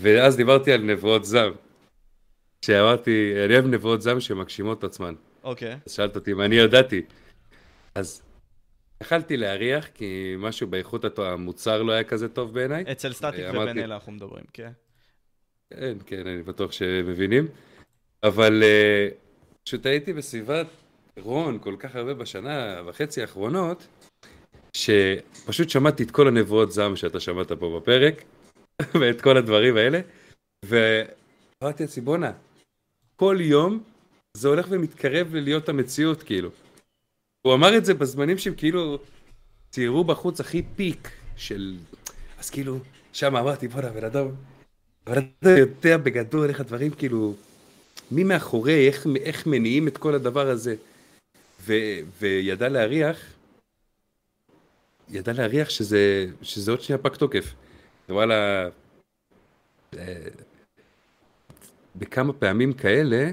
ואז דיברתי על נבואות זעם. שאמרתי, אני אוהב נבואות זעם שמגשימות את עצמן. אוקיי. אז שאלת אותי אם אני ידעתי. אז יכלתי להריח, כי משהו באיכות התו- המוצר לא היה כזה טוב בעיניי. אצל סטטיק אמרתי- ובן אל אנחנו מדברים, כן. כן, כן, אני בטוח שמבינים. אבל אה, פשוט הייתי בסביבת רון כל כך הרבה בשנה וחצי האחרונות, שפשוט שמעתי את כל הנבואות זעם שאתה שמעת פה בפרק, ואת כל הדברים האלה, ואמרתי לעצמי, בואנה, כל יום זה הולך ומתקרב ללהיות המציאות, כאילו. הוא אמר את זה בזמנים שהם כאילו ציירו בחוץ הכי פיק של... אז כאילו, שם אמרתי, בואנה, בן אדם, בן אדם יודע בגדול איך הדברים כאילו... מי מאחורי, איך, איך מניעים את כל הדבר הזה. ו, וידע להריח, ידע להריח שזה, שזה עוד שנייה פג תוקף. וואלה, אה, בכמה פעמים כאלה,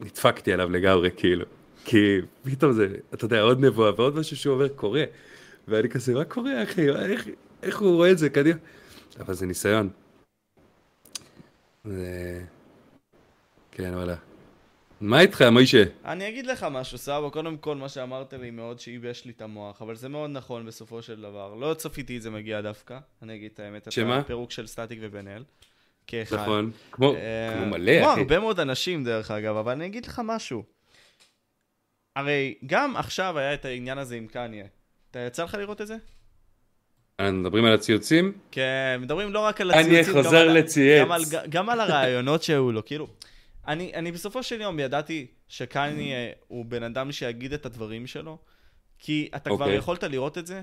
נדפקתי עליו לגמרי, כאילו. כי פתאום זה, אתה יודע, עוד נבואה ועוד משהו שהוא אומר קורה. ואני כזה, מה קורה, אחי? איך, איך הוא רואה את זה קדימה? אבל זה ניסיון. זה... כן, וואלה. מה איתך, מוישה? אני אגיד לך משהו, סבבה, קודם כל מה שאמרת לי מאוד שייבש לי את המוח, אבל זה מאוד נכון בסופו של דבר. לא צפיתי את זה מגיע דווקא, אני אגיד את האמת. שמה? הפירוק של סטטיק ובן אל. כאחד. נכון. כמו, אה, כמו מלא, כמו אחי. הרבה מאוד אנשים דרך אגב, אבל אני אגיד לך משהו. הרי גם עכשיו היה את העניין הזה עם קניה. אתה יצא לך לראות את זה? אה, מדברים על הציוצים? כן, מדברים לא רק על הציוצים, גם חוזר. גם על- גם על הרעיונות שהיו לו, כאילו. אני, אני בסופו של יום ידעתי שקניה הוא בן אדם שיגיד את הדברים שלו, כי אתה כבר אוקיי. יכולת לראות את זה.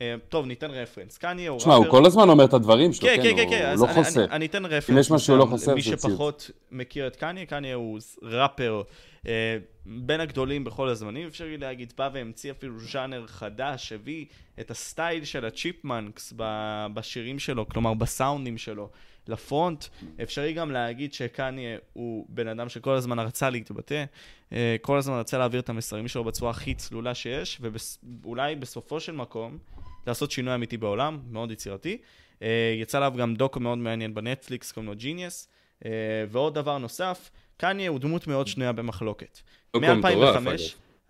אה, טוב, ניתן reference. קניה הוא תשמע, הוא כל הזמן אומר את הדברים שלו, כן, כן, כן, הוא כן, לא חוסך. אני- אתן reference. אם יש מישהו לא למי זה ציוץ. שפחות מכיר את קניה, קניה הוא ראפר אה, בין הגדולים בכל הזמנים, אפשר להגיד, בא והמציא אפילו ז'אנר חדש, הביא את הסטייל של ה chipmunks בשירים שלו, כלומר בסאונדים שלו, לפרונט. אפשרי גם להגיד שקניה הוא בן אדם שכל הזמן רצה להתבטא, אה, כל הזמן רצה להעביר את המסרים שלו בצורה הכי צלולה שיש, ואולי בסופו של מקום לעשות שינוי אמיתי בעולם, מאוד יצירתי. אה, יצא עליו גם דוקו מאוד מעניין בנטפליקס, קוראים לו ג'יניוס. ועוד דבר נוסף, קניה הוא דמות מאוד שנויה במחלוקת. דוקו מטורף, מ-2005, אגב.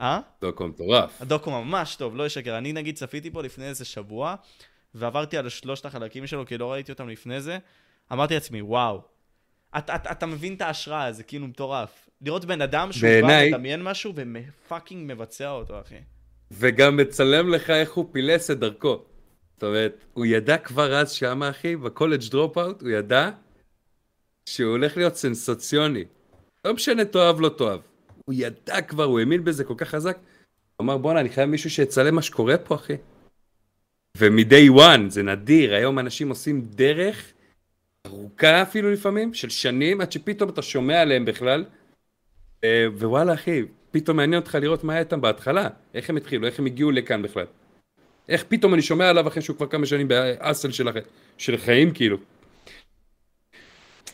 אה? דוקו מטורף. הדוקו ממש טוב, לא אשקר. אני נגיד צפיתי פה לפני איזה שבוע, ועברתי על שלושת החלקים שלו, כי לא ראיתי אותם לפני זה. אמרתי לעצמי, וואו. אתה את, אתה מבין את ההשראה, זה כאילו מטורף. לראות בן אדם שהוא בא בעיניי- לדמיין משהו ו fucking מבצע אותו, אחי. וגם מצלם לך איך הוא פילס את דרכו. זאת אומרת, הוא ידע כבר אז שמה, אחי, ב College Dropout, הוא ידע שהוא הולך להיות סנסציוני. לא משנה תאהב לא תאהב. הוא ידע כבר, הוא האמין בזה כל כך חזק. הוא אמר, בואנה, אני חייב מישהו שיצלם מה שקורה פה, אחי. ומ-day one, זה נדיר, היום אנשים עושים דרך ארוכה אפילו לפעמים, של שנים, עד שפתאום אתה שומע עליהם בכלל. אה, ווואלה, אחי, פתאום מעניין אותך לראות מה היה איתם בהתחלה. איך הם התחילו, איך הם הגיעו לכאן בכלל. איך פתאום אני שומע עליו אחרי שהוא כבר כמה שנים באסל של, הח... של חיים, כאילו.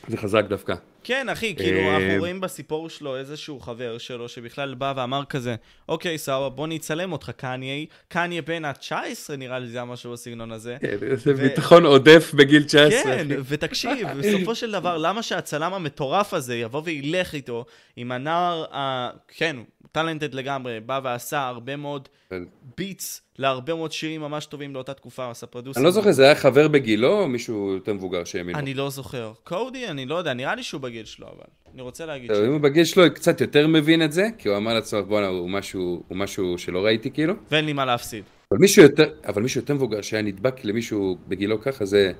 זה חזק דווקא. כן, אחי, כאילו, אה, אנחנו רואים בסיפור שלו איזשהו חבר שלו שבכלל בא ואמר כזה, אוקיי, סבבה, בוא נצלם אותך, קניה. קניה בן ה-19, נראה לי זה היה משהו בסגנון הזה. כן, זה ביטחון עודף בגיל 19. כן. ותקשיב, בסופו של דבר, למה שהצלם המטורף הזה יבוא וילך איתו עם הנער, ה... כן, טאלנטד לגמרי, בא ועשה הרבה מאוד כן. ביטס להרבה מאוד שירים ממש טובים לאותה תקופה, עשה פרודוסר. אני לא זוכר, זה היה חבר בגילו או מישהו יותר מבוגר שהאמין? אני לא זוכר. קודי, אני לא יודע, נראה לי שהוא בגיל שלו, אבל. אני רוצה להגיד טוב, אם הוא בגיל שלו קצת יותר מבין את זה, כי הוא אמר לעצמו, בואנה, הוא משהו, הוא משהו שלא ראיתי כאילו. ואין לי מה להפסיד. אבל מישהו יותר, אבל מישהו יותר מבוגר שהיה נדבק למישהו בגילו ככה, זה...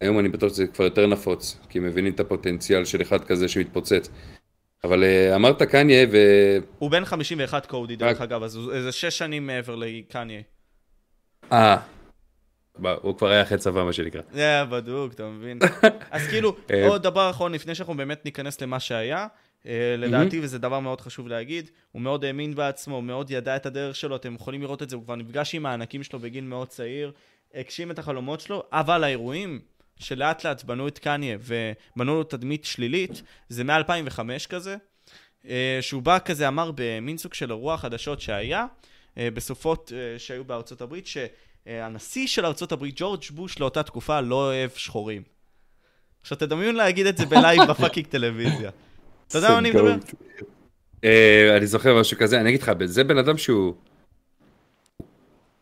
היום אני בטוח שזה כבר יותר נפוץ, כי מבינים את הפוטנציאל של אחד כזה שמתפוצץ. אבל אה, אמרת קניה, ו... הוא בן 51 קודי, דרך אגב, אז איזה שש שנים מעבר לקניה. אה. הוא כבר היה אחרי צבא, מה שנקרא. זה בדוק, אתה מבין? אז כאילו, אה, עוד דבר אחרון, לפני שאנחנו באמת ניכנס למה שהיה, אה, לדעתי, וזה דבר מאוד חשוב להגיד, הוא מאוד האמין בעצמו, הוא מאוד ידע את הדרך שלו, אתם יכולים לראות את זה, הוא כבר נפגש עם הענקים שלו בגיל מאוד צעיר, הגשים את החלומות שלו, אבל האירועים שלאט לאט בנו את קניה ובנו לו תדמית שלילית, זה מ-2005 כזה, אה, שהוא בא כזה, אמר במין סוג של אירוע חדשות שהיה, אה, בסופות אה, שהיו בארצות הברית, שהנשיא של ארצות הברית, ג'ורג' בוש לאותה תקופה, לא אוהב שחורים. עכשיו תדמיין להגיד את זה ב live ב fucking טלוויזיה. אתה יודע מה אני מדבר? אני זוכר משהו כזה, אני אגיד לך, זה בן אדם שהוא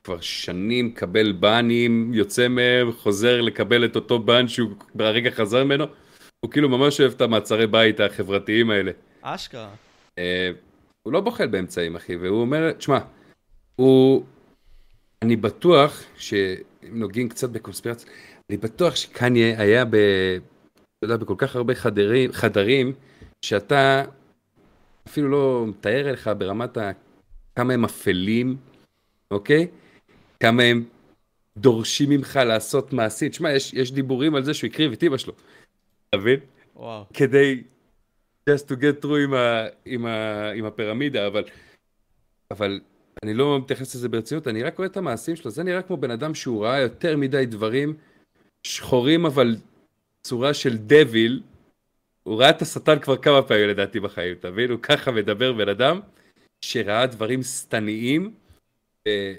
כבר שנים מקבל bans, יוצא מהם, חוזר לקבל את אותו ban שהוא ברגע חזר ממנו, הוא כאילו ממש אוהב את המעצרי בית החברתיים האלה. אשכרה. אה, הוא לא בוחל באמצעים, אחי, והוא אומר, תשמע, הוא... אני בטוח שאם נוגעים קצת בקונספירציה, אני בטוח שקניה היה ב... אתה יודע, בכל כך הרבה חדרים, חדרים, שאתה אפילו לא מתאר לך ברמת ה... כמה הם אפלים, אוקיי? כמה הם דורשים ממך לעשות מעשית. תשמע, יש, יש דיבורים על זה שהוא הקריב את אמא שלו, אתה מבין? וואו. כדי just to get through עם, ה, עם, ה, עם הפירמידה, אבל, אבל אני לא מתייחס לזה ברצינות, אני רק רואה את המעשים שלו, זה נראה כמו בן אדם שהוא ראה יותר מדי דברים שחורים, אבל צורה של דביל, הוא ראה את השטן כבר כמה פעמים לדעתי בחיים, אתה מבין? הוא ככה מדבר בן אדם שראה דברים שטניים, אה,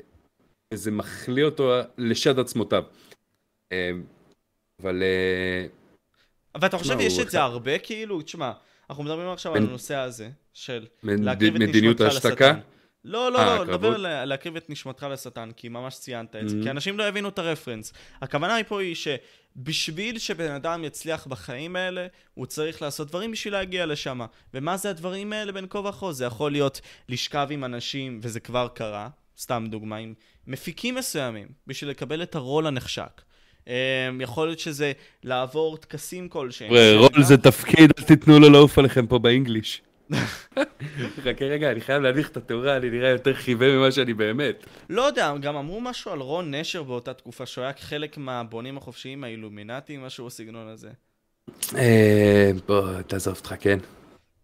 וזה מחליא אותו לשד עצמותיו. אה, אבל... אה, ואתה חושב תשמע, יש הוא את זה הרבה כאילו? תשמע, אנחנו מדברים עכשיו על הנושא הזה, של להקריב את נשמתך? לשטן. לא, לא, אה, לא? נדבר על להקריב את נשמתך לשטן, כי ממש ציינת את זה. Mhm. כי אנשים לא הבינו את הרפרנס. הכוונה היא פה היא שבשביל שבן אדם יצליח בחיים האלה, הוא צריך לעשות דברים בשביל להגיע לשם. ומה זה הדברים האלה בין כה וכה? זה יכול להיות לשכב עם אנשים, וזה כבר קרה, סתם דוגמה, עם מפיקים מסוימים, בשביל לקבל את הרול הנחשק. אמ, יכול להיות שזה לעבור טקסים כלשהם. רול זה תפקיד, אל תיתנו לו לעוף עליכם פה באנגליש. חכה רגע, אני חייב להניח את התאורה, אני נראה יותר חיוור ממה שאני באמת. לא יודע, גם אמרו משהו על רון נשר באותה תקופה, שהוא היה חלק מהבונים החופשיים האילומינטי, משהו בסגנון הזה. אה, בוא, תעזוב אותך, כן?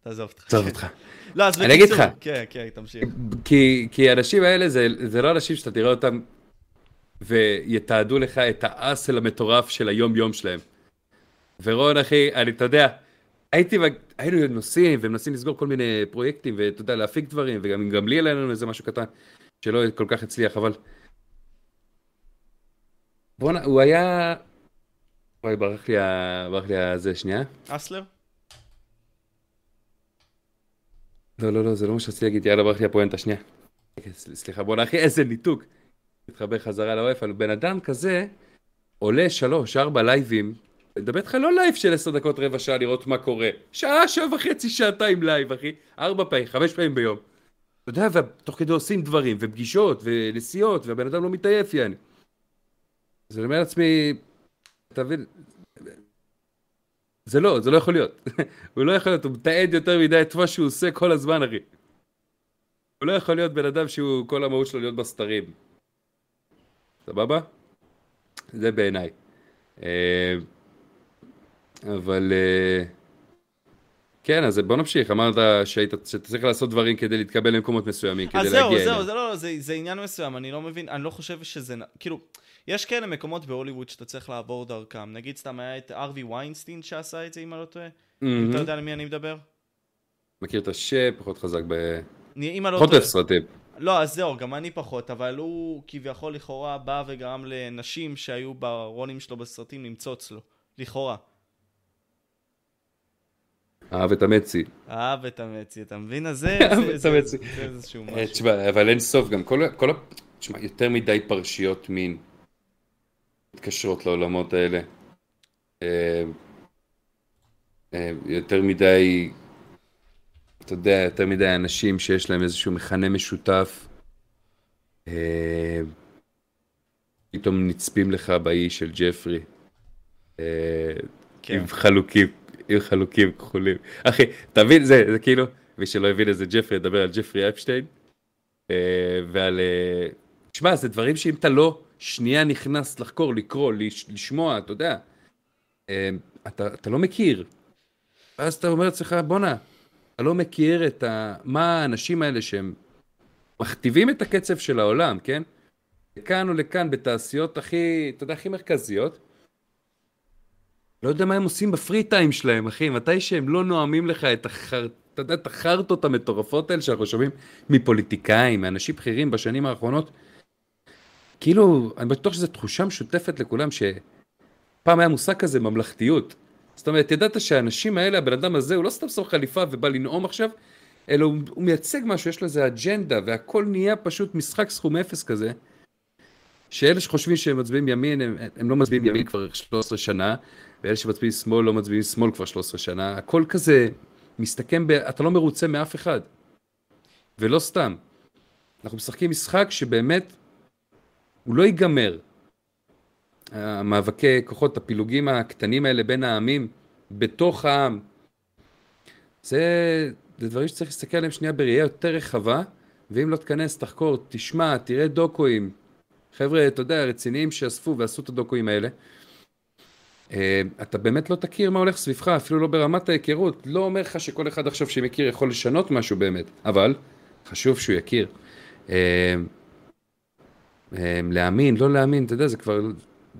תעזוב אותך. תעזוב אותך. לא, אז אני אגיד בקיצור- לך. כן, כן, תמשיך. כי, האנשים האלה זה, זה לא אנשים שאתה תראה אותם ויתעדו לך את האסל המטורף של היום-יום שלהם. ורון, אחי, אני, אתה יודע, הייתי, היינו נוסעים ומנסים לסגור כל מיני פרויקטים, ואתה יודע, להפיק דברים, וגם גם לי היה לנו איזה משהו קטן שלא כל כך הצליח, אבל... בואנה, הוא היה... וואי, ברח לי ה... ברח לי הזה, שנייה. אסלר? לא, לא, לא, זה לא מה שרציתי להגיד, יאללה, ברח לי הפואנטה, שנייה. סליחה, בוא'נה, אחי, איזה ניתוק. מתחבר חזרה לאוהף, אבל בן אדם כזה עולה שלוש, ארבע לייבים, אני מדבר איתך לא live של עשר דקות, רבע שעה, לראות מה קורה. שעה, שעה וחצי, שעתיים live, אחי. ארבע פעמים, חמש פעמים ביום. אתה יודע, ותוך כדי עושים דברים, ופגישות, ונסיעות, והבן אדם לא מתעייף, יעני. אז אני אומר לעצמי, אתה מבין, זה לא, זה לא יכול להיות. הוא לא יכול להיות, הוא מתעד יותר מדי את מה שהוא עושה כל הזמן, אחי. הוא לא יכול להיות בן אדם שהוא, כל המהות שלו להיות בסתרים. סבבה? זה בעיניי. אה, אבל... אה, כן, אז בוא נמשיך. אמרת שהיית, שאתה צריך לעשות דברים כדי להתקבל למקומות מסוימים, כדי אז להגיע זהו, אליהם. זהו, זה לא, זה, זה עניין מסוים, אני לא מבין, אני לא חושב שזה, כאילו, יש כאלה מקומות בהוליווד שאתה צריך לעבור דרכם. נגיד סתם היה את ארווי ויינסטין שעשה את זה, אם אני לא טועה. אם. אתה יודע על מי אני מדבר? מכיר את השם, פחות חזק ב... אם אני לא פחות טועה... אוהב סרטים. לא, אז זהו, גם אני פחות, אבל הוא כביכול לכאורה בא וגרם לנשים שהיו ברולים שלו בסרטים למצוץ לו. לכאורה. אהב את המצי. אהב את המצי, אתה מבין? אז זה... אהב את המצי. זה איזשהו אה, משהו. תשמע, אבל אין סוף, גם. כל ה... תשמע, יותר מדי פרשיות מין מתקשרות לעולמות האלה. אה, אה, יותר מדי, אתה יודע, יותר מדי אנשים שיש להם איזשהו מכנה משותף. אה, פתאום נצפים לך באי של ג'פרי. כן. עם חלוקים, עם חלוקים כחולים. אחי, תבין, זה, זה כאילו, מי שלא הבין איזה ג'פרי, ידבר על ג'פרי אפשטיין, ועל... תשמע, זה דברים שאם אתה לא שנייה נכנס לחקור, לקרוא, לש, לשמוע, אתה יודע, אה, אתה, אתה לא מכיר. ואז אתה אומר לעצמך, בואנה, אתה לא מכיר את ה... מה האנשים האלה שהם מכתיבים את הקצב של העולם, כן? לכאן או לכאן, בתעשיות הכי, אתה יודע, הכי מרכזיות. לא יודע מה הם עושים בפרי טיים שלהם, אחי, מתי שהם לא נואמים לך את החר... אתה יודע, את החרטות המטורפות האלה שאנחנו שומעים מפוליטיקאים, מאנשים בכירים בשנים האחרונות. כאילו, אני בטוח שזו תחושה משותפת לכולם, שפעם היה מושג כזה ממלכתיות. זאת אומרת, ידעת שהאנשים האלה, הבן אדם הזה, הוא לא סתם שם חליפה ובא לנאום עכשיו, אלא הוא, הוא מייצג משהו, יש לו איזה אג'נדה, והכל נהיה פשוט משחק סכום אפס כזה. שאלה שחושבים שהם מצביעים ימין, הם, הם לא מצביעים ימין כבר 13 שנה, ואלה שמצביעים שמאל לא מצביעים שמאל כבר 13 שנה, הכל כזה מסתכם ב... אתה לא מרוצה מאף אחד. ולא סתם. אנחנו משחקים משחק שבאמת, הוא לא ייגמר. המאבקי כוחות, הפילוגים הקטנים האלה בין העמים, בתוך העם, זה, זה דברים שצריך להסתכל עליהם שנייה בראייה יותר רחבה, ואם לא תכנס, תחקור, תשמע, תראה דוקואים, חבר'ה, אתה יודע, רציניים שאספו ועשו את הדוקואים האלה. אה, אתה באמת לא תכיר מה הולך סביבך, אפילו לא ברמת ההיכרות. לא אומר לך שכל אחד עכשיו שמכיר יכול לשנות משהו באמת, אבל חשוב שהוא יכיר. אה, אה, להאמין, לא להאמין, אתה יודע, זה כבר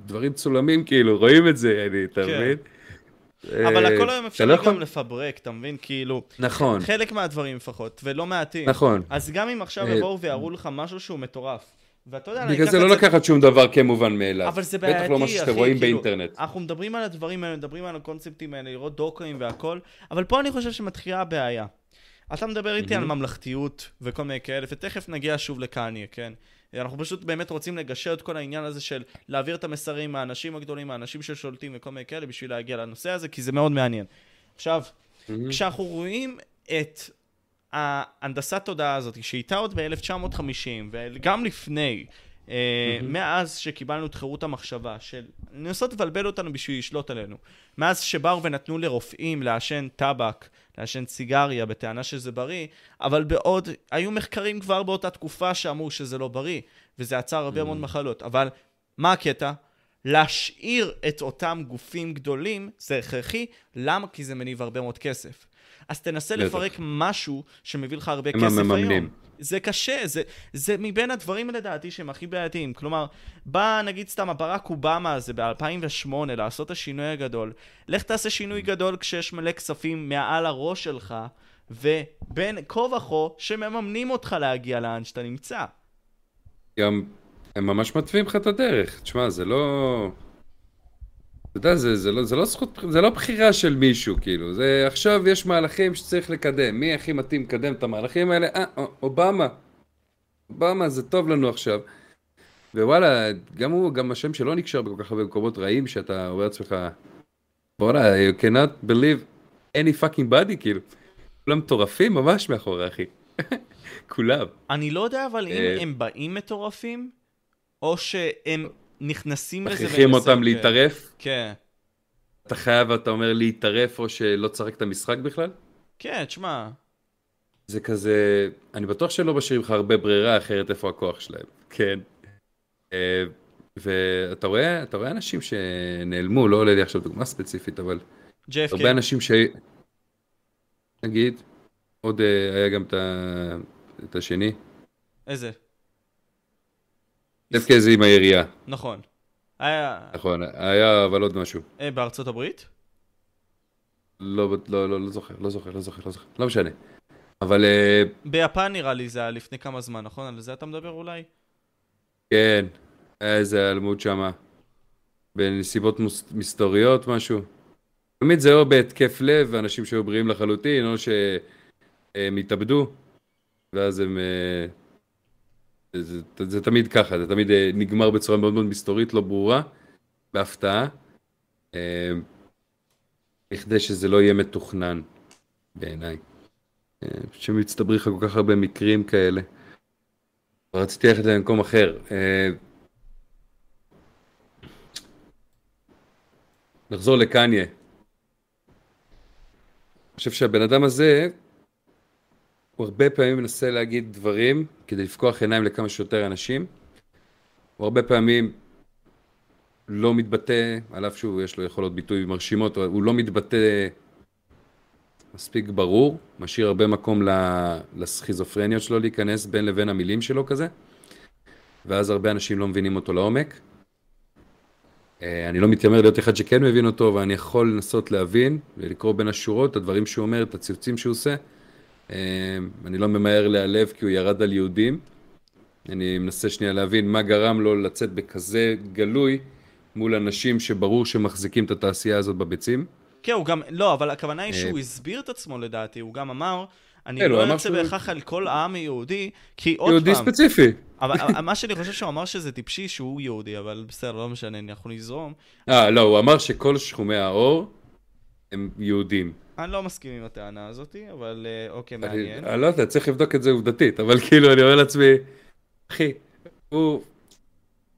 דברים צולמים, כאילו, רואים את זה, אני, אתה כן. מבין? אבל הכל היום אפשר לא גם לפברק, אתה מבין? כאילו, נכון, חלק מהדברים לפחות, ולא מעטים. נכון. אז גם אם עכשיו אה, יבואו ויראו לך משהו שהוא מטורף, ואתה יודע, אני בגלל זה לא לקחת שום דבר כמובן מאליו. אבל זה בעייתי, בטח לא משהו שאתם אחי, רואים כאילו, באינטרנט. אנחנו מדברים על הדברים האלה, מדברים על הקונספטים האלה, לראות דוקואים והכל, אבל פה אני חושב שמתחילה הבעיה. אתה מדבר איתי על ממלכתיות וכל מיני כאלה, ותכף נגיע שוב לקניה, כן? אנחנו פשוט באמת רוצים לגשר את כל העניין הזה של להעביר את המסרים מהאנשים הגדולים, מהאנשים ששולטים וכל מיני כאלה, בשביל להגיע לנושא הזה, כי זה מאוד מעניין. עכשיו, כשאנחנו רואים את ההנדסת תודעה הזאת, שהייתה עוד ב-1950, וגם לפני, אה, מאז שקיבלנו את חירות המחשבה, של לנסות לבלבל אותנו בשביל לשלוט עלינו. מאז שבאו ונתנו לרופאים לעשן טבק, לעשן סיגריה, בטענה שזה בריא, אבל בעוד, היו מחקרים כבר באותה תקופה שאמרו שזה לא בריא, וזה עצר הרבה מאוד מחלות. אבל מה הקטע? להשאיר את אותם גופים גדולים זה הכרחי, למה? כי זה מניב הרבה מאוד כסף. אז תנסה. לפרק משהו שמביא לך הרבה הם כסף המממנים. זה קשה, זה, זה מבין הדברים לדעתי שהם הכי בעייתיים. כלומר, בא נגיד סתם הברק אובמה הזה ב-2008 לעשות את השינוי הגדול. לך תעשה שינוי גדול כשיש מלא כספים מעל הראש שלך, ובין כה וכה שמממנים אותך להגיע לאן שאתה נמצא. גם הם ממש מתווים לך את הדרך. תשמע, זה לא... אתה יודע, זה, זה, לא, זה לא זכות, זה לא בחירה של מישהו, כאילו. זה עכשיו יש מהלכים שצריך לקדם. מי הכי מתאים לקדם את המהלכים האלה? אה, א- אובמה. אובמה, זה טוב לנו עכשיו. ווואלה, גם הוא, גם השם שלו נקשר בכל כך הרבה מקומות רעים, שאתה אומר לעצמך, בואנה, you cannot believe any fucking body, כאילו. כולם מטורפים ממש מאחורי, אחי. כולם. אני לא יודע אבל אם אה, הם באים מטורפים, או שהם נכנסים לזה מכריחים אותם כן. להתערף. כן. אתה חייב, אתה אומר, להתערף או שלא תשחק את המשחק בכלל? כן, תשמע. זה כזה, אני בטוח שלא משאירים לך הרבה ברירה, אחרת איפה הכוח שלהם. כן. אה, ואתה רואה, אתה רואה אנשים שנעלמו, לא עולה לי עכשיו דוגמה ספציפית, אבל JFK. הרבה אנשים ש... נגיד, עוד אה, היה גם את השני, איזה? דווקא זה עם הירייה, נכון. היה... נכון, היה אבל עוד משהו. אה, בארצות הברית? לא, לא, לא, לא זוכר, לא זוכר, לא זוכר, לא זוכר, לא משנה. אבל אה, ביפן נראה לי זה היה לפני כמה זמן, נכון? על זה אתה מדבר אולי? כן, היה איזה היעלמות שמה. בנסיבות מוס- מסתוריות, משהו. תמיד זה או בהתקף לב, אנשים שהיו בריאים לחלוטין, או שהם התאבדו, ואז הם... זה, זה, זה תמיד ככה, זה תמיד אה, נגמר בצורה מאוד מאוד מסתורית, לא ברורה, בהפתעה. אה, בכדי שזה לא יהיה מתוכנן, בעיניי. אה, שמצטברים לך כל כך הרבה מקרים כאלה. רציתי ללכת למקום אחר. נחזור לקניה. אני חושב שהבן אדם הזה, הוא הרבה פעמים מנסה להגיד דברים כדי לפקוח עיניים לכמה שיותר אנשים. הוא הרבה פעמים לא מתבטא, על אף שהוא יש לו יכולות ביטוי מרשימות, הוא לא מתבטא מספיק ברור, משאיר הרבה מקום לסכיזופרניות שלו להיכנס בין לבין המילים שלו כזה, ואז הרבה אנשים לא מבינים אותו לעומק. אה, אני לא מתיימר להיות אחד שכן מבין אותו, אבל אני יכול לנסות להבין ולקרוא בין השורות את הדברים שהוא אומר, את הציוצים שהוא עושה. אה, אני לא ממהר להיעלב כי הוא ירד על יהודים. אני מנסה שנייה להבין מה גרם לו לצאת בכזה גלוי מול אנשים שברור שמחזיקים את התעשייה הזאת בביצים. כן, הוא גם, לא, אבל הכוונה היא אה, שהוא הסביר את עצמו לדעתי, הוא גם אמר, אני כן, לא יוצא בהכרח על כל העם היהודי, כי עוד יהודי פעם, ספציפי. אבל אבל מה שאני חושב שהוא אמר שזה טיפשי שהוא יהודי, אבל בסדר, לא משנה, אנחנו נזרום. אה, לא, הוא אמר שכל שחומי האור הם יהודים. אני לא מסכים עם הטענה הזאת, אבל אה, אוקיי, מעניין. אני לא יודע, צריך לבדוק את זה עובדתית, אבל כאילו, אני אומר לעצמי, אחי, הוא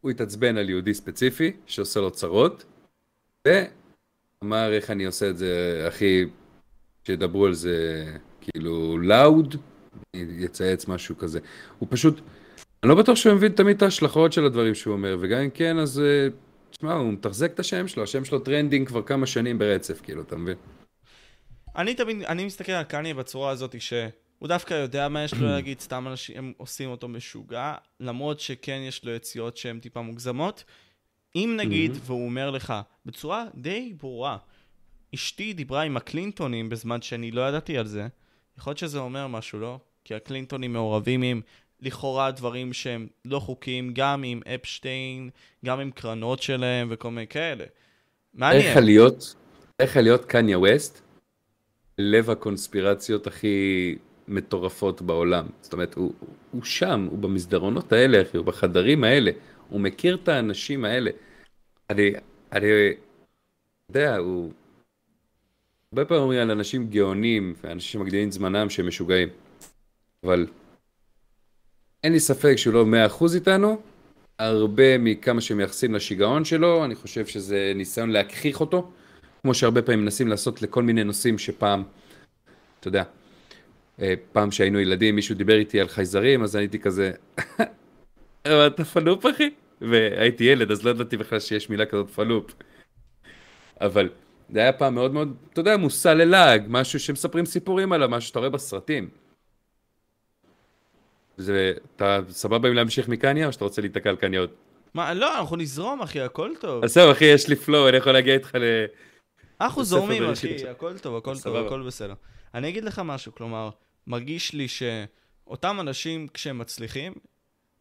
הוא התעצבן על יהודי ספציפי, שעושה לו צרות, ואמר איך אני עושה את זה, אחי, שידברו על זה כאילו loud, יצייץ משהו כזה. הוא פשוט, אני לא בטוח שהוא מבין תמיד את ההשלכות של הדברים שהוא אומר, וגם אם כן, אז, אה, תשמע, הוא מתחזק את השם שלו, השם שלו trending כבר כמה שנים ברצף, כאילו, אתה מבין? אני תמיד, אני מסתכל על קניה בצורה הזאת שהוא דווקא יודע מה יש לו להגיד, סתם אנשים עושים אותו משוגע, למרות שכן יש לו יציאות שהן טיפה מוגזמות. אם נגיד, והוא אומר לך, בצורה די ברורה, אשתי דיברה עם הקלינטונים בזמן שאני לא ידעתי על זה, יכול להיות שזה אומר משהו, לא? כי הקלינטונים מעורבים עם לכאורה דברים שהם לא חוקיים, גם עם אפשטיין, גם עם קרנות שלהם וכל מיני כאלה. מעניין. איך להיות, איך להיות קניה ווסט, לב הקונספירציות הכי מטורפות בעולם. זאת אומרת, הוא, הוא שם, הוא במסדרונות האלה, אחי, הוא בחדרים האלה, הוא מכיר את האנשים האלה. אני, אני יודע, הוא... הרבה פעמים אומרים על אנשים גאונים, ואנשים שמקדימים את זמנם שהם משוגעים. אבל אין לי ספק שהוא לא מאה אחוז איתנו, הרבה מכמה שמייחסים לשיגעון שלו, אני חושב שזה ניסיון להגחיך אותו, כמו שהרבה פעמים מנסים לעשות לכל מיני נושאים שפעם, אתה יודע, אה, פעם שהיינו ילדים, מישהו דיבר איתי על חייזרים, אז הייתי כזה, אתה פלופ אחי? והייתי ילד, אז לא ידעתי בכלל שיש מילה כזאת פלופ. אבל זה היה פעם מאוד מאוד, אתה יודע, מושא ללעג, משהו שמספרים סיפורים עליו, משהו שאתה רואה בסרטים. זה, אתה סבבה אם להמשיך מקניה, או שאתה רוצה להיתקע על קניה עוד? מה, לא, אנחנו נזרום, אחי, הכל טוב. אז זהו, אחי, יש לי פלואו, אני יכול להגיע איתך ל... אנחנו זורמים, אחי. הכל טוב, הכל טוב. הכל בסדר. אני אגיד לך משהו, כלומר, מרגיש לי שאותם אנשים, כשהם מצליחים,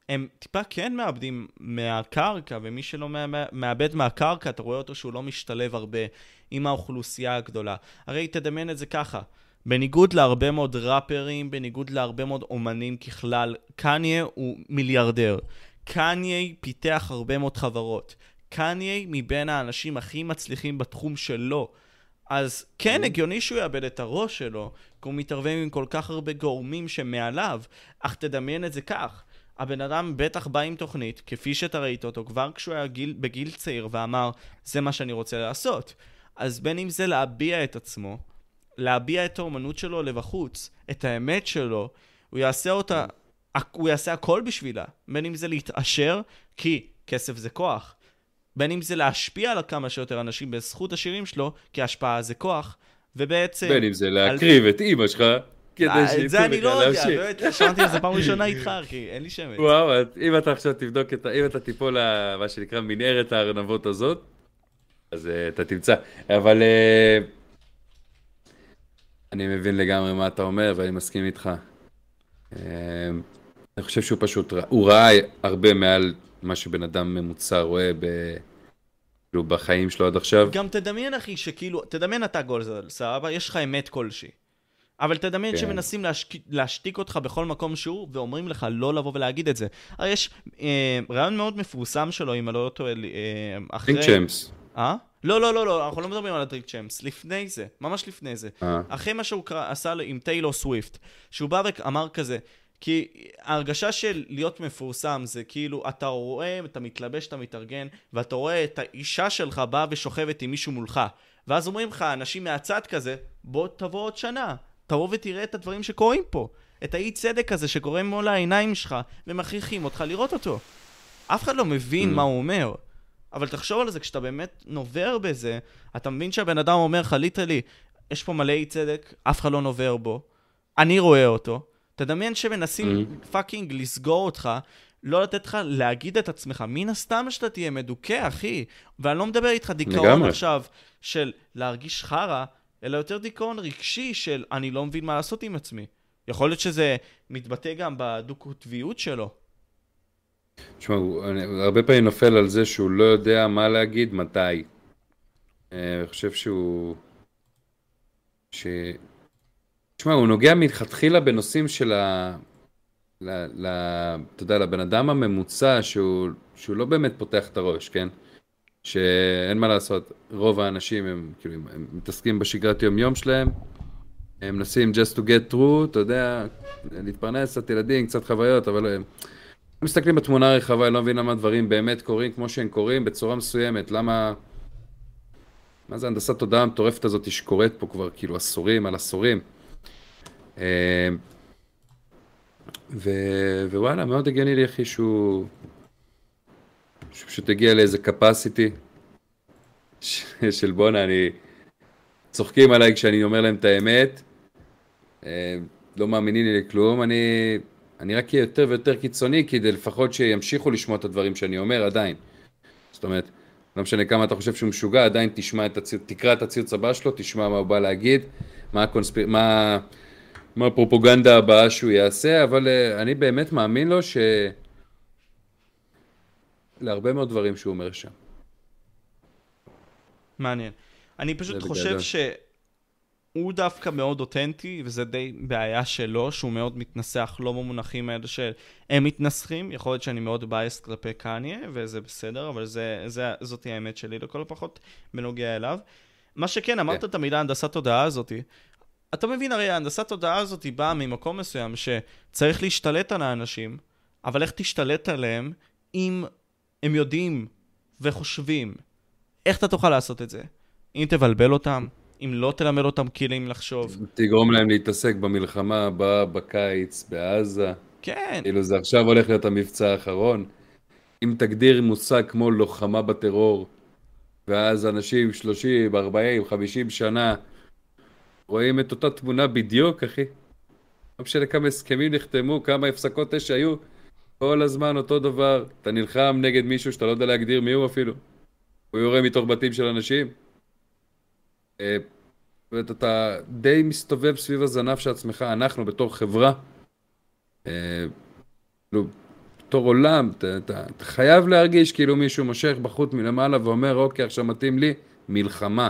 הם טיפה כן מאבדים מהקרקע, ומי שלא מא- מא- מאבד מהקרקע, אתה רואה אותו שהוא לא משתלב הרבה עם האוכלוסייה הגדולה. הרי תדמיין את זה ככה, בניגוד להרבה מאוד ראפרים, בניגוד להרבה מאוד אומנים ככלל, קניה הוא מיליארדר. קניה פיתח הרבה מאוד חברות. קניה מבין האנשים הכי מצליחים בתחום שלו. אז כן הגיוני שהוא יאבד את הראש שלו, כי הוא מתערבב עם כל כך הרבה גורמים שמעליו, אך תדמיין את זה כך. הבן אדם בטח בא עם תוכנית, כפי שאתה ראית אותו, כבר כשהוא היה גיל, בגיל צעיר ואמר, זה מה שאני רוצה לעשות. אז בין אם זה להביע את עצמו, להביע את האומנות שלו לבחוץ, את האמת שלו, הוא יעשה אותה, הוא יעשה הכל בשבילה. בין אם זה להתעשר, כי כסף זה כוח. בין אם זה להשפיע על כמה שיותר אנשים בזכות השירים שלו, כי השפעה זה כוח, ובעצם... בין אם זה להקריב את אימא שלך, כדי אה, שיצאו את זה אני לך לא יודע, להמשיך. באמת, שמעתי על זה פעם ראשונה איתך, אחי, אין לי שמץ. וואו, אם אתה עכשיו תבדוק את ה... אם אתה תיפול למה שנקרא מנהרת הארנבות הזאת, אז אה, אתה תמצא. אבל אה, אני מבין לגמרי מה אתה אומר, ואני מסכים איתך. אה, אני חושב שהוא פשוט, הוא ראה הרבה מעל מה שבן אדם ממוצע רואה ב... כאילו בחיים שלו עד עכשיו. גם תדמיין, אחי, שכאילו, תדמיין אתה גולזל, סבבה? יש לך אמת כלשהי. אבל תדמיין כן. שמנסים להשק... להשתיק אותך בכל מקום שהוא, ואומרים לך לא לבוא ולהגיד את זה. הרי יש אה, רעיון מאוד מפורסם שלו, אם אני לא טועה, אה, אחרי... פינק צ'מפס. אה? לא, לא, לא, לא, אנחנו לא מדברים על הטריק צ'מפס, לפני זה, ממש לפני זה. אה. אחרי מה שהוא קרא, עשה עם טיילור סוויפט, שהוא בא ואמר כזה, כי ההרגשה של להיות מפורסם זה כאילו, אתה רואה, אתה מתלבש, אתה מתארגן, ואתה רואה את האישה שלך באה ושוכבת עם מישהו מולך. ואז אומרים לך, אנשים מהצד כזה, בוא תבוא עוד שנה, תבוא ותראה את הדברים שקורים פה. את האי צדק הזה שקורה מול העיניים שלך, ומכריחים אותך לראות אותו. אף אחד לא מבין Mm. מה הוא אומר. אבל תחשוב על זה, כשאתה באמת נובר בזה, אתה מבין שהבן אדם אומר לך, literally, יש פה מלא אי צדק, אף אחד לא נובר בו, אני רואה אותו. תדמיין שמנסים fucking לסגור אותך, לא לתת לך להגיד את עצמך, מן הסתם שאתה תהיה מדוכא, אחי. ואני לא מדבר איתך דיכאון. עכשיו של להרגיש חרא, אלא יותר דיכאון רגשי של אני לא מבין מה לעשות עם עצמי. יכול להיות שזה מתבטא גם בדו-קוטביות שלו. תשמע, הוא הרבה פעמים נופל על זה שהוא לא יודע מה להגיד, מתי. אה, אני חושב שהוא... ש... תשמע, הוא נוגע מלכתחילה בנושאים של ה... ל... ל... אתה יודע, לבן אדם הממוצע שהוא, שהוא לא באמת פותח את הראש, כן? שאין מה לעשות, רוב האנשים הם כאילו, הם מתעסקים בשגרת יום-יום שלהם, הם מנסים just to get through, אתה יודע, להתפרנס, קצת ילדים, קצת חוויות, אבל הם מסתכלים בתמונה הרחבה, הם לא מבינים למה דברים באמת קורים כמו שהם קורים בצורה מסוימת, למה... מה זה הנדסת תודעה המטורפת הזאת שקורית פה כבר כאילו עשורים על עשורים. אה, ו... ווואלה, מאוד הגיוני לי אחי שהוא... שפשוט הגיע לאיזה capacity של בואנה, אני... צוחקים עליי כשאני אומר להם את האמת, אה, לא מאמינים לי לכלום, אני, אני רק אהיה יותר ויותר קיצוני כדי לפחות שימשיכו לשמוע את הדברים שאני אומר עדיין. זאת אומרת, לא משנה כמה אתה חושב שהוא משוגע, עדיין תשמע את הציוץ, תקרא את הציוץ הבא שלו, תשמע מה הוא בא להגיד, מה, הקונספיר... מה... מה הפרופוגנדה הבאה שהוא יעשה, אבל uh, אני באמת מאמין לו ש... להרבה מאוד דברים שהוא אומר שם. מעניין. אני פשוט חושב שהוא דווקא מאוד אותנטי, וזה די בעיה שלו, שהוא מאוד מתנסח לא במונחים האלה שהם מתנסחים. יכול להיות שאני מאוד בייסט כלפי קניה, וזה בסדר, אבל זה, זה, זאתי האמת שלי לכל הפחות, בנוגע אליו. מה שכן, אמרת כן. את המילה הנדסת תודעה הזאתי. אתה מבין, הרי ההנדסת תודעה הזאת היא באה ממקום מסוים שצריך להשתלט על האנשים, אבל איך תשתלט עליהם אם הם יודעים וחושבים? איך אתה תוכל לעשות את זה? אם תבלבל אותם? אם לא תלמד אותם כלים לחשוב? תגרום להם להתעסק במלחמה הבאה בקיץ, בעזה. כן. כאילו זה עכשיו הולך להיות המבצע האחרון. אם תגדיר מושג כמו לוחמה בטרור, ואז אנשים 30, 40, 50 שנה רואים את אותה תמונה בדיוק, אחי. לא משנה כמה הסכמים נחתמו, כמה הפסקות אש היו, כל הזמן אותו דבר. אתה נלחם נגד מישהו שאתה לא יודע להגדיר מי הוא אפילו. הוא יורה מתוך בתים של אנשים. אה, ואתה די מסתובב סביב הזנב של עצמך, אנחנו בתור חברה, אה, כאילו, בתור עולם, אתה, אתה, אתה חייב להרגיש כאילו מישהו מושך בחוט מלמעלה ואומר, אוקיי, עכשיו מתאים לי מלחמה.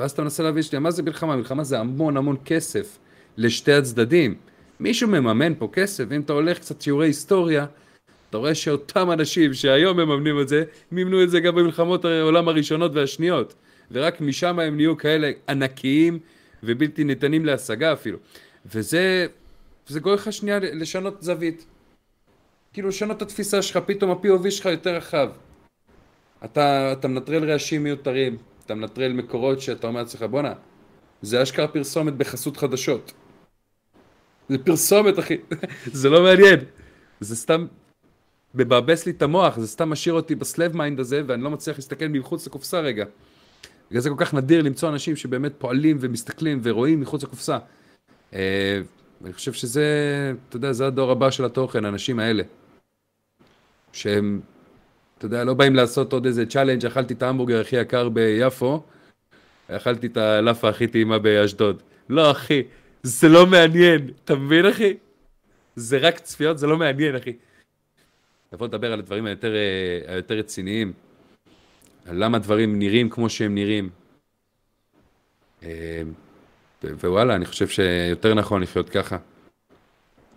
ואז אתה מנסה להבין שנייה, מה זה מלחמה? מלחמה זה המון המון כסף לשתי הצדדים. מישהו מממן פה כסף, ואם אתה הולך קצת שיעורי היסטוריה, אתה רואה שאותם אנשים שהיום מממנים את זה, מימנו את זה גם במלחמות העולם הראשונות והשניות. ורק משם הם נהיו כאלה ענקיים ובלתי ניתנים להשגה אפילו. וזה, זה גורם לך שנייה לשנות זווית. כאילו לשנות את התפיסה שלך, פתאום ה-POV שלך יותר רחב. אתה, אתה מנטרל רעשים מיותרים, אתה מנטרל מקורות שאתה אומר לעצמך, בואנה, זה אשכרה פרסומת בחסות חדשות. זה פרסומת, אחי, זה לא מעניין. זה סתם מבאבס לי את המוח, זה סתם משאיר אותי ב slave mind הזה, ואני לא מצליח להסתכל מחוץ לקופסה רגע. בגלל זה כל כך נדיר למצוא אנשים שבאמת פועלים ומסתכלים ורואים מחוץ לקופסה. אה, אני חושב שזה, אתה יודע, זה הדור הבא של התוכן, האנשים האלה. שהם אתה יודע, לא באים לעשות עוד איזה challenge, אכלתי את ההמבורגר הכי יקר ביפו, אכלתי את הלאפה הכי טעימה באשדוד. לא, אחי, זה לא מעניין, אתה מבין, אחי? זה רק צפיות, זה לא מעניין, אחי. לבוא לדבר על הדברים היותר, אה, היותר רציניים, על למה דברים נראים כמו שהם נראים. אה, ווואלה, אני חושב שיותר נכון לחיות ככה.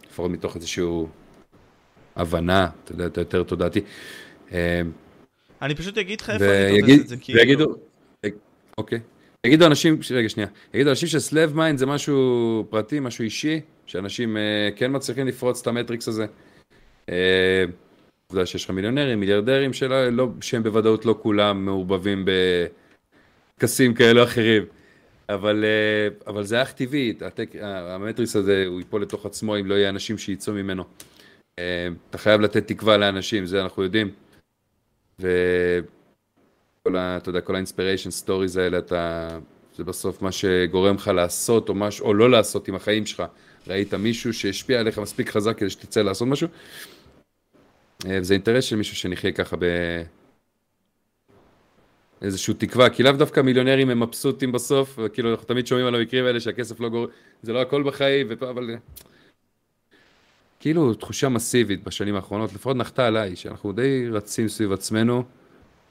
לפחות מתוך איזושהי הבנה, אתה יודע, יותר תודעתי. אמ, אני פשוט אגיד לך איפה אני תופס את זה, כאילו... ויגידו, אוקיי. יגידו אנשים, רגע שנייה, יגידו אנשים שסלף מייד זה משהו פרטי, משהו אישי, שאנשים אה, כן מצליחים לפרוץ את ה-Matrix הזה. אה, יודע שיש לך מיליונרים, מיליארדרים לא, שהם בוודאות לא כולם מעורבבים בטקסים כאלה או אחרים. אבל, אה, אבל זה אך טבעי, המטריקס הזה הוא ייפול לתוך עצמו אם לא יהיה אנשים שיצאו ממנו. אתה חייב לתת תקווה לאנשים, זה אנחנו יודעים. וכל ה... אתה יודע, כל האינספיריישן סטוריז האלה, אתה... זה בסוף מה שגורם לך לעשות או, מש... או לא לעשות עם החיים שלך. ראית מישהו שהשפיע עליך מספיק חזק כדי שתצא לעשות משהו? אה, וזה אינטרס של מישהו שנחיה ככה ב... תקווה, כי לאו דווקא מיליונרים הם מבסוטים בסוף, כאילו אנחנו תמיד שומעים על המקרים האלה שהכסף לא גורם, זה לא הכל בחיים, ופה, אבל כאילו תחושה מסיבית בשנים האחרונות, לפחות נחתה עליי, שאנחנו די רצים סביב עצמנו,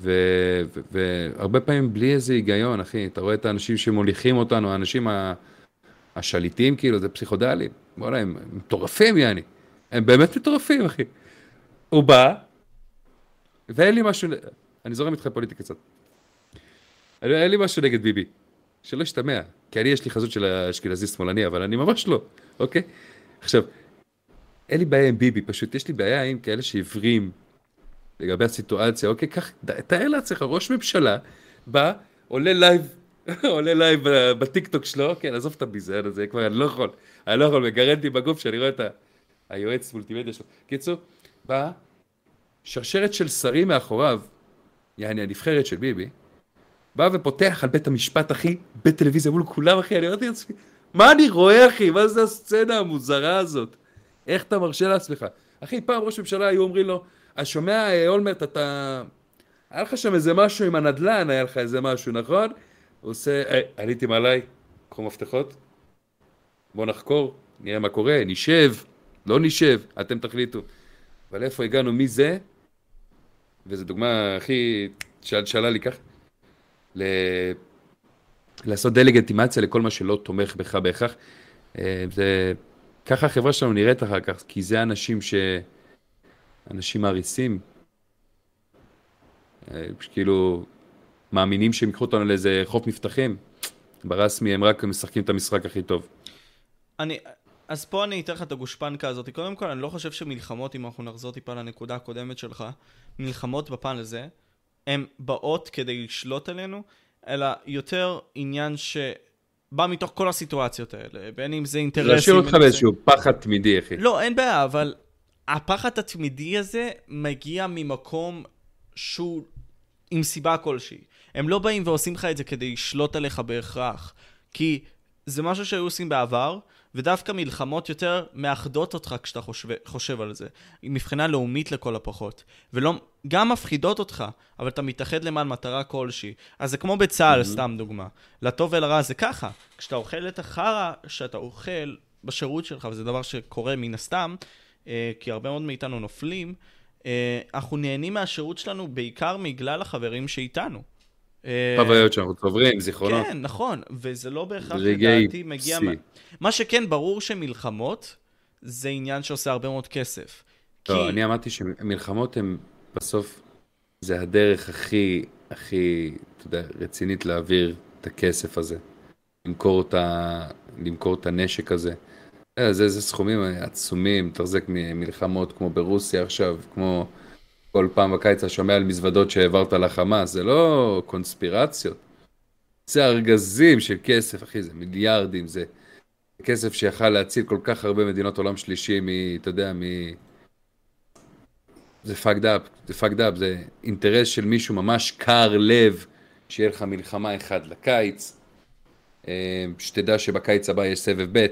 והרבה פעמים בלי איזה היגיון, אחי. אתה רואה את האנשים שמוליכים אותנו, האנשים ה- השליטים, כאילו, זה פסיכודלים. וואלה, הם מטורפים, יעני. הם באמת מטורפים, אחי. הוא בא, ואין לי משהו, אני זורם איתך פוליטיקה קצת. אין לי משהו נגד ביבי, שלא ישתמע, כי אני יש לי חזות של האשכנזי שמאלני, אבל אני ממש לא, אוקיי? עכשיו, אין לי בעיה עם ביבי, פשוט יש לי בעיה עם כאלה שעיוורים לגבי הסיטואציה, אוקיי? קח, תאר לעצמך, ראש ממשלה בא, עולה live, עולה live בטיקטוק שלו, כן, עזוב את הביזיון הזה, כבר אני לא יכול, אני לא יכול, מגרד לי בגוף שאני רואה את היועץ מולטימדיה שלו. קיצור, בא, שרשרת של שרים מאחוריו, יעני הנבחרת של ביבי, בא ופותח על בית המשפט, אחי, בטלוויזיה מול כולם, אחי, אני אמרתי לעצמי, מה אני רואה, אחי? מה זה הסצנה המוזרה הזאת? איך אתה מרשה לעצמך? אחי, פעם ראש ממשלה היו אומרים לו, אז שומע, אה, אולמרט, אתה... היה לך שם איזה משהו עם הנדל"ן, היה לך איזה משהו, נכון? הוא עושה, היי, עליתם עליי, קחו מפתחות, בואו נחקור, נראה מה קורה, נשב, לא נשב, אתם תחליטו. אבל איפה הגענו מזה, וזו דוגמה הכי שאלה לי ככה, ל... לעשות דה-לגיטימציה לכל מה שלא תומך בך בהכרח. אה, זה... ככה החברה שלנו נראית אחר כך, כי זה אנשים ש... אנשים מעריסים, אה, כאילו מאמינים שהם ייקחו אותנו לאיזה חוף מבטחים. ברסמי הם רק משחקים את המשחק הכי טוב. אני, אז פה אני אתן לך את הגושפנקה הזאת. קודם כל, אני לא חושב שמלחמות, אם אנחנו נחזור טיפה לנקודה הקודמת שלך, מלחמות בפן הזה, הן באות כדי לשלוט עלינו, אלא יותר עניין שבא מתוך כל הסיטואציות האלה, בין אם זה אינטרסים... להשאיר אותך באיזשהו פחד תמידי, אחי. לא, אין בעיה, אבל הפחד התמידי הזה מגיע ממקום שהוא עם סיבה כלשהי. הם לא באים ועושים לך את זה כדי לשלוט עליך בהכרח, כי זה משהו שהיו עושים בעבר, ודווקא מלחמות יותר מאחדות אותך כשאתה חושב, חושב על זה, מבחינה לאומית לכל הפחות, ולא, גם מפחידות אותך, אבל אתה מתאחד למען מטרה כלשהי. אז זה כמו בצה"ל, mm-hmm. סתם דוגמה. לטוב ולרע זה ככה, כשאתה אוכל את החרא שאתה אוכל בשירות שלך, וזה דבר שקורה מן הסתם, אה, כי הרבה מאוד מאיתנו נופלים, אה, אנחנו נהנים מהשירות שלנו בעיקר בגלל החברים שאיתנו. אה, חוויות שאנחנו צוברים, זיכרונות. כן, נכון, וזה לא בהכרח לדעתי מגיע... מה... מה שכן, ברור שמלחמות זה עניין שעושה הרבה מאוד כסף. לא, כי... אני אמרתי שמלחמות הן בסוף, זה הדרך הכי, הכי, אתה יודע, רצינית להעביר את הכסף הזה. למכור את, ה... למכור את הנשק הזה. אה, זה, זה סכומים עצומים, תחזק מלחמות כמו ברוסיה עכשיו, כמו כל פעם בקיץ אתה שומע על מזוודות שהעברת לחמאס, זה לא קונספירציות. זה ארגזים של כסף, אחי, זה מיליארדים, זה כסף שיכל להציל כל כך הרבה מדינות עולם שלישי מ... אתה יודע, מ... זה fucked up, זה fucked up, זה אינטרס של מישהו ממש קר לב, שיהיה לך מלחמה אחד לקיץ, אה, שתדע שבקיץ הבא יש סבב ב',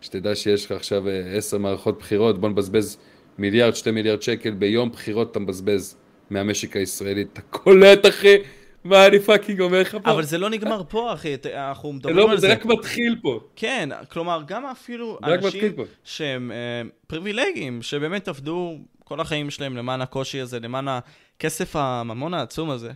שתדע שיש לך עכשיו אה, עשר מערכות בחירות, בוא נבזבז מיליארד, שתי מיליארד שקל ביום בחירות אתה מבזבז מהמשק הישראלי. אתה קולט, אחי? מה אני fucking אומר לך פה? אבל זה לא נגמר פה, אחי, אנחנו מדברים לא, על זה. זה רק מתחיל פה. כן, כלומר, גם אפילו אנשים שהם אה, פריבילגיים, שבאמת עבדו כל החיים שלהם למען הקושי הזה, למען הכסף הממון העצום הזה.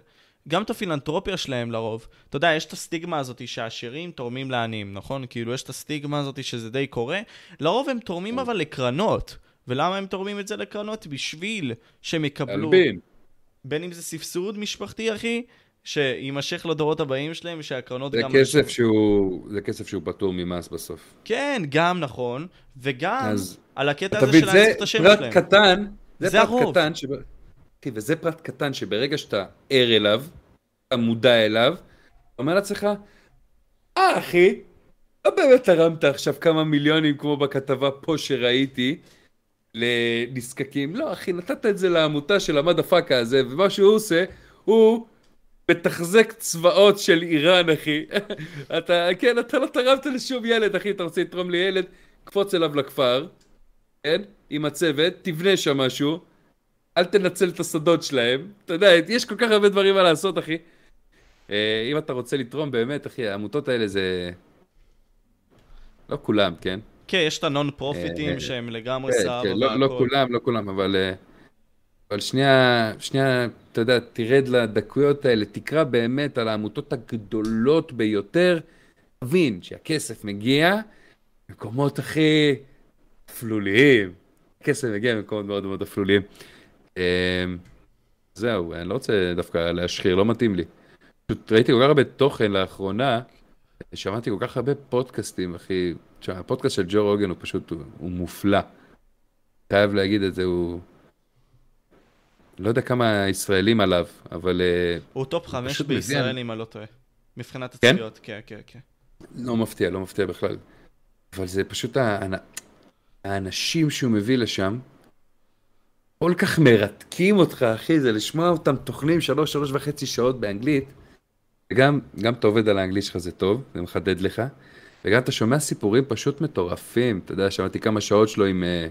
גם את הפילנטרופיה שלהם לרוב. אתה יודע, יש את הסטיגמה הזאת שהעשירים תורמים לעניים, נכון? כאילו, יש את הסטיגמה הזאת שזה די קורה. לרוב הם תורמים אבל לקרנות. ולמה הם תורמים את זה לקרנות? בשביל שהם יקבלו... אלבין. בין אם זה סבסוד משפחתי, אחי, שיימשך לדורות הבאים שלהם, שהקרנות זה גם... כסף שהוא, זה כסף שהוא פטור ממס בסוף. כן, גם נכון, וגם אז... על הקטע הזה של להנציח את השם שלהם. זה פרט קטן, זה, זה פרט הרוב. קטן, ש... תראי, וזה פרט קטן שברגע שאתה ער אליו, אתה מודע אליו, אתה אומר לעצמך, אה אחי, לא באמת תרמת עכשיו כמה מיליונים כמו בכתבה פה שראיתי, לנזקקים. לא, אחי, נתת את זה לעמותה של המדה פאקה הזה, ומה שהוא עושה, הוא מתחזק צבאות של איראן, אחי. אתה, כן, אתה לא תרמת לשום ילד, אחי, אתה רוצה לתרום לי ילד, קפוץ אליו לכפר, כן? עם הצוות, תבנה שם משהו, אל תנצל את השדות שלהם. אתה יודע, יש כל כך הרבה דברים מה לעשות, אחי. אה, אם אתה רוצה לתרום באמת, אחי, העמותות האלה זה... לא כולם, כן? כן, יש את הנון פרופיטים אה, שהם לגמרי. כן, כן, לא, לא כולם, לא כולם, אבל אבל שנייה, שנייה, אתה יודע, תרד לדקויות האלה, תקרא באמת על העמותות הגדולות ביותר, תבין שהכסף מגיע ממקומות הכי אפלוליים. הכסף מגיע ממקומות מאוד מאוד אפלוליים. אמ, זהו, אני לא רוצה דווקא להשחיר, לא מתאים לי. פשוט ראיתי כל כך הרבה תוכן לאחרונה, שמעתי כל כך הרבה פודקאסטים, אחי. תשמע, הפודקאסט של ג'ו רוגן הוא פשוט, הוא, הוא מופלא. חייב להגיד את זה, הוא... לא יודע כמה ישראלים עליו, אבל... אה, הוא top חמש בישראל. אם אני לא טועה. מבחינת כן? הצפיות, כן, כן, כן. לא מפתיע, לא מפתיע בכלל. אבל זה פשוט האנ... האנשים שהוא מביא לשם, כל כך מרתקים אותך, אחי, זה לשמוע אותם טוחנים שלוש, שלוש וחצי שעות באנגלית, וגם גם אתה עובד על האנגלית שלך זה טוב, זה מחדד לך, וגם אתה שומע סיפורים פשוט מטורפים, אתה יודע, שמעתי כמה שעות שלו עם, אה,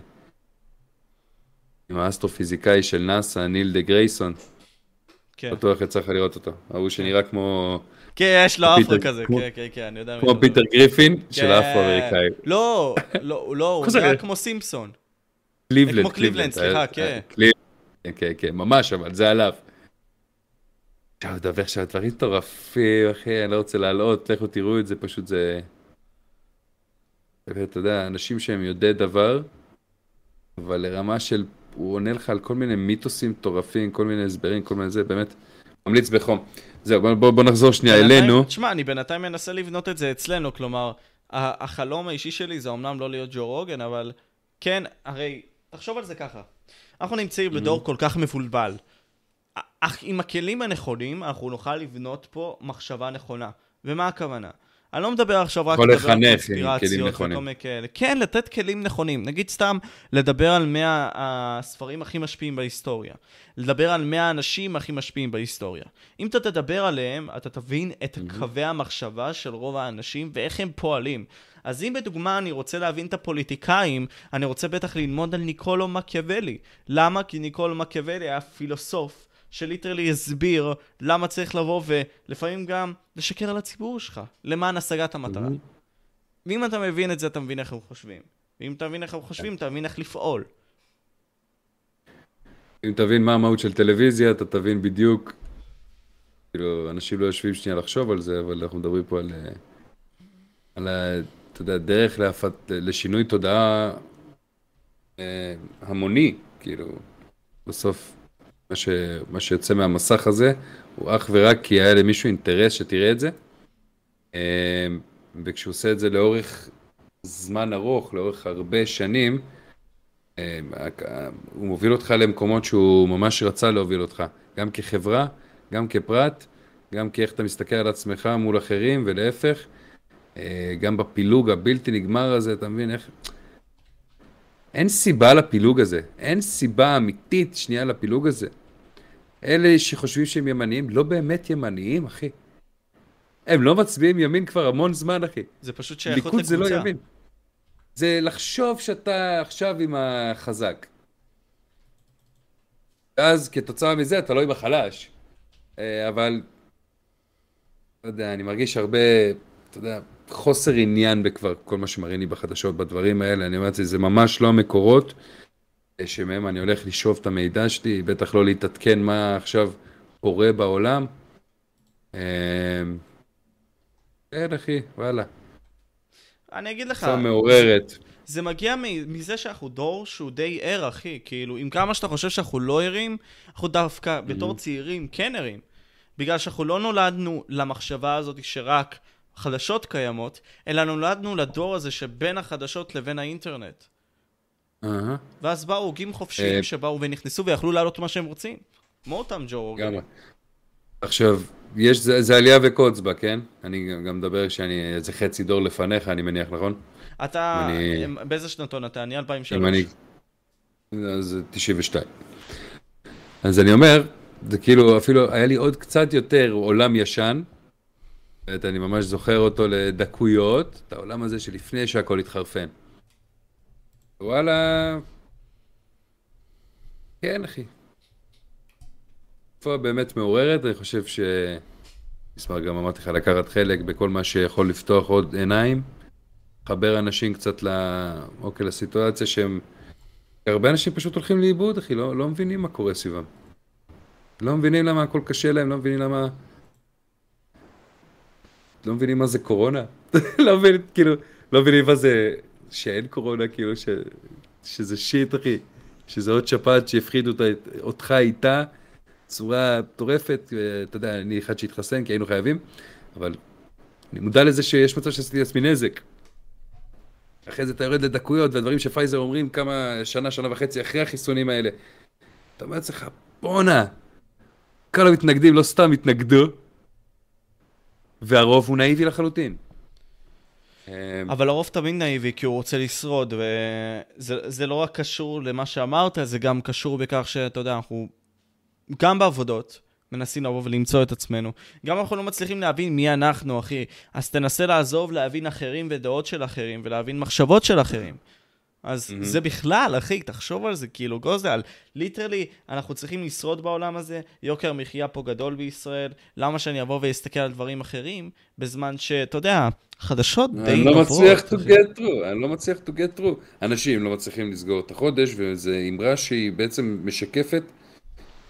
עם האסטרופיזיקאי של נאסא, ניל דה גראס טייסון, כן. בטוח יצא לך לראות אותו, ההוא שנראה כמו, כן, יש לו אפרו כזה, כן, כן, כן, אני יודע. כמו פיטר. גריפין של כן. האפרו-אמריקאי. לא, לא, לא, הוא נראה כמו סימפסון. קליבלנד, כמו קליבלנד, סליחה, אה, כן. אה, כן, כן, כן, ממש, אבל זה עליו. עכשיו לדבר עכשיו דברים מטורפים, אחי, אני לא רוצה להלאות, לכו תראו את זה, פשוט זה... אתה יודע, אנשים שהם יודעי דבר, אבל לרמה של, הוא עונה לך על כל מיני מיתוסים מטורפים, כל מיני הסברים, כל מיני זה, באמת, ממליץ בחום. זהו, בוא, בוא, בוא נחזור שנייה בינתיים- אלינו. תשמע, אני בינתיים מנסה לבנות את זה אצלנו, כלומר, החלום האישי שלי זה אמנם לא להיות ג'ו רוגן, אבל כן, הרי, תחשוב על זה ככה. אנחנו נמצאים בדור כל כך מבולבל. אך עם הכלים הנכונים, אנחנו נוכל לבנות פה מחשבה נכונה. ומה הכוונה? אני לא מדבר עכשיו רק לדבר על קונספירציות וכל. מיני כאלה. כן, לתת כלים נכונים. נגיד סתם, לדבר על 100 הספרים הכי משפיעים בהיסטוריה. לדבר על 100 האנשים הכי משפיעים בהיסטוריה. אם אתה תדבר עליהם, אתה תבין את קווי המחשבה של רוב האנשים ואיך הם פועלים. אז אם בדוגמה אני רוצה להבין את הפוליטיקאים, אני רוצה בטח ללמוד על ניקולו מקיאוולי. למה? כי ניקולו מקיאוולי היה פילוסוף שליטרלי הסביר למה צריך לבוא ולפעמים גם לשקר על הציבור שלך, למען השגת המטרה. ואם אתה מבין את זה, אתה מבין איך הם חושבים. ואם אתה מבין איך הם חושבים, אתה מבין איך לפעול. אם תבין מה המהות של טלוויזיה, אתה תבין בדיוק, כאילו, אנשים לא יושבים שנייה לחשוב על זה, אבל אנחנו מדברים פה על, אה, על ה, אתה יודע, דרך להפת, לשינוי תודעה אה, המוני, כאילו, בסוף, מה, ש, מה שיוצא מהמסך הזה, הוא אך ורק כי היה למישהו אינטרס שתראה את זה, אה, וכשהוא עושה את זה לאורך זמן ארוך, לאורך הרבה שנים, אה, הוא מוביל אותך למקומות שהוא ממש רצה להוביל אותך, גם כחברה, גם כפרט, גם כאיך אתה מסתכל על עצמך מול אחרים ולהפך, אה, גם בפילוג הבלתי נגמר הזה, אתה מבין איך... אין סיבה לפילוג הזה, אין סיבה אמיתית שנייה לפילוג הזה. אלה שחושבים שהם ימניים, לא באמת ימניים, אחי. הם לא מצביעים ימין כבר המון זמן, אחי. זה פשוט שייכות ליכוד זה לא לקבוצה. ימין. זה לחשוב שאתה עכשיו עם החזק. ואז כתוצאה מזה אתה לא עם החלש. אה, אבל, לא יודע, אני מרגיש הרבה, אתה יודע, חוסר עניין בכבר כל מה שמראים לי בחדשות, בדברים האלה. אני אומר לעצמי, זה ממש לא המקורות שמהם אני הולך לשאוב את המידע שלי, בטח לא להתעדכן מה עכשיו קורה בעולם. אה, כן, אחי, וואלה. אני אגיד לך, תקופה מעוררת. זה מגיע מזה שאנחנו דור שהוא די ער, אחי. כאילו, עם כמה שאתה חושב שאנחנו לא ערים, אנחנו דווקא בתור צעירים כן ערים. בגלל שאנחנו לא נולדנו למחשבה הזאת שרק חדשות קיימות, אלא נולדנו לדור הזה שבין החדשות לבין האינטרנט. ואז באו הוגים חופשיים אה, שבאו ונכנסו ויכלו לעלות מה שהם רוצים. כמו אותם ג'ו. לגמרי. עכשיו, יש, זה, זה עלייה וקוץ בה, כן? אני גם- מדבר כשאני איזה חצי דור לפניך, אני מניח, נכון? אתה, אני- באיזה שנתון אתה? אני 2003. אם אני... אז 92. אז אני אומר, זה כאילו, אפילו היה לי עוד קצת יותר עולם ישן. אני ממש זוכר אותו לדקויות, את העולם הזה שלפני שהכל התחרפן. וואלה, כן, אחי. תקופה באמת מעוררת, אני חושב ש... אשמח גם אמרתי לך לקחת חלק בכל מה שיכול לפתוח עוד עיניים, לחבר אנשים קצת ל... אוקיי, לסיטואציה שהם הרבה אנשים פשוט הולכים לאיבוד, אחי, לא, לא מבינים מה קורה סביבם. לא מבינים למה הכל קשה להם, לא מבינים למה... לא מבינים מה זה קורונה. לא מבינים, כאילו, לא מבינים מה זה שאין קורונה, כאילו, ש... שזה שיט, אחי. שזה עוד שפעת שהפחיד אותה, אותך איתה בצורה מטורפת. אתה יודע, אני אחד שהתחסן כי היינו חייבים, אבל אני מודע לזה שיש מצב שעשיתי לעצמי נזק. אחרי זה אתה יורד לדקויות, והדברים שפייזר אומרים כמה שנה, שנה וחצי אחרי החיסונים האלה. אתה אומר לעצמך, בואנה, כל המתנגדים לא סתם התנגדו, והרוב הוא נאיבי לחלוטין. אבל הרוב תמיד נאיבי כי הוא רוצה לשרוד, וזה לא רק קשור למה שאמרת, זה גם קשור בכך שאתה יודע, אנחנו גם בעבודות, מנסים לבוא ולמצוא את עצמנו. גם אנחנו לא מצליחים להבין מי אנחנו, אחי. אז תנסה לעזוב להבין אחרים ודעות של אחרים, ולהבין מחשבות של אחרים. אז mm-hmm. זה בכלל, אחי, תחשוב על זה, כאילו, גוזל. ליטרלי, אנחנו צריכים לשרוד בעולם הזה, יוקר מחיה פה גדול בישראל, למה שאני אבוא ואסתכל על דברים אחרים, בזמן שאתה יודע, חדשות די אני לא מצליח to get through, אני לא מצליח to get through. אנשים לא מצליחים לסגור את החודש, וזו אמרה שהיא בעצם משקפת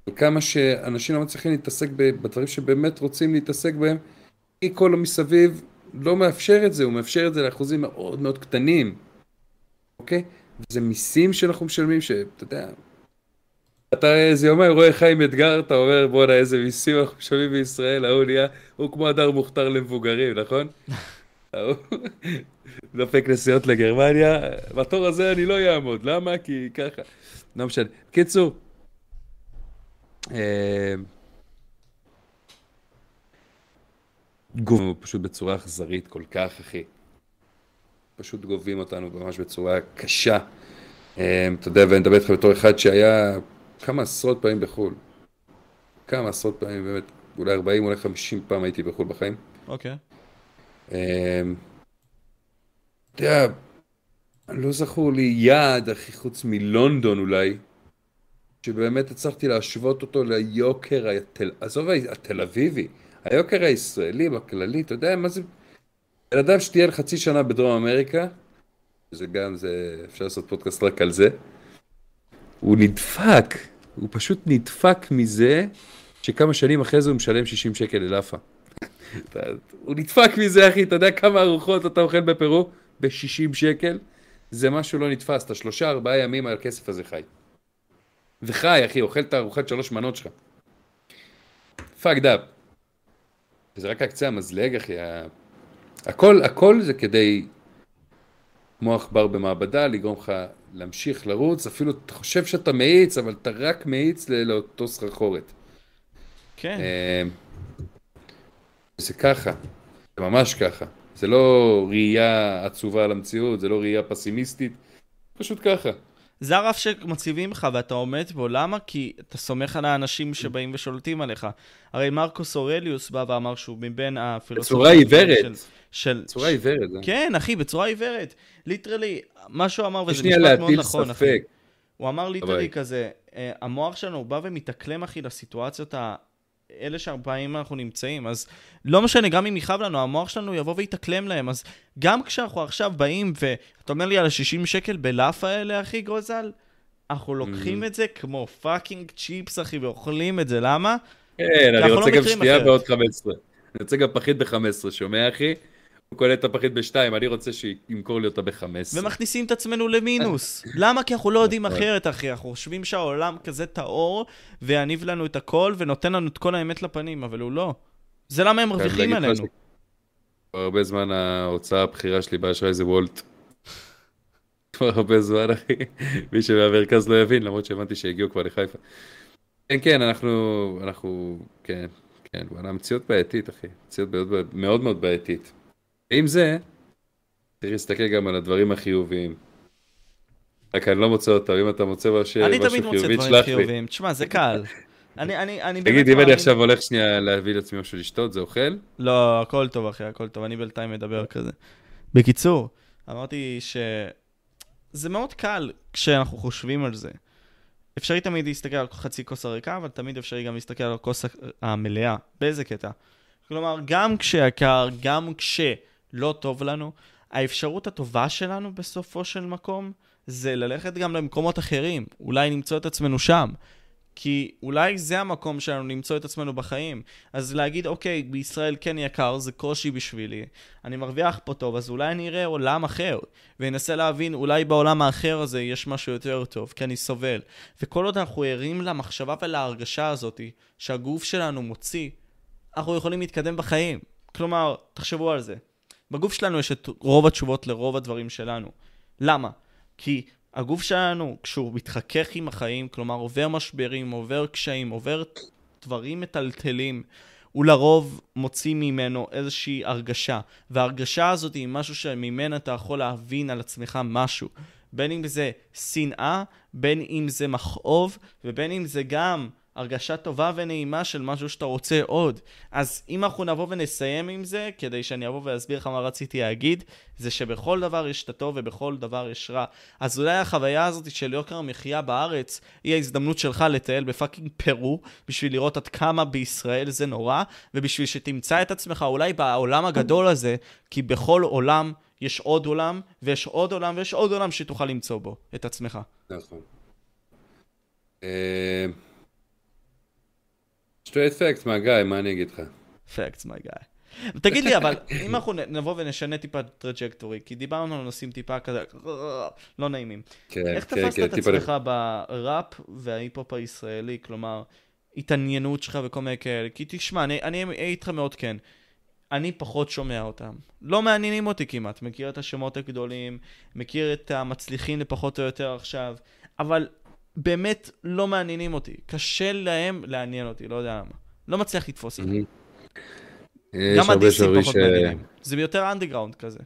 וכמה שאנשים לא מצליחים להתעסק בדברים שבאמת רוצים להתעסק בהם, כי כל המסביב לא מאפשר את זה, הוא מאפשר את זה לאחוזים מאוד מאוד קטנים, אוקיי? וזה מיסים שאנחנו משלמים, שאתה יודע, אתה איזה יומיים רואה חיים אתגר, אתה אומר בואנה איזה מיסים אנחנו משלמים בישראל, ההוא נהיה, הוא כמו הדר מוכתר למבוגרים, נכון? דופק נסיעות לגרמניה, בתור הזה אני לא אעמוד, למה? כי ככה, לא משנה. קיצור, אה, גובים פשוט בצורה אכזרית כל כך, אחי. פשוט גובים אותנו ממש בצורה קשה. אה, אתה יודע, ואני מדבר איתך בתור אחד שהיה כמה עשרות פעמים בחו"ל. כמה עשרות פעמים, באמת, אולי 40, אולי 50 פעם הייתי בחו"ל בחיים. אוקיי. אה, אתה יודע, לא זכור לי יעד, אחי, חוץ מלונדון אולי. שבאמת הצלחתי להשוות אותו ליוקר, התל... עזוב התל אביבי, היוקר הישראלי בכללי, אתה יודע מה זה... אדם שתהיה חצי שנה בדרום אמריקה, זה גם, זה, אפשר לעשות פודקאסט רק על זה, הוא נדפק, הוא פשוט נדפק מזה שכמה שנים אחרי זה הוא משלם 60 שקל ללאפה. הוא נדפק מזה, אחי, אתה יודע כמה ארוחות אתה אוכל בפרו? ב-60 שקל? זה משהו לא נתפס, אתה שלושה ארבעה ימים על הכסף הזה חי. וחי, אחי, אוכל את הארוחת שלוש מנות שלך. Fucked up. וזה רק הקצה המזלג, אחי. הכל, הכל זה כדי, כמו עכבר במעבדה, לגרום לך להמשיך לרוץ, אפילו אתה חושב שאתה מאיץ, אבל אתה רק מאיץ לאותו סחרחורת. כן. אה, זה ככה, זה ממש ככה. זה לא ראייה עצובה על המציאות, זה לא ראייה פסימיסטית, פשוט ככה. זה הרף שמציבים לך ואתה עומד בו, למה? כי אתה סומך על האנשים שבאים ושולטים עליך. הרי מרקוס אורליוס בא ואמר שהוא מבין הפילוסופים... בצורה עיוורת. של... של... בצורה עיוורת. אה? כן, אחי, בצורה עיוורת. Literally, מה שהוא אמר, וזה משפט מאוד נכון, ספק. אחי. הוא אמר ליטרלי כזה, אה, המוח שלנו הוא בא ומתאקלם, אחי, לסיטואציות ה... אלה שהפעמים אנחנו נמצאים, אז לא משנה, גם אם יכאב לנו, המוח שלנו יבוא ויתאקלם להם, אז גם כשאנחנו עכשיו באים, ואתה אומר לי על ה-60 שקל בלאפה האלה, אחי גוזל, אנחנו לוקחים mm-hmm. את זה כמו fucking צ'יפס, אחי, ואוכלים את זה, למה? כן, אני רוצה לא גם שתייה בעוד 15. אני רוצה גם פחית ב-15, שומע, אחי? הוא קונה את הפחית בשתיים, אני רוצה שימכור לי אותה בחמש. ומכניסים את עצמנו למינוס. למה? כי אנחנו לא יודעים נכון. אחרת, אחי. אנחנו חושבים שהעולם כזה טהור, ויניב לנו את הכל, ונותן לנו את כל האמת לפנים, אבל הוא לא. זה למה הם מרוויחים עלינו. הרבה זמן ההוצאה הבכירה שלי באשראי זה וולט. כבר הרבה זמן, אחי. מי שמהמרכז לא יבין, למרות שהבנתי שהגיעו כבר לחיפה. כן, כן, אנחנו, אנחנו, כן, כן, המציאות בעייתית, אחי. מציאות מאוד מאוד בעייתית. ועם זה, צריך להסתכל גם על הדברים החיוביים. רק אני לא מוצא אותם, אם אתה מוצא משהו חיובי, תשלח לי. אני תמיד מוצא דברים חיוביים, תשמע, זה קל. אני, אני, אני תגיד, אם אני עכשיו הולך שנייה להביא לעצמי משהו לשתות, זה אוכל? לא, הכל טוב, אחי, הכל טוב, אני בינתיים מדבר כזה. בקיצור, אמרתי שזה מאוד קל כשאנחנו חושבים על זה. אפשרי תמיד להסתכל על חצי כוס הריקה, אבל תמיד אפשרי גם להסתכל על הכוס המלאה. באיזה קטע? כלומר, גם כשהקר, גם כש... לא טוב לנו, האפשרות הטובה שלנו בסופו של מקום, זה ללכת גם למקומות אחרים, אולי למצוא את עצמנו שם. כי אולי זה המקום שלנו למצוא את עצמנו בחיים. אז להגיד, אוקיי, בישראל כן יקר, זה קושי בשבילי. אני מרוויח פה טוב, אז אולי אני אראה עולם אחר. ואנסה להבין, אולי בעולם האחר הזה יש משהו יותר טוב, כי אני סובל. וכל עוד אנחנו ערים למחשבה ולהרגשה הזאת שהגוף שלנו מוציא, אנחנו יכולים להתקדם בחיים. כלומר, תחשבו על זה. בגוף שלנו יש את רוב התשובות לרוב הדברים שלנו. למה? כי הגוף שלנו, כשהוא מתחכך עם החיים, כלומר עובר משברים, עובר קשיים, עובר דברים מטלטלים, הוא לרוב מוציא ממנו איזושהי הרגשה. וההרגשה הזאת היא משהו שממנה אתה יכול להבין על עצמך משהו. בין אם זה שנאה, בין אם זה מכאוב, ובין אם זה גם הרגשה טובה ונעימה של משהו שאתה רוצה עוד. אז אם אנחנו נבוא ונסיים עם זה, כדי שאני אבוא ואסביר לך מה רציתי להגיד, זה שבכל דבר יש את הטוב ובכל דבר יש רע. אז אולי החוויה הזאת של יוקר המחיה בארץ, היא ההזדמנות שלך לטייל בפאקינג פרו, בשביל לראות עד כמה בישראל זה נורא, ובשביל שתמצא את עצמך אולי בעולם הגדול הזה, כי בכל עולם יש עוד עולם, ויש עוד עולם, ויש עוד עולם שתוכל למצוא בו את עצמך. נכון. Straight facts מהגיא, מה אני אגיד לך? facts, my guy. תגיד לי, אבל אם אנחנו נבוא ונשנה טיפה trajectory, כי דיברנו על נושאים טיפה כזה, לא נעימים. כן, איך כן, תפסת כן, את עצמך בראפ וההיפ-הופ הישראלי? כלומר, התעניינות שלך וכל מיני כאלה. כי תשמע, אני אהיה איתך מאוד כן. אני פחות שומע אותם. לא מעניינים אותי כמעט. מכיר את השמות הגדולים, מכיר את המצליחים לפחות או יותר עכשיו, אבל באמת לא מעניינים אותי. קשה להם לעניין אותי, לא יודע למה. לא מצליח לתפוס. מהמם. יש גם הדיסים פחות ש- מעניינים. זה יותר אנדרגראונד כזה.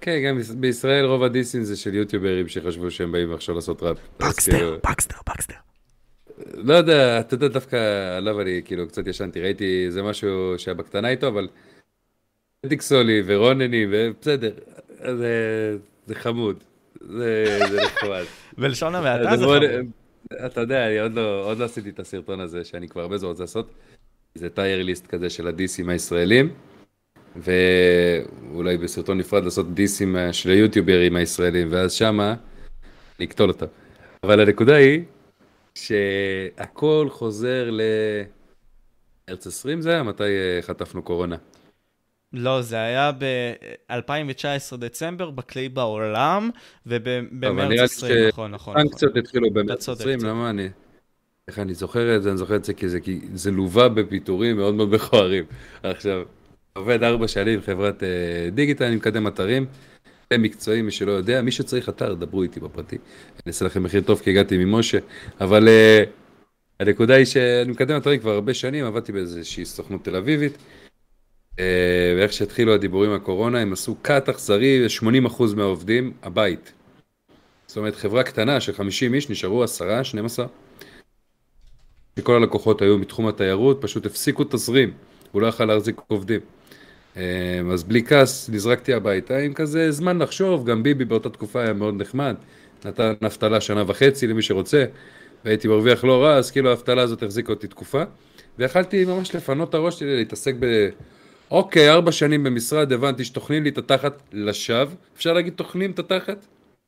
כן, גם ביש- בישראל רוב הדיסים זה של יוטיוברים שחשבו שהם באים עכשיו לעשות ראפ. כאילו- בקסטר, בקסטר. לא יודע, אתה יודע, דווקא עליו אני כאילו קצת ישנתי, ראיתי איזה משהו שהיה בקטנה איתו, אבל דיקסולי ורונני, ובסדר, זה, זה חמוד, זה, זה נחמד. בלשון המעטה זה חמוד. אתה יודע, אני עוד לא, עוד לא עשיתי את הסרטון הזה, שאני כבר הרבה זמן רוצה לעשות. זה tier list כזה של הדיסים הישראלים, ואולי בסרטון נפרד לעשות דיסים של היוטיוברים הישראלים, ואז שמה נקטול אותם. אבל הנקודה היא שהכל חוזר למרץ 20 זה היה? מתי אה, חטפנו קורונה? לא, זה היה ב-2019 דצמבר, בכלי בעולם, ובמרץ לי 20, נכון, נכון. נכון. סנקציות התחילו אתה במרץ צודק, 20, צודק. למה אני... איך אני זוכר את זה? אני זוכר את זה כי זה, כי זה לווה בפיטורים מאוד מאוד מכוערים. עכשיו, עובד ארבע שנים חברת אה, דיגיטל, אני מקדם אתרים. הם מקצועיים, מי שלא יודע, מי שצריך אתר, דברו איתי בפרטי. אני אעשה לכם מחיר טוב כי הגעתי ממשה, אבל אה, הנקודה היא שאני מקדם אתרים כבר הרבה שנים, עבדתי באיזושהי סוכנות תל אביבית. אה, ואיך שהתחילו הדיבורים על קורונה, הם עשו קאט אכזרי, 80% מהעובדים, הבית. זאת אומרת, חברה קטנה של 50 איש, נשארו 10, 12. שכל הלקוחות היו מתחום התיירות, פשוט הפסיקו תזרים, הוא לא יכל להחזיק עובדים. אה, אז בלי כעס, נזרקתי הביתה עם כזה זמן לחשוב, גם ביבי באותה תקופה היה מאוד נחמד, נתן אבטלה שנה וחצי למי שרוצה, והייתי מרוויח לא רע, אז כאילו האבטלה הזאת החזיקה אותי תקופה, ויכלתי ממש לפנות את הראש שלי, להתעסק ב... אוקיי, ארבע שנים במשרד, הבנתי שטוחנים לי את התחת לשווא, אפשר להגיד טוחנים את התחת?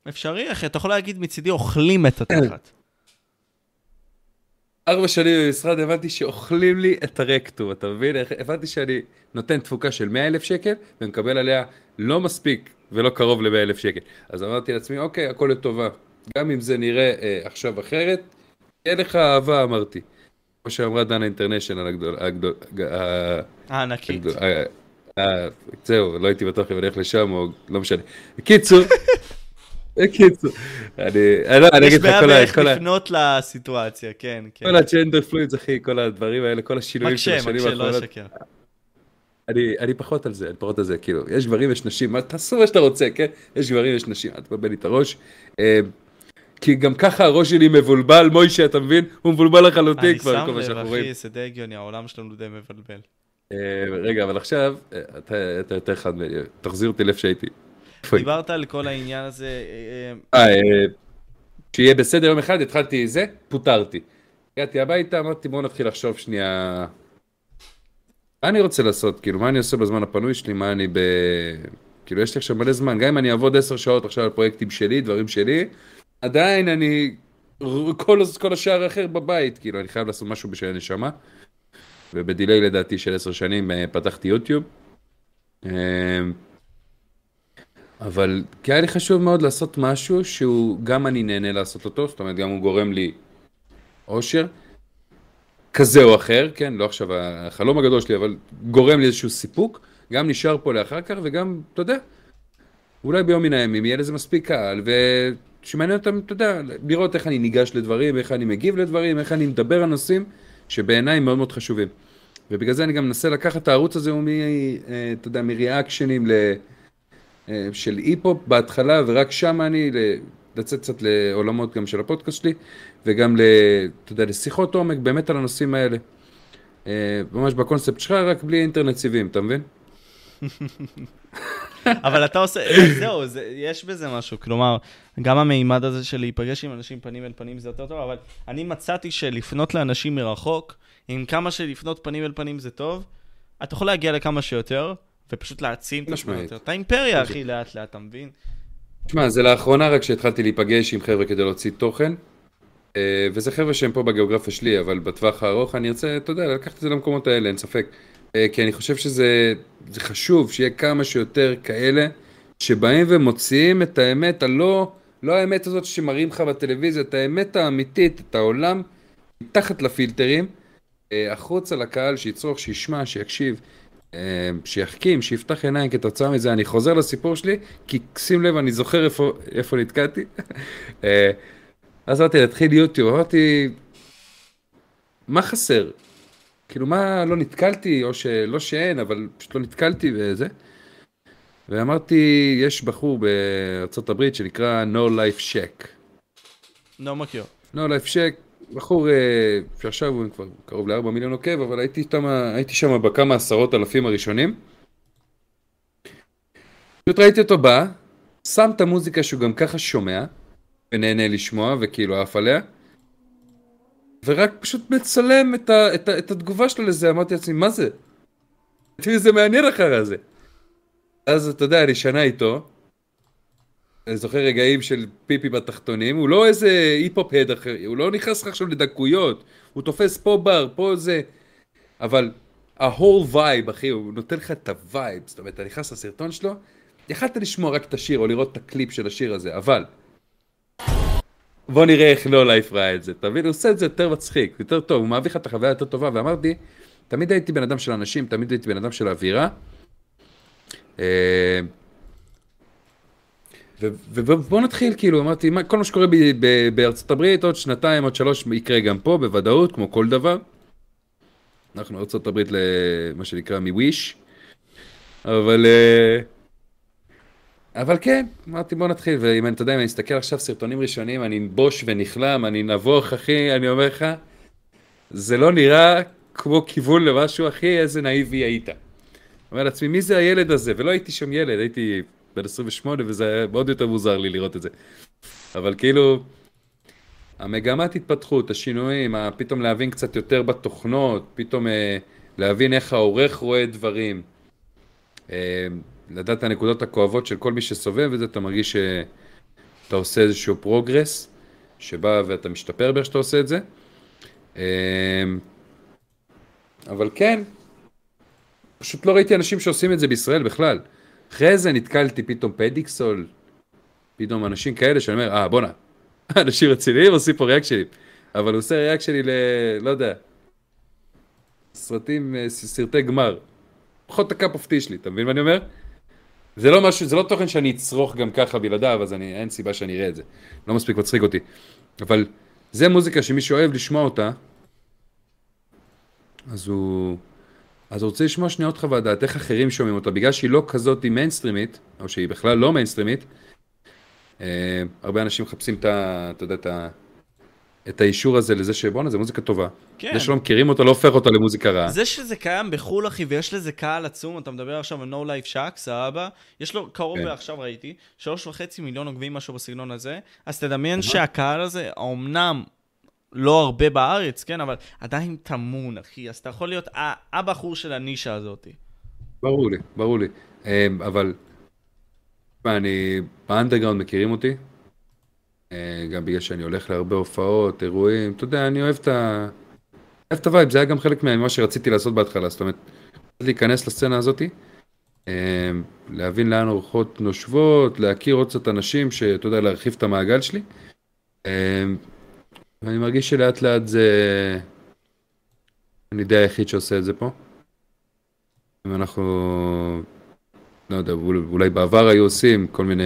אפשרי, אחי, אתה יכול להגיד מצידי אוכלים את התחת. ארבע שנים במשרד הבנתי שאוכלים לי את הרקטום, אתה מבין? הבנתי שאני נותן תפוקה של 100 אלף שקל ומקבל עליה לא מספיק ולא קרוב ל-100 אלף שקל. אז אמרתי לעצמי, אוקיי, הכל לטובה. גם אם זה נראה אה, עכשיו אחרת, תהיה לך אהבה, אמרתי. כמו שאמרה דנה אינטרנשיונל הגדול, הגדול, הענקית. הגדול, ה- ה- זהו, לא הייתי בטוח אם אני הולך לשם או לא משנה. בקיצור, בקיצור, אני אני לא, אני יש אגיד לך בעיה כל ה... באיך כל ה- לפנות לסיטואציה, כן, כן. כל הג'נדר פלואידס, אחי, כל הדברים האלה, כל השינויים של מקשה, השנים מקשה, לא האחרונות, לשקר. אני, אני פחות על זה, אני פחות על זה, כאילו, יש גברים, יש נשים, מה- תעשו מה שאתה רוצה, כן? יש גברים, יש נשים, אל תבלבל לי את הראש. אה, כי גם ככה הראש שלי מבולבל, מוישה, אתה מבין? הוא מבולבל לחלוטין אני כבר, שם כל מה לב, שאנחנו רואים. אחי, זה די הגיוני, העולם שלנו די מבלבל. אה, רגע, אבל עכשיו, אה, אתה אתה יותר חד, ממני, תחזיר אותי לאיפה שהייתי. דיברת על כל העניין הזה, אה, אה, אה, שיהיה בסדר יום אחד, התחלתי זה, פוטרתי. הגעתי הביתה, אמרתי בואו נתחיל לחשוב שנייה, מה אני רוצה לעשות, כאילו, מה אני עושה בזמן הפנוי שלי, מה אני ב... כאילו, יש לי עכשיו מלא זמן, גם אם אני אעבוד עשר שעות עכשיו על פרויקטים שלי, דברים שלי, עדיין אני, כל, כל השאר האחר בבית, כאילו, אני חייב לעשות משהו בשביל הנשמה. ובדיליי לדעתי של עשר שנים אה, פתחתי יוטיוב. אה, אבל כי היה לי חשוב מאוד לעשות משהו שהוא, גם אני נהנה לעשות אותו, זאת אומרת, גם הוא גורם לי אושר, כזה או אחר, כן, לא עכשיו החלום הגדול שלי, אבל גורם לי איזשהו סיפוק, גם נשאר פה לאחר כך, וגם, אתה יודע, אולי ביום מן הימים יהיה לזה מספיק קהל, ושמעניין אותם, אתה יודע, לראות איך אני ניגש לדברים, איך אני מגיב לדברים, איך אני מדבר על נושאים שבעיניי מאוד מאוד חשובים. ובגלל זה אני גם מנסה לקחת את הערוץ הזה, הוא מ... אה, אתה יודע, מריאקשנים ל... אה, של אי-פופ בהתחלה, ורק שם אני לצאת קצת לעולמות גם של הפודקאסט שלי, וגם ל... אתה יודע, לשיחות עומק באמת על הנושאים האלה. אה, ממש בקונספט שלך, רק בלי אינטרנט סיבים, אתה מבין? אבל אתה עושה, זהו, זה, יש בזה משהו, כלומר, גם המימד הזה של להיפגש עם אנשים פנים אל פנים זה יותר טוב, אבל אני מצאתי שלפנות לאנשים מרחוק, עם כמה שלפנות פנים אל פנים זה טוב, אתה יכול להגיע לכמה שיותר, ופשוט להעצים את עצמך יותר. אתה אימפריה, אחי, לאט לאט, אתה מבין? תשמע, זה לאחרונה רק שהתחלתי להיפגש עם חבר'ה כדי להוציא תוכן, אה, וזה חבר'ה שהם פה בגיאוגרפיה שלי, אבל בטווח הארוך אני ארצה, אתה יודע, לקחת את זה למקומות האלה, אין ספק. אה, כי אני חושב שזה חשוב שיהיה כמה שיותר כאלה שבאים ומוציאים את האמת הלא, לא האמת הזאת שמראים לך בטלוויזיה, את האמת האמיתית, את העולם, מתחת לפילטרים, אה, החוצה לקהל, שיצרוך, שישמע, שיקשיב, אה, שיחכים, שיפתח עיניים כתוצאה מזה. אני חוזר לסיפור שלי, כי שים לב, אני זוכר איפה, איפה נתקעתי. אז אמרתי, להתחיל יוטיוב, אמרתי, מה חסר? כאילו מה, לא נתקלתי, או שלא שאין, אבל פשוט לא נתקלתי וזה. ואמרתי, יש בחור בארצות הברית שנקרא No Life Shack. לא מכיר. No Life Shack, בחור אה, שעכשיו הוא כבר קרוב לארבע מיליון עוקב, אבל הייתי, שם, הייתי שם בכמה עשרות אלפים הראשונים. פשוט ראיתי אותו בא, שם את המוזיקה שהוא גם ככה שומע, ונהנה לשמוע וכאילו עף עליה. ורק פשוט מצלם את, ה, את, ה, את התגובה שלו לזה, אמרתי לעצמי, מה זה? תראי, זה מעניין אחר הזה. אז אתה יודע, אני שנה איתו, אני זוכר רגעים של פיפי בתחתונים, הוא לא איזה היפ-הופ head אחר, הוא לא נכנס לך עכשיו לדקויות, הוא תופס פה בר, פה זה, אבל ה-whole vibe, אחי, הוא נותן לך את ה-vibe, זאת אומרת, אתה נכנס לסרטון שלו, יכלת לשמוע רק את השיר או לראות את הקליפ של השיר הזה, אבל בוא נראה איך לא לייף ראה את זה, אתה מבין? הוא עושה את זה יותר מצחיק, יותר טוב, הוא מעביר לך את החוויה יותר טובה, ואמרתי, תמיד הייתי בן אדם של אנשים, תמיד הייתי בן אדם של אווירה. אה, ובוא נתחיל, כאילו, אמרתי, כל מה שקורה בארצות הברית, עוד שנתיים, עוד שלוש, יקרה גם פה, בוודאות, כמו כל דבר. אנחנו ארצות הברית למה שנקרא מוויש, אבל... Uh, אבל כן, אמרתי בוא נתחיל, ואם אתה יודע, אם אני אסתכל עכשיו סרטונים ראשונים, אני בוש ונכלם, אני נבוך, אחי, אני אומר לך, זה לא נראה כמו כיוון למשהו, אחי, איזה נאיבי היית. אומר לעצמי, מי זה הילד הזה? ולא הייתי שם ילד, הייתי בן 28, וזה היה מאוד יותר מוזר לי לראות את זה. אבל כאילו, המגמת התפתחות, השינויים, פתאום להבין קצת יותר בתוכנות, פתאום אה, להבין איך העורך רואה דברים. אה, לדעת את הנקודות הכואבות של כל מי שסובב את זה, אתה מרגיש שאתה עושה איזשהו progress, שבא ואתה משתפר באיך שאתה עושה את זה. אמ, אבל כן, פשוט לא ראיתי אנשים שעושים את זה בישראל בכלל. אחרי זה נתקלתי פתאום פדיקסול, פתאום אנשים כאלה שאני אומר, אה, בואנה, אנשים רציניים עושים פה ריאקשנים. אבל הוא עושה ריאקשנים ל... לא יודע, סרטים, אה, סרטי גמר. פחות ה cup of tea שלי, אתה מבין מה אני אומר? זה לא משהו, זה לא תוכן שאני אצרוך גם ככה בלעדיו, אז אני, אין סיבה שאני אראה את זה. לא מספיק מצחיק אותי. אבל זה מוזיקה שמי שאוהב לשמוע אותה, אז הוא... אז רוצה לשמוע שנייה עוד חוות דעת, איך אחרים שומעים אותה, בגלל שהיא לא כזאת מיינסטרימית, או שהיא בכלל לא מיינסטרימית, אה, הרבה אנשים מחפשים את ה... אתה יודע, את ה... את האישור הזה לזה שבואנה, זו מוזיקה טובה. כן. זה שלא מכירים אותה לא הופך אותה למוזיקה רעה. זה שזה קיים בחו"ל, אחי, ויש לזה קהל עצום, אתה מדבר עכשיו על No Life Shaq, סבבה? יש לו קרוב, כן. עכשיו ראיתי, שלוש וחצי מיליון עוקבים, משהו בסגנון הזה, אז תדמיין שהקהל הזה, אמנם לא הרבה בארץ, כן, אבל עדיין טמון, אחי, אז אתה יכול להיות הבחור של הנישה הזאת. ברור לי, ברור לי. אמ, אבל אני, באנדרגראונד מכירים אותי, אה, גם בגלל שאני הולך להרבה הופעות, אירועים, אתה יודע, אני אוהב את ה... אוהב את ה vibe, זה היה גם חלק ממה שרציתי לעשות בהתחלה, זאת אומרת, להיכנס לסצנה הזאתי, אה, להבין לאן אורחות נושבות, להכיר עוד קצת אנשים, שאתה יודע, להרחיב את המעגל שלי. ואני מרגיש שלאט לאט זה... אני די היחיד שעושה את זה פה. ואנחנו, לא יודע, אולי בעבר היו עושים כל מיני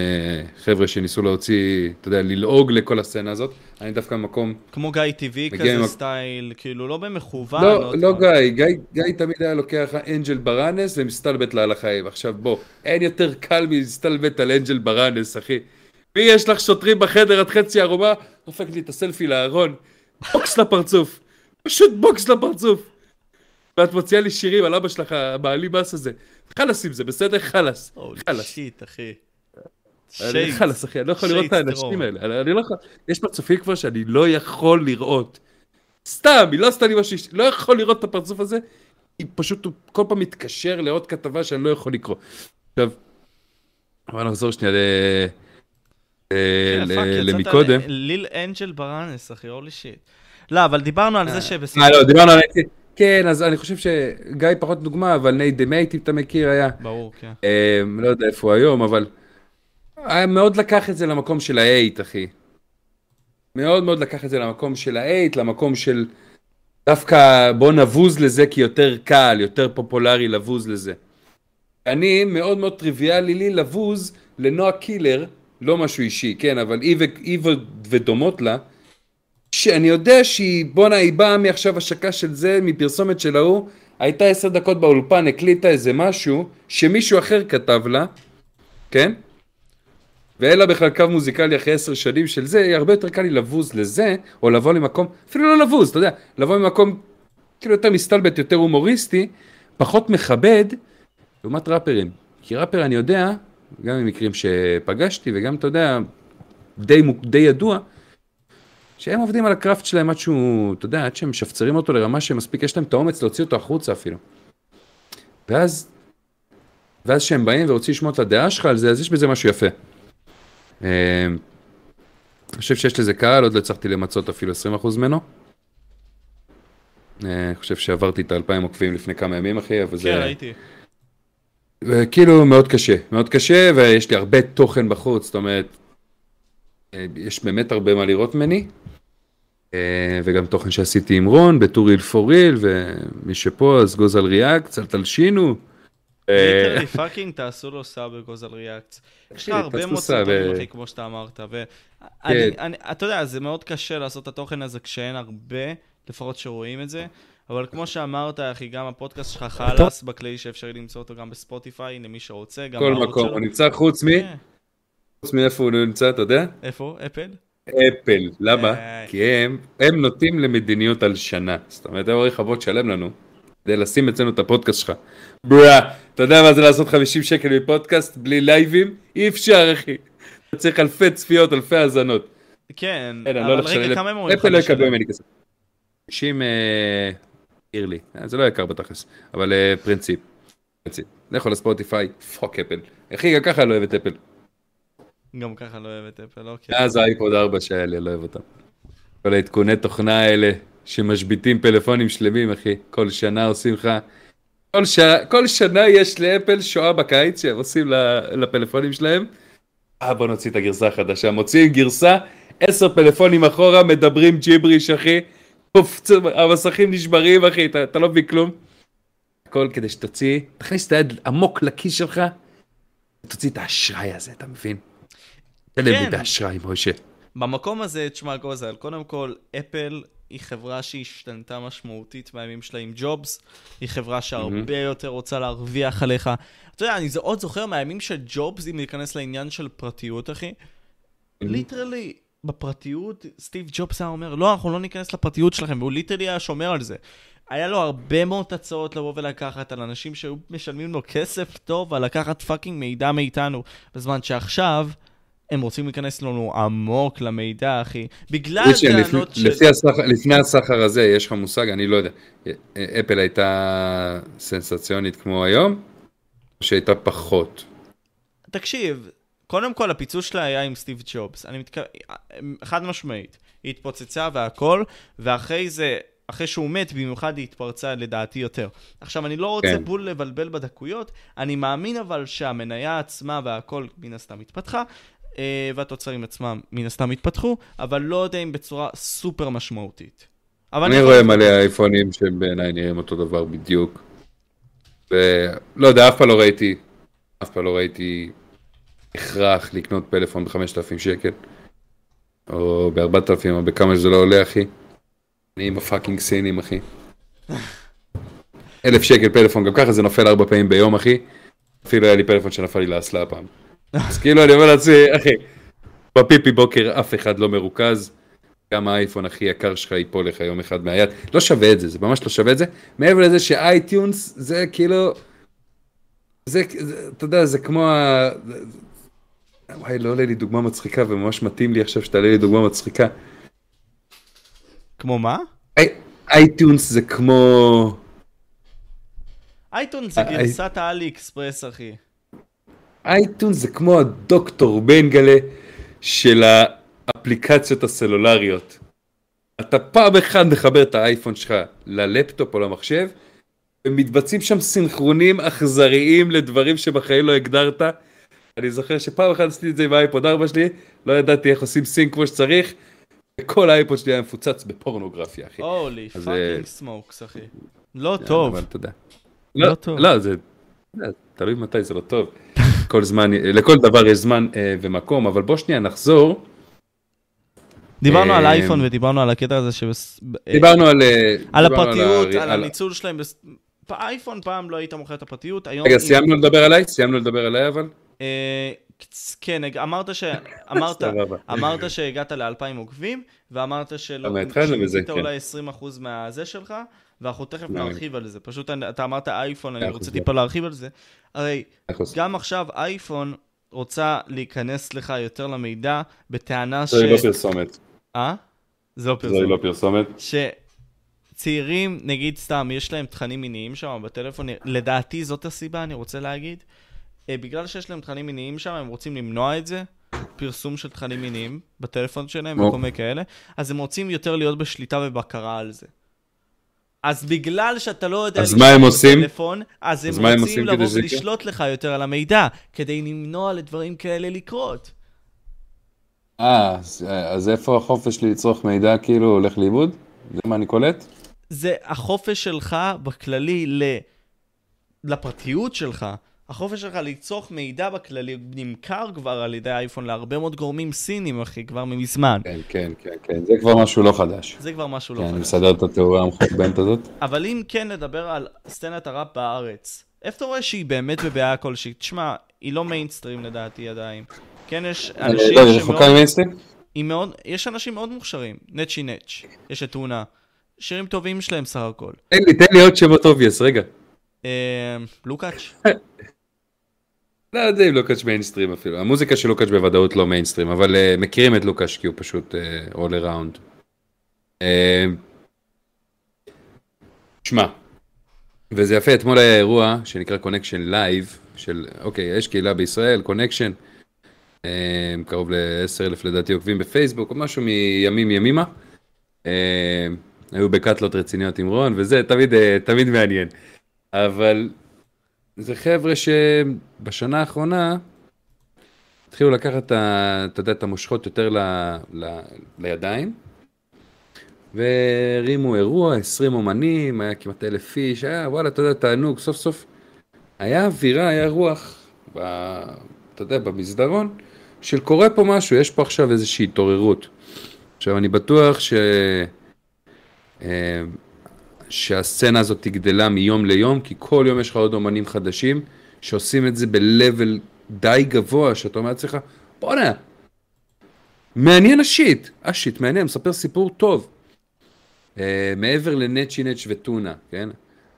חבר'ה שניסו להוציא, אתה יודע, ללעוג לכל הסצנה הזאת. אני דווקא במקום... כמו גיא טבעי כזה עם... סטייל, כאילו לא במכוון. לא, לא גיא, גיא, גיא תמיד היה לוקח אנג'ל ברנס ומסתלבט לה על החיים. עכשיו בוא, אין יותר קל מלהסתלבט על אנג'ל ברנס, אחי. מי יש לך שוטרים בחדר עד חצי ערומה? דופק לי את הסלפי לארון. בוקס לפרצוף. פשוט בוקס לפרצוף. ואת מוציאה לי שירים על אבא שלך, הבעלי מס הזה. חלאס עם זה, בסדר? חלאס. חלאס. shit, אחי. חלאס, אחי, אני לא יכול לראות את האנשים האלה. אני לא יכול... יש פרצופים כבר שאני לא יכול לראות. סתם, היא לא עשתה לי משהו, לא יכול לראות את הפרצוף הזה. היא פשוט כל פעם מתקשר לעוד כתבה שאני לא יכול לקרוא. עכשיו, בוא נחזור שנייה ל... כן, למקודם. ליל אנג'ל ברנס, אחי, holy shit. לא, אבל דיברנו על זה שבסדר. אה, לא, דיברנו על... כן, אז אני חושב שגיא פחות דוגמה, אבל נייט דמייט, אם אתה מכיר, היה. ברור, כן. אה, לא יודע איפה הוא היום, אבל... מאוד לקח את זה למקום של האייט, אחי. מאוד מאוד לקח את זה למקום של האייט, למקום של... דווקא בוא נבוז לזה כי יותר קל, יותר פופולרי לבוז לזה. אני, מאוד מאוד טריוויאלי לי לבוז לנועה קילר, לא משהו אישי, כן, אבל היא, ו... היא ודומות לה, שאני יודע שהיא, בואנה, היא באה מעכשיו השקה של זה, מפרסומת של ההוא, הייתה עשר דקות באולפן, הקליטה איזה משהו, שמישהו אחר כתב לה, כן? ואין לה בכלל קו מוזיקלי אחרי עשר שנים של זה, הרבה יותר קל לי לבוז לזה, או לבוא למקום, אפילו לא לבוז, אתה יודע, לבוא ממקום כאילו יותר מסתלבט, יותר הומוריסטי, פחות מכבד, לעומת ראפרים. כי ראפר אני יודע, גם ממקרים שפגשתי, וגם אתה יודע, די, די ידוע, שהם עובדים על הקראפט שלהם עד שהוא, אתה יודע, עד שהם משפצרים אותו לרמה שמספיק, יש להם את האומץ להוציא אותו החוצה אפילו. ואז, ואז כשהם באים ורוצים לשמוע את הדעה שלך על זה, אז יש בזה משהו יפה. אה, אני חושב שיש לזה קהל, עוד לא הצלחתי למצות אפילו 20% ממנו. אה, אני חושב שעברתי את האלפיים עוקבים לפני כמה ימים, אחי, אבל זה... כן, ראיתי. וכאילו מאוד קשה, מאוד קשה, ויש לי הרבה תוכן בחוץ, זאת אומרת, אה, יש באמת הרבה מה לראות ממני. אה, וגם תוכן שעשיתי עם רון בטוריל פוריל, ומי שפה אז גוז על ריאקט, אל תלשינו. literally אה, fucking תעשו לו sub בגוזל ריאקט. יש לך הרבה מאוד סרטונים, אחי, כמו שאתה אמרת, ואתה יודע, זה מאוד קשה לעשות את התוכן הזה כשאין הרבה, לפחות שרואים את זה. אבל כמו שאמרת, אחי, גם הפודקאסט שלך חלאס בכלי שאפשר למצוא אותו גם בספוטיפיי, למי שרוצה. כל מקום, הוא נמצא חוץ מ... כן. חוץ מאיפה הוא נמצא, אתה יודע? איפה? אפל? אפל, למה? אה. כי הם, הם נוטים למדיניות על שנה. זאת אומרת, הם אומרים לך בוא תשלם לנו, כדי לשים אצלנו את הפודקאסט שלך. bruh, אתה יודע מה זה לעשות 50 שקל מפודקאסט בלי לייבים? אי אפשר, אחי. אתה צריך אלפי צפיות, אלפי האזנות. כן, אבל לא רגע, כמה הם אומרים לך? אפל לא יקבל ממני כסף. 50 יורו לי, אה, זה לא יקר בתכלס, אבל אה, פרינציפ. פרינציפ. לכו לספוטיפיי, fuck אפל. אחי, גם ככה לא אוהב את אפל. גם ככה לא אוהב את אפל, אוקיי. אז האייפוד 4 שהיה לי, לא אוהב אותם. כל העדכוני תוכנה האלה, שמשביתים פלאפונים שלמים, אחי. כל שנה עושים לך... כל, ש... כל שנה יש לאפל שואה בקיץ שהם עושים לפלאפונים שלהם. אה, בוא נוציא את הגרסה החדשה. מוציאים גרסה, עשר פלאפונים אחורה, מדברים ג'יבריש, אחי. המסכים נשברים, אחי, אתה, אתה לא מבין כלום. הכל כדי שתוציא, תכניס את היד עמוק לכיס שלך, תוציא את האשראי הזה, אתה מבין? תן להם את האשראי, מוישה. במקום הזה, תשמע גוזל, קודם כל, אפל היא חברה שהשתנתה משמעותית מהימים שלה עם ג'ובס, היא חברה שהרבה יותר רוצה להרוויח עליך. אתה יודע, אני עוד זוכר מהימים של ג'ובס, אם להיכנס לעניין של פרטיות, אחי. literally, בפרטיות, סטיב ג'ובס היה אומר, לא, אנחנו לא ניכנס לפרטיות שלכם, והוא literally היה שומר על זה. היה לו הרבה מאוד הצעות לבוא ולקחת על אנשים שהיו משלמים לו כסף טוב על לקחת fucking מידע מאיתנו, בזמן שעכשיו... הם רוצים להיכנס לנו עמוק למידע, אחי. בגלל טענות של... לפני הסחר הזה, יש לך מושג, אני לא יודע. אפל הייתה סנסציונית כמו היום, או שהייתה פחות? תקשיב, קודם כל, הפיצול שלה היה עם סטיב ג'ובס. אני מתכוון, חד משמעית. היא התפוצצה והכל, ואחרי זה, אחרי שהוא מת, במיוחד היא התפרצה לדעתי יותר. עכשיו, אני לא רוצה כן. בול לבלבל בדקויות, אני מאמין אבל שהמניה עצמה והכל מן הסתם התפתחה, אה, והתוצרים עצמם מן הסתם התפתחו, אבל לא יודע אם בצורה סופר משמעותית. אני רואה. מלא אייפונים שהם בעיניי נראים אותו דבר בדיוק. ולא יודע, אף פעם לא ראיתי, אף פעם לא ראיתי הכרח לקנות פלאפון ב-5,000 שקל, או ב-4,000, או בכמה שזה לא עולה, אחי. אני עם ה fucking סינים, אחי. אלף שקל פלאפון, גם ככה זה נופל ארבע פעמים ביום, אחי. אפילו היה לי פלאפון שנפל לי לאסלה הפעם. אז כאילו, אני אומר לעצמי, אחי, בפיפי בוקר אף אחד לא מרוכז. גם האייפון הכי יקר שלך ייפול לך יום אחד מהיד. לא שווה את זה, זה ממש לא שווה את זה. מעבר לזה ש iTunes זה כאילו... זה, אתה יודע, זה כמו ה... וואי, לא עולה לי דוגמה מצחיקה, וממש מתאים לי עכשיו שתעלה לי דוגמה מצחיקה. כמו מה? אי- iTunes זה כמו... אייטון זה אה, גרסת ה AliExpress, אחי. iTunes זה כמו הדוקטור מנגלה של האפליקציות הסלולריות. אתה פעם אחת מחבר את האייפון שלך ללפטופ או למחשב, ומתבצעים שם סינכרונים אכזריים לדברים שבחיים לא הגדרת. אני זוכר שפעם אחת עשיתי את זה עם האייפוד 4 שלי, לא ידעתי איך עושים sync כמו שצריך, וכל האייפוד שלי היה מפוצץ בפורנוגרפיה, אחי. holy, אז, fucking אה, smokes, אחי. לא טוב. אבל תודה. לא לא, טוב. לא, זה... תלוי מתי זה לא טוב. כל זמן, לכל דבר יש זמן אה, ומקום, אבל בוא שנייה נחזור. דיברנו על אה, אייפון ודיברנו על הקטע הזה שבס... דיברנו על... אה, על הפרטיות, על הניצול שלהם. באייפון פעם לא היית מוכר את הפרטיות, היום... רגע, סיימנו לדבר עליי? סיימנו לדבר עליי אבל? אה, כן, אמרת ש... אמרת... אמרת שהגעת ל-2,000 עוקבים, ואמרת שלא... התחלנו בזה, כן. אולי 20% מהזה שלך, ואנחנו תכף נרחיב על זה. פשוט אתה אמרת אייפון, אני רוצה. טיפה להרחיב על זה. הרי. גם עכשיו אייפון רוצה להיכנס לך יותר למידע בטענה ש... זוהי לא פרסומת. אה? זה לא זוהי. לא פרסומת. שצעירים, נגיד סתם, יש להם תכנים מיניים שם בטלפון, לדעתי זאת הסיבה, אני רוצה להגיד. אה, בגלל שיש להם תכנים מיניים שם, הם רוצים למנוע את זה, פרסום של תכנים מיניים בטלפון שלהם. וכל מיני כאלה, אז הם רוצים יותר להיות בשליטה ובקרה על זה. אז בגלל שאתה לא יודע אז מה הם עושים? בטלפון, אז אז הם רוצים עושים לבוא? ולשלוט לך יותר על המידע, כדי למנוע לדברים כאלה לקרות. אה, אז- אז איפה החופש לצרוך מידע כאילו הולך לאיבוד? זה מה אני קולט? זה החופש שלך בכללי ל... לפרטיות שלך. החופש שלך לצרוך מידע בכללי נמכר כבר על ידי אייפון להרבה מאוד גורמים סינים, אחי, כבר מזמן. כן, כן, כן, כן, זה כבר משהו לא חדש. זה כבר משהו לא כן, אני חדש. מסדר את התיאוריה המחורבנת הזאת. אבל אם כן נדבר על סצנת הראפ בארץ, איפה אתה רואה שהיא באמת בבעיה כלשהי? תשמע, היא לא מיינסטרים לדעתי עדיין. כן, יש אנשים לא, שמאוד... רחוקה ממיינסטרים? היא מאוד... יש אנשים מאוד מוכשרים. נצ'י נץ', יש את טונה. שירים טובים שלהם סך הכל. תן לי, תן לי עוד שמות אובייס, רגע. אה, לוקאץ'? לא יודע אם לוקאץ' מיינסטרים אפילו. המוזיקה של לוקאץ' בוודאות לא מיינסטרים, אבל uh, מכירים את לוקאץ' כי הוא פשוט uh, all around. Uh, שמע, וזה יפה, אתמול היה אירוע שנקרא קונקשן לייב, של, אוקיי, יש קהילה בישראל, קונקשן, uh, קרוב ל-10 אלף לדעתי עוקבים בפייסבוק, או משהו מימים ימימה. Uh, היו בקאטלות רציניות עם רון, וזה תמיד, uh, תמיד מעניין. אבל זה חבר'ה שבשנה האחרונה התחילו לקחת, את אתה יודע, את המושכות יותר ל, ל, לידיים, והרימו אירוע, 20 אומנים, היה כמעט אלף איש, היה וואלה, אתה יודע, תענוג, סוף סוף. היה אווירה, היה רוח, ב, אתה יודע, במסדרון, של קורה פה משהו, יש פה עכשיו איזושהי התעוררות. עכשיו, אני בטוח ש... שהסצנה הזאת תגדלה מיום ליום, כי כל יום יש לך עוד אומנים חדשים שעושים את זה ב-level די גבוה, שאתה אומר לעצמך, בואנה, מעניין השיט, השיט מעניין, מספר סיפור טוב. Uh, מעבר לנצ'י נץ' וטונה, כן?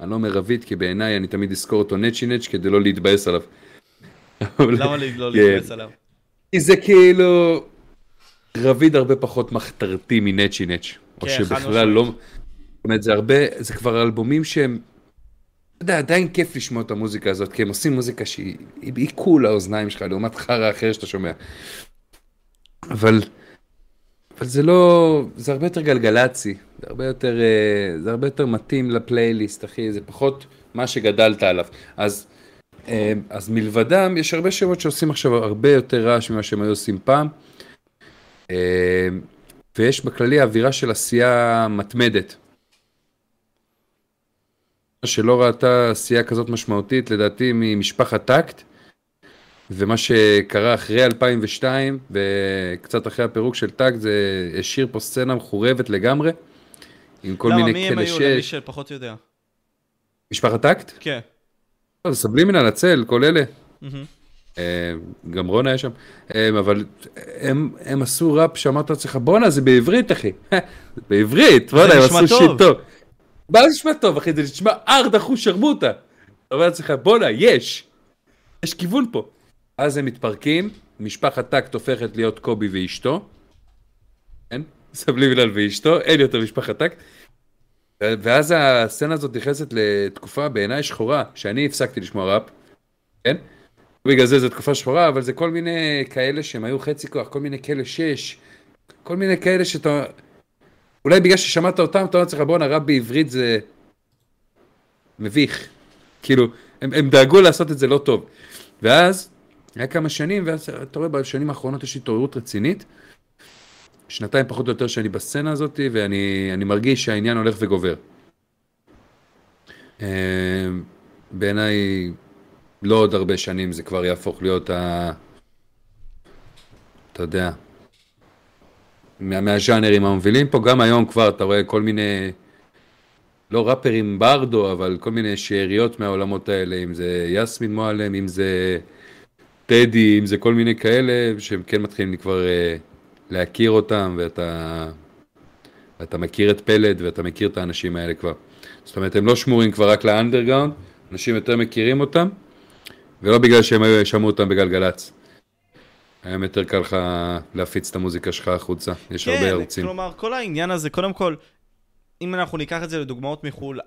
אני לא אומר רביד, כי בעיניי אני תמיד אזכור אותו נצ'י נץ' כדי לא להתבאס עליו. למה לי לא כן. להתבאס עליו? כי זה כאילו... רביד הרבה פחות מחתרתי מנצ'י נץ'. או כן, שבכלל. לא... אומרת, זה הרבה... זה כבר אלבומים שהם... אתה יודע, עדיין כיף לשמוע את המוזיקה הזאת, כי הם עושים מוזיקה שהיא היא, היא קול לאוזניים שלך, לעומת חרא אחר שאתה שומע. אבל, אבל זה לא, זה הרבה יותר גלגלצי, זה הרבה יותר, אה, זה הרבה יותר מתאים לפלייליסט, אחי, זה פחות מה שגדלת עליו. אז, אה, אז מלבדם, יש הרבה שמות שעושים עכשיו הרבה יותר רעש ממה שהם היו עושים פעם. אה, ויש בכללי אווירה של עשייה מתמדת. שלא ראתה עשייה כזאת משמעותית, לדעתי, ממשפחת טקט, ומה שקרה אחרי 2002, וקצת אחרי הפירוק של טקט, זה השאיר פה סצנה מחורבת לגמרי, עם כל למה, מיני מי הם כאלה היו. למי שפחות יודע? משפחת טקט? כן. לא, זה סבלימינל, הצל, כל אלה. אה, גם רון היה שם, אה, אבל הם, הם עשו ראפ שאמרת לעצמך, בואנה, זה בעברית, אחי. בעברית, בואנה, הם עשו. shit טוב. מה זה נשמע טוב, אחי? זה נשמע ארד אחוז שרמוטה. אתה אומר לעצמך, בואנה, יש. יש כיוון פה. אז הם מתפרקים, משפחת טקט הופכת להיות קובי ואשתו. כן? סבלימינל ואשתו, אין יותר משפחת טקט. ואז הסצנה הזאת נכנסת לתקופה בעיניי שחורה, שאני הפסקתי לשמוע ראפ, כן? בגלל זה זו תקופה שחורה, אבל זה כל מיני כאלה שהם היו חצי כוח, כל מיני כאלה שש, כל מיני כאלה שאתה... אולי בגלל ששמעת אותם, אתה אומר לעצמך, בואנה, ראפ בעברית זה מביך. כאילו, הם, הם דאגו לעשות את זה לא טוב. ואז, היה כמה שנים, ואז אתה רואה, בשנים האחרונות יש התעוררות רצינית. שנתיים פחות או יותר שאני בסצנה הזאת, ואני אני מרגיש שהעניין הולך וגובר. אה, בעיניי, לא עוד הרבה שנים זה כבר יהפוך להיות ה... אתה יודע, מה, מהז'אנרים המובילים פה, גם היום כבר אתה רואה כל מיני, לא ראפרים ברדו, אבל כל מיני שאריות מהעולמות האלה, אם זה יסמין מועלם, אם זה טדי, אם זה כל מיני כאלה, שהם כן מתחילים כבר uh, להכיר אותם, ואתה, ואתה מכיר את פלד, ואתה מכיר את האנשים האלה כבר. זאת אומרת, הם לא שמורים כבר רק לאנדרגאונד, אנשים יותר מכירים אותם, ולא בגלל שהם שמעו אותם בגלגלצ. היום יותר קל לך להפיץ את המוזיקה שלך החוצה, יש הרבה כן, ערוצים. כלומר, כל העניין הזה, קודם כל, אם אנחנו ניקח את זה לדוגמאות מחו"ל,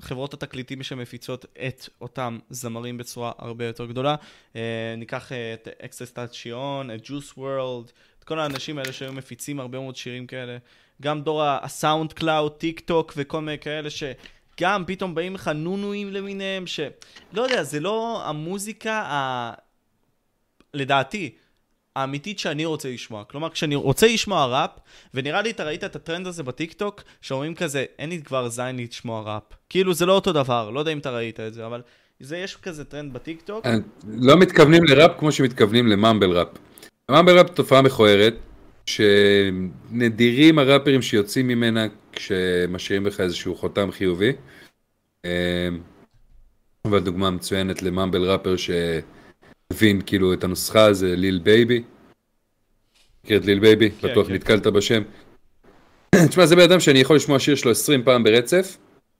חברות התקליטים שמפיצות את אותם זמרים בצורה הרבה יותר גדולה, אה, ניקח אה, את אקסטסטציון, את Juice WRLD, את כל האנשים האלה שהיו מפיצים הרבה מאוד שירים כאלה, גם דור ה SoundCloud, TikTok וכל מיני כאלה ש... גם פתאום באים לך נונואים למיניהם, ש... לא יודע, זה לא המוזיקה ה... לדעתי, האמיתית שאני רוצה לשמוע. כלומר, כשאני רוצה לשמוע ראפ, ונראה לי אתה ראית את הטרנד הזה בטיקטוק, שאומרים כזה, אין לי כבר זין לשמוע ראפ. כאילו, זה לא אותו דבר, לא יודע אם אתה ראית את זה, אבל זה יש כזה טרנד בטיקטוק. אה, לא מתכוונים לראפ כמו שמתכוונים ל mumble rap. mumble rap תופעה מכוערת, שנדירים הראפרים שיוצאים ממנה כשמשאירים לך איזשהו חותם חיובי. אה, אבל דוגמה מצוינת ל mumble rapper שהבין כאילו את הנוסחה זה Lil Baby. מכיר את Lil Baby? כן, בטוח כן. נתקלת בשם. תשמע, זה בן אדם שאני יכול לשמוע שיר שלו 20 פעם ברצף,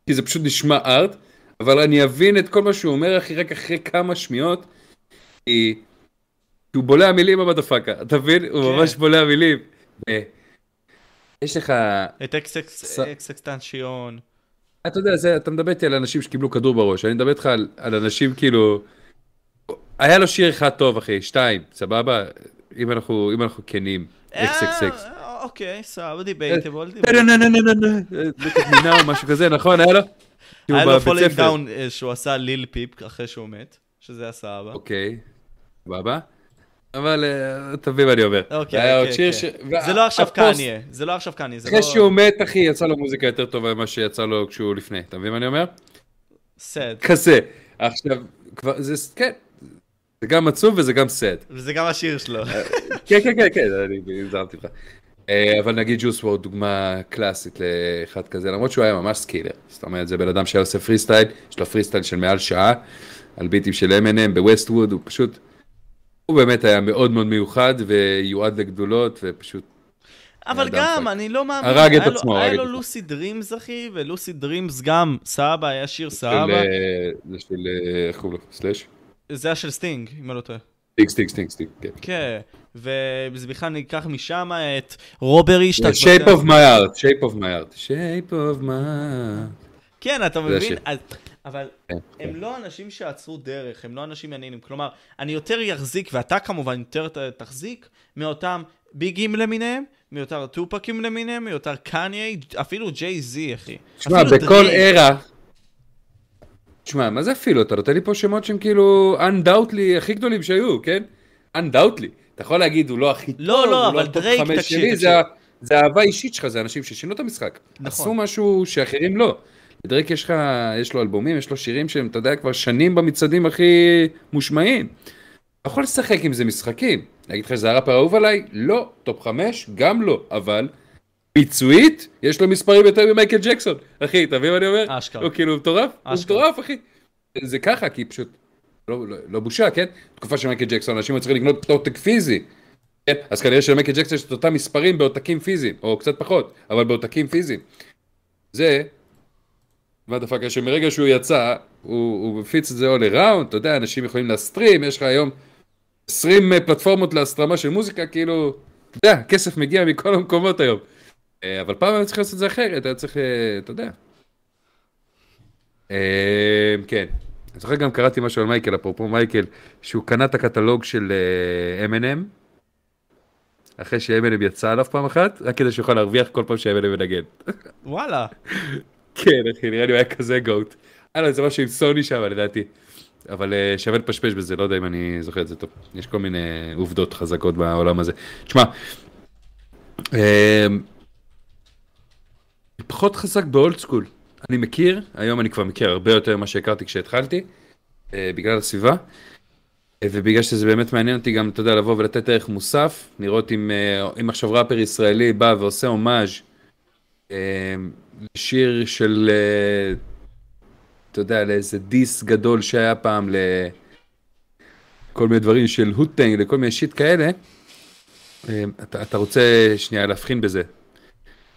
כי זה פשוט נשמע ארט, אבל אני אבין את כל מה שהוא אומר, אחי, רק אחרי כמה שמיעות, כי הוא בולע מילים ה motherfucker, אתה מבין? הוא כן. ממש בולע מילים. יש לך, את אקסקסטנציון. אתה יודע, זה, אתה מדבר איתי על אנשים שקיבלו כדור בראש, אני מדבר איתך על, על אנשים כאילו, היה לו שיר אחד טוב, אחי, שתיים, סבבה? אם אנחנו, אם אנחנו כנים, אקס אקס אקס. אה, אוקיי, סבבה, debatable, מינה או משהו כזה, נכון? היה לו? היה לו Falling. Down שהוא עשה Lil Peep אחרי שהוא מת, שזה היה סבבה. אוקיי, סבבה. אבל אה, מבין מה אני אומר. אוקיי, כן, כן. ש- זה לא עכשיו קניה, זה לא עכשיו קניה, אחרי לא... שהוא מת, אחי, יצא לו מוזיקה יותר טובה ממה שיצא לו כשהוא לפני. אתה מבין מה אני אומר? Sad. כזה. עכשיו, כבר, זה, כן. זה גם עצוב וזה גם sad. וזה גם השיר שלו. כן, כן, כן, כן, אני הזהרתי לך. אה, אבל נגיד Juice WRLD דוגמה קלאסית לאחד כזה, למרות שהוא היה ממש skiller. זאת אומרת, זה בן אדם שהיה עושה פרי סטייל, יש לו פרי סטייל של מעל שעה, על ביטים של M&M בווסט ווד, הוא פשוט, הוא באמת היה מאוד מאוד מיוחד ויועד לגדולות, ופשוט, אבל גם. אני לא מאמין. הרג את היה לו- עצמו, הרג היה את לו עצמו. Lucid Dreams, אחי, ו Lucid Dreams גם, סבבה, היה שיר סבבה. אה, זה של, אה, איך קוראים לו? סלאש? זה היה של סטינג, אם אני לא טועה. סטינג, סטינג, סטינג, סטינג, כן. כן, וזה בכלל ניקח משם את Robbery, שאתה... Shape כבר- of my heart, shape of my heart, shape of my heart. כן, אתה מבין? אז אבל כן, הם כן. לא אנשים שעצרו דרך, הם לא אנשים מעניינים. כלומר, אני יותר יחזיק, ואתה כמובן יותר תחזיק, מאותם ביגים למיניהם, מאותם טופאקים למיניהם, מאותם קניה, אפילו ג'יי זי, אחי. תשמע, בכל דרייק. תשמע, מה זה אפילו? אתה נותן לי פה שמות שהם כאילו undoubtly הכי גדולים שהיו, כן? undoubtly. אתה יכול להגיד, הוא לא הכי טוב, לא, לא, הוא אבל ה top דרייק, חמש תקשיב, שלי, תקשיב. זה זה אהבה אישית שלך, זה אנשים ששינו את המשחק. נכון. עשו משהו שאחרים לא. לדרייק יש לך, יש לו אלבומים, יש לו שירים שהם, אתה יודע, כבר שנים במצעדים הכי מושמעים. אתה יכול לשחק עם זה משחקים. להגיד לך שזה הראפר האהוב עליי? לא. Top חמש? גם לא. אבל ביצועית, יש לו מספרים יותר ממייקל ג'קסון. אחי, אתה מבין מה אני אומר? אשכרה. הוא כאילו מטורף? הוא אשכרה. מטורף, אחי. זה ככה, כי פשוט... לא, לא, לא בושה, כן? תקופה של מייקל ג'קסון, אנשים היו צריכים לקנות עותק פיזי. כן? אז כנראה שלמייקל ג'קסון יש את אותם מספרים בעותקים פיזיים, או קצת פחות, אבל בעותקים פיזיים. זה, motherfucker, שמרגע שהוא יצא, הוא, הוא מפיץ את זה all around, אתה יודע, אנשים יכולים להסטרים, יש לך היום 20 פלטפורמות להסטרמה של מוזיקה, כאילו, אתה יודע, כסף מגיע מכל המקומות היום. אה, אבל פעם היה צריך לעשות את זה אחרת, היה צריך, אה, אתה יודע. אה, כן. אני זוכר גם קראתי משהו על מייקל, אפרופו מייקל, שהוא קנה את הקטלוג של אה, M&M, אחרי ש-M&M יצא עליו פעם אחת, רק כדי שיוכל להרוויח כל פעם ש-M&M מנגן. וואלה. כן, אחי, נראה לי הוא היה כזה גאוט. היה לו איזה משהו עם סוני שם, לדעתי. אבל אה, שווה לפשפש בזה, לא יודע אם אני זוכר את זה טוב. יש כל מיני עובדות חזקות בעולם הזה. תשמע, אה, פחות חזק באולד סקול. אני מכיר, היום אני כבר מכיר הרבה יותר ממה שהכרתי כשהתחלתי, אה, בגלל הסביבה. אה, ובגלל שזה באמת מעניין אותי גם, אתה יודע, לבוא ולתת ערך מוסף, לראות אם, אה, אם עכשיו ראפר ישראלי בא ועושה הומאז' אה, שיר של, אתה יודע, לאיזה diss גדול שהיה פעם לכל מיני דברים של ה Wu-Tang, לכל מיני shit כאלה, אתה, אתה רוצה שנייה להבחין בזה.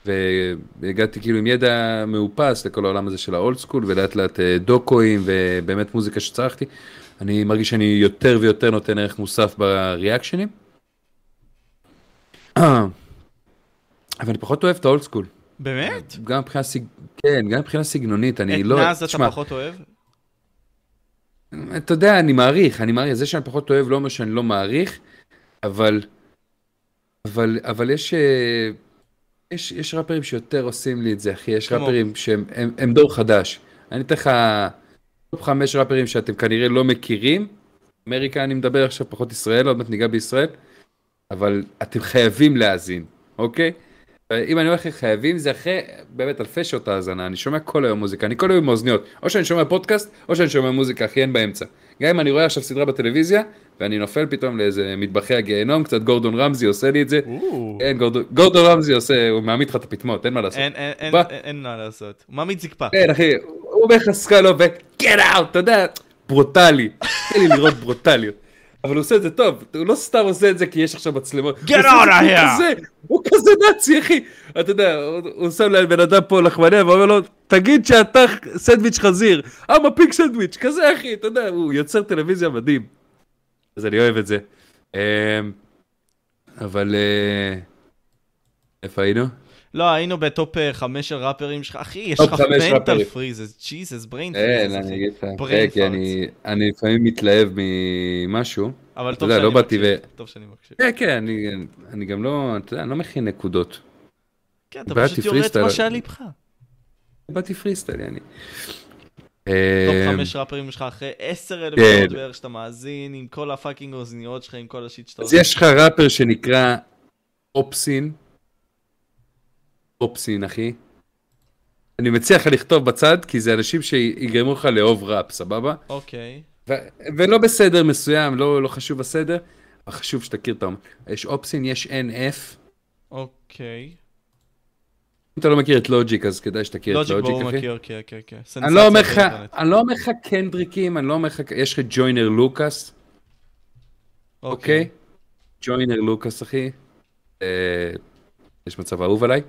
והגעתי כאילו עם ידע מאופס לכל העולם הזה של ה old school, ולאט לאט אה, דוקואים ובאמת מוזיקה שצרכתי. אני מרגיש שאני יותר ויותר נותן ערך מוסף ב reaction ים. אבל אני פחות אוהב את ה old school. באמת? גם מבחינה סג... כן, גם מבחינה סגנונית, אני את לא... נאז אתה תשמע, פחות אוהב? אתה יודע, אני מעריך, אני מעריך, זה שאני פחות אוהב לא אומר שאני לא מעריך, אבל, אבל, אבל יש, אה, יש, יש ראפרים שיותר עושים לי את זה, אחי, יש? ראפרים שהם הם, הם דור חדש. אני אתן לך top חמש ראפרים שאתם כנראה לא מכירים, אמריקה אני מדבר עכשיו, פחות ישראל, עוד מעט ניגע בישראל, אבל אתם חייבים להאזין, אוקיי? אם אני אומר לכם חייבים, זה אחרי באמת אלפי שעות האזנה, אני שומע כל היום מוזיקה, אני כל היום עם אוזניות, או שאני שומע פודקאסט, או שאני שומע מוזיקה, אחי, אין באמצע. גם אם אני רואה עכשיו סדרה בטלוויזיה, ואני נופל פתאום לאיזה מטבחי הגיהנום, קצת גורדון רמזי עושה לי את זה, או. כן, גורדון, גורדון רמזי עושה, הוא מעמיד לך את הפטמות, אין מה לעשות. אין, אין, אין, בא. אין- אין מה לעשות. הוא מעמיד זקפה. כן, אחי, הוא אומר לך סקאלו ו-get out, אתה יודע, ברוטלי, תן לי לראות ברוטליות. אבל הוא עושה את זה טוב, הוא לא סתם עושה את זה כי יש עכשיו מצלמות. Get out of here. הוא כזה- נאצי, אחי. אתה יודע, הוא- הוא שם לבן אדם פה לחמניה ואומר לו, תגיד שאתה סנדוויץ' חזיר. I'm a pig סנדוויץ', כזה אחי, אתה יודע, הוא יוצר טלוויזיה מדהים. אז אני אוהב את זה. אמ, אבל... אה, איפה היינו? לא, היינו ב top אה, חמש של ראפרים שלך. אחי, יש לך mental. Freeze, Jesus, brain freeze. אני אגיד לך, כן, כי. אני- לפעמים מתלהב ממשהו. אבל טוב שאני לא מקשיב. טוב שאני מקשיב. כן, כן, אני, גם לא, אתה יודע, אני לא מכין נקודות. כן, אתה פשוט יורד. מה שעל ליבך. באתי פריסטייל, אני. Top אמ, חמש ראפרים שלך אחרי עשר אלף כן. שעות בערך שאתה מאזין, עם כל ה fucking אוזניות שלך, עם כל ה shit שאתה אז יש לך ראפר שנקרא אופסין. אופסין, אחי. אני מציע לך לכתוב בצד, כי זה אנשים שיגרמו לך לאהוב ראפ, סבבה? אוקיי. ולא בסדר מסוים, לא, לא חשוב הסדר, אבל חשוב שתכיר את האומן. יש אופסין, יש NF. אוקיי. אם אתה לא מכיר את לוג'יק, אז כדאי שתכיר את לוג'יק לוג'יק, ברור אחי. מכיר, כן, כן, כן. אני לא אומר לך, סנסציה באינטרנט. אני לא אומר לך קנדריקים, אני לא אומר לך, יש לך ג'וינר לוקאס, אוקיי? ג'וינר לוקאס, אחי. אה, יש מצב אהוב עליי.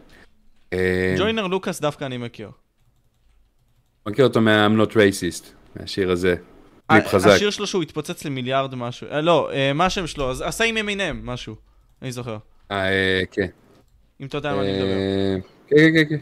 אה, ג'וינר לוקאס דווקא אני מכיר. מכיר אותו מה-I'm not racist, מהשיר הזה. קליפ ה- חזק. השיר שלו שהוא התפוצץ למיליארד משהו. אה, לא, מה השם שלו? עשה עם אמינם, משהו. אני זוכר. אה, כן. אם אתה יודע מה אני מדבר. כן, כן, כן, כן.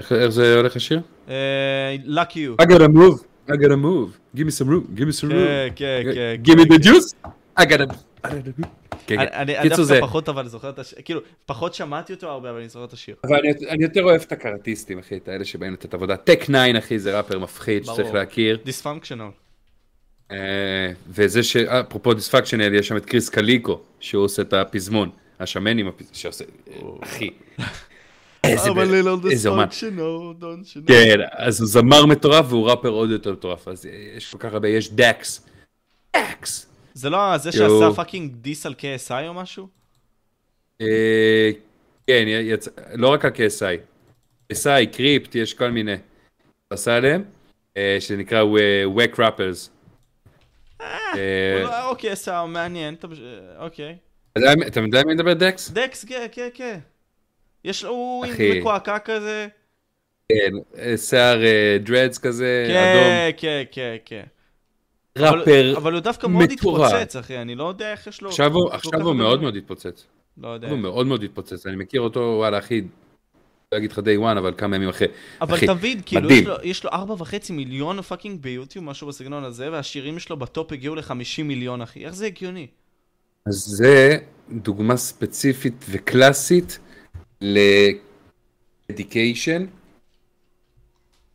איך- זה הולך השיר? אה, Lucky you. I gotta move, I gotta move, give me some room, give me some כן, room. כן, כן. Give me כן, the juice, I gotta... I gotta- כן, אני- כן. דווקא פחות אבל זוכר את השיר, כאילו, פחות שמעתי אותו הרבה, אבל אני זוכר את השיר. אבל אני, יותר אוהב את הקראטיסטים, אחי, את האלה שבאים לתת עבודה. טק 9, אחי, זה ראפר מפחיד שצריך. להכיר. דיספונקשיונל. אה, וזה ש... אפרופו דיספקשנל, יש שם את קריס קליקו, שהוא עושה את הפזמון. השמן עם הפזמון, שעושה... אחי. איזה ליל איזה אומן. כן, אז הוא זמר מטורף והוא ראפר עוד יותר מטורף. אז יש כל כך הרבה, יש דקס. דקס! זה לא זה. שעשה fucking diss על KSI או משהו? אה, כן, לא רק ה-KSI. KSI, Crypt, יש כל מיני. עשה עליהם, אה, שנקרא Wack Rappers. אה, הוא לא- אוקיי, מעניין, אתה- אוקיי. אתה יודע- מי מדבר דקס? דקס, כן, כן, כן. יש לו. מקועקע כזה. כן, אה, שיער dreads כזה, אדום. כן, כן, כן, כן. ראפר אבל הוא דווקא מאוד מטורף. התפוצץ, אחי, אני לא יודע איך יש לו... עכשיו הוא, עכשיו הוא מאוד. מאוד התפוצץ. לא יודע. הוא מאוד מאוד התפוצץ, אני מכיר אותו, וואלה, אחי, לא אגיד לך day one, אבל כמה ימים אחרי. אבל אחי, תבין, כאילו, מדהים. יש לו- יש לו ארבע וחצי מיליון fucking ביוטיוב, משהו בסגנון הזה, והשירים שלו ב top הגיעו ל-50 מיליון, אחי. איך זה הגיוני? אז זה דוגמה ספציפית וקלאסית ל dedication,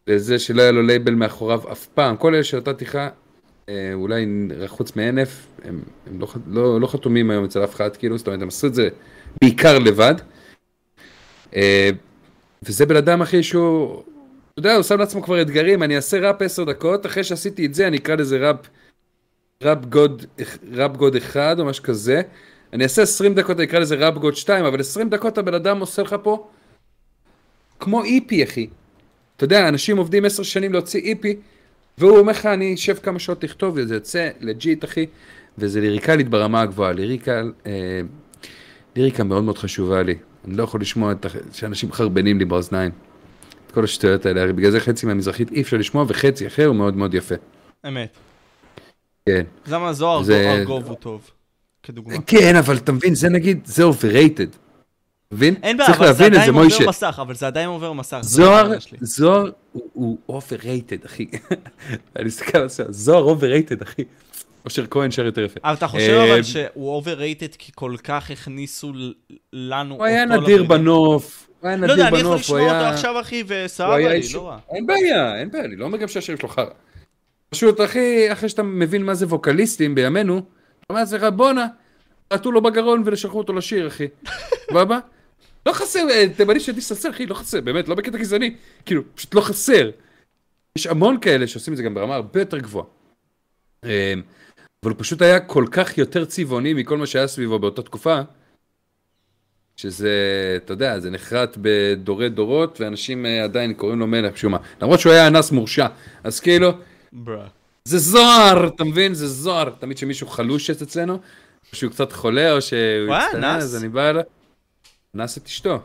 לזה שלא היה לו לייבל מאחוריו אף פעם. כל אלה שנתתי לך, אה, אולי חוץ מענף, הם, הם לא, לא, לא חתומים היום אצל אף אחד, כאילו, זאת אומרת, הם עשו את זה בעיקר לבד. אה, וזה בן אדם, אחי, שהוא, אתה יודע, הוא שם לעצמו כבר אתגרים, אני אעשה ראפ עשר דקות, אחרי שעשיתי את זה, אני אקרא לזה ראפ Rap God, Rap God אחד או משהו כזה. אני אעשה 20 דקות, אני אקרא לזה Rap God 2, אבל 20 דקות הבן אדם עושה לך פה כמו EP, אחי. אתה יודע, אנשים עובדים 10 שנים להוציא EP, והוא אומר לך, אני אשב כמה שעות לכתוב, וזה יוצא legit, אחי, וזה ליריקלית ברמה הגבוהה. ליריקה, אה, ליריקה מאוד מאוד חשובה לי. אני לא יכול לשמוע את, שאנשים מחרבנים לי באוזניים. את כל השטויות האלה, בגלל זה חצי מהמזרחית אי אפשר לשמוע, וחצי אחר הוא מאוד מאוד יפה. אמת. כן. למה זוהר זה- ארגוב הוא טוב? כדוגמה. כן, אבל אתה מבין, זה נגיד, זה overrated. מבין? אין בעיה, אבל זה עדיין עובר מוישה. מסך, אבל זה עדיין עובר מסך. זה זוהר. זוהר הוא- הוא overrated, אחי. אני מסתכל על זה, זוהר overrated, אחי. אושר כהן שר יותר יפה. אבל אתה חושב אה, אבל שהוא overrated כי כל כך הכניסו לנו אותו הוא היה נדיר לוורידים? בנוף, הוא היה לא יודע, נדיר אני יכול בנוף, הוא לשמוע אותו היה... עכשיו, אחי, הוא וסבבה היה לי, לא רע. אין בעיה, אין בעיה, אני לא אומר גם שהשירים שלו חרא. פשוט, אחי, אחרי שאתה מבין מה זה ווקליסטים בימינו, אתה אומר לעצמך, בואנה, בעטו לו בגרון ולשלחו אותו לשיר, אחי. סבבה? לא חסר, אה, תימני שתסתסר, אחי, לא חסר, באמת, לא בקטע גזעני. כאילו, פשוט לא חסר. יש המון כאלה שעושים את זה גם ברמה הרבה יותר גבוהה. אה, אבל הוא פשוט היה כל כך יותר צבעוני מכל מה שהיה סביבו באותה תקופה, שזה, אתה יודע, זה נחרט בדורי דורות, ואנשים אה, עדיין קוראים לו מלך משום מה. למרות שהוא היה אנס מורשע. אז כאילו. זה זוהר, אתה מבין? זה זוהר. תמיד כשמישהו חלוש אצלנו, או שהוא קצת חולה, או שהוא אנס? אז אני בא אליו. אנס את אשתו.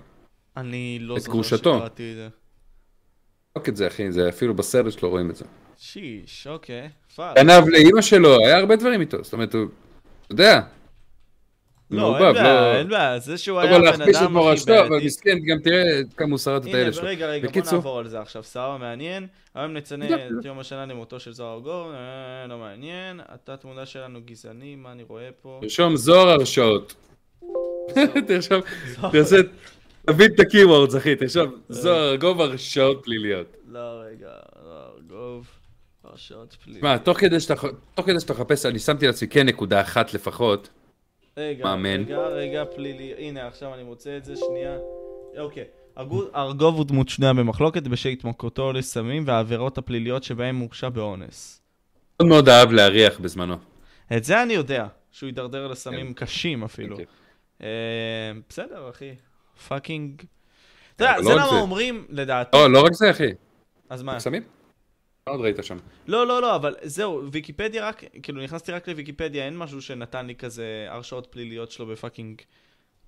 אני לא זוכר. שקראתי את זה. רק את זה, אחי, זה אפילו בסרט שלו רואים את זה. שיש, אוקיי, fuck. גנב לאימא שלו, היה הרבה דברים איתו. זאת אומרת, הוא, אתה יודע, לא, אין בעיה, לא- אין בעיה, זה שהוא היה בן להכפיש את אדם מורשתו, הכי אבל בעייתי. מסכן, גם תראה כמה הוא שרט את הילד שלו. רגע, רגע, בוא נעבור על זה עכשיו, סבבה, מעניין. היום לא, את יום השנה למותו של זוהר גוב, אה, לא מעניין. התת מודע שלנו גזעני, מה אני רואה פה? תרשום זוהר הרשעות. תרשום. תעשה, תבין את הקיוורדס, אחי, תרשום, זוהר גוב הרשעות פליליות. לא, רגע, זוהר גוב, הרשעות פליליות. תשמע, תוך כדי שאתה מחפש, אני שמתי לעצמי כן נקודה אחת לפחות. רגע, מאמן. רגע, רגע, פלילי, הנה עכשיו אני מוצא את זה, שנייה. אוקיי. ארגו- ארגוב הוא דמות שנויה במחלוקת בשל התמכרותו לסמים והעבירות הפליליות שבהם מורשע באונס. מאוד מאוד אהב להריח בזמנו. את זה אני יודע, שהוא הידרדר לסמים קשים אפילו. כן. אה, בסדר, אחי. fucking... אתה יודע, זה לא רק למה זה. אומרים, לדעתי, לא, לא רק זה, אחי. אז מה? סמים? מה עוד ראית שם? לא, לא, לא, אבל זהו, ויקיפדיה רק, כאילו נכנסתי רק לוויקיפדיה, אין משהו שנתן לי כזה הרשאות פליליות שלו בפאקינג,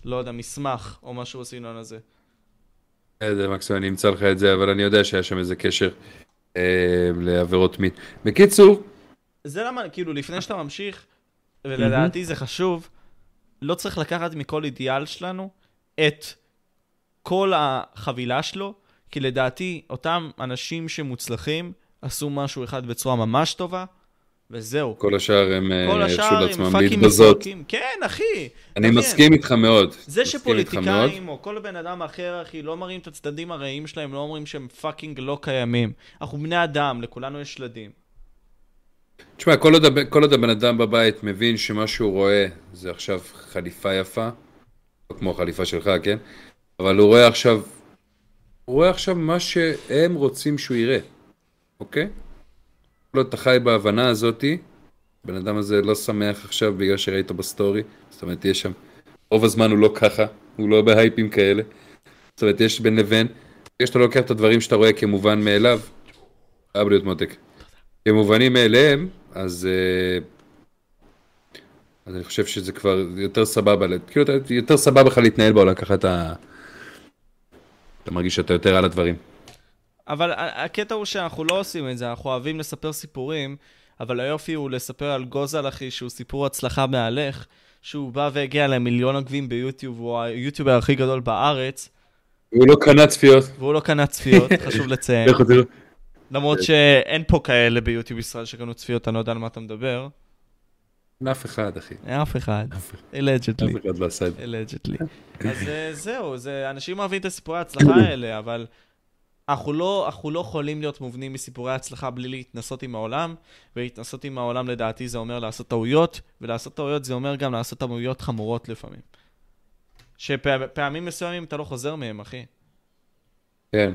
לא יודע, מסמך או משהו בסגנון הזה. איזה מקסימום, אני אמצא לך את זה, אבל אני יודע שהיה שם איזה קשר אה, לעבירות מין. בקיצור, זה למה, כאילו, לפני שאתה ממשיך, ולדעתי זה חשוב, לא צריך לקחת מכל אידיאל שלנו את כל החבילה שלו, כי לדעתי, אותם אנשים שמוצלחים עשו משהו אחד בצורה ממש טובה, וזהו. כל השאר הם אה, כל הרשו השאר לעצמם להתבזות. כן, אחי. אני תבין. מסכים איתך מאוד. זה שפוליטיקאים או כל בן אדם אחר, אחי, לא מראים את הצדדים הרעים שלהם, לא אומרים שהם פאקינג לא קיימים. אנחנו בני אדם, לכולנו יש ילדים. תשמע, כל עוד, כל עוד הבן אדם בבית מבין שמה שהוא רואה זה עכשיו חליפה יפה, לא כמו החליפה שלך, כן? אבל הוא רואה עכשיו, הוא רואה עכשיו מה שהם רוצים שהוא יראה, אוקיי? כל עוד אתה חי בהבנה הזאתי, הבן אדם הזה לא שמח עכשיו בגלל שראית בסטורי, זאת אומרת, יש שם, רוב הזמן הוא לא ככה, הוא לא בהייפים כאלה, זאת אומרת, יש בין לבין, יש שאתה לוקח את הדברים שאתה רואה כמובן מאליו, חייב להיות מותק. כמובנים מאליהם, אז, אה, אז אני חושב שזה כבר יותר סבבה, כאילו יותר סבבה לך להתנהל בעולם, ככה אתה, אתה מרגיש שאתה יותר על הדברים. אבל הקטע הוא שאנחנו לא עושים את זה, אנחנו אוהבים לספר סיפורים, אבל היופי הוא לספר על גוזל אחי, שהוא סיפור הצלחה מהלך, שהוא בא והגיע למיליון עוקבים ביוטיוב, הוא היוטיובר הכי גדול בארץ, הוא לא קנה צפיות. והוא לא קנה צפיות, חשוב לציין. למרות שאין פה כאלה ביוטיוב ישראל שקנו צפיות, אני לא יודע על מה אתה מדבר. אף אחד, אחי. אף אחד. אלג'דלי. אף אחד לא עשה את זה. אלג'דלי. אז אה, זהו, זה, אנשים אוהבים את הסיפורי ההצלחה האלה, אבל אנחנו לא, אנחנו לא יכולים להיות מובנים מסיפורי הצלחה בלי להתנסות עם העולם, ולהתנסות עם העולם לדעתי זה אומר לעשות טעויות, ולעשות טעויות זה אומר גם לעשות טעויות חמורות לפעמים. שפעמים מסוימים אתה לא חוזר מהם, אחי. כן,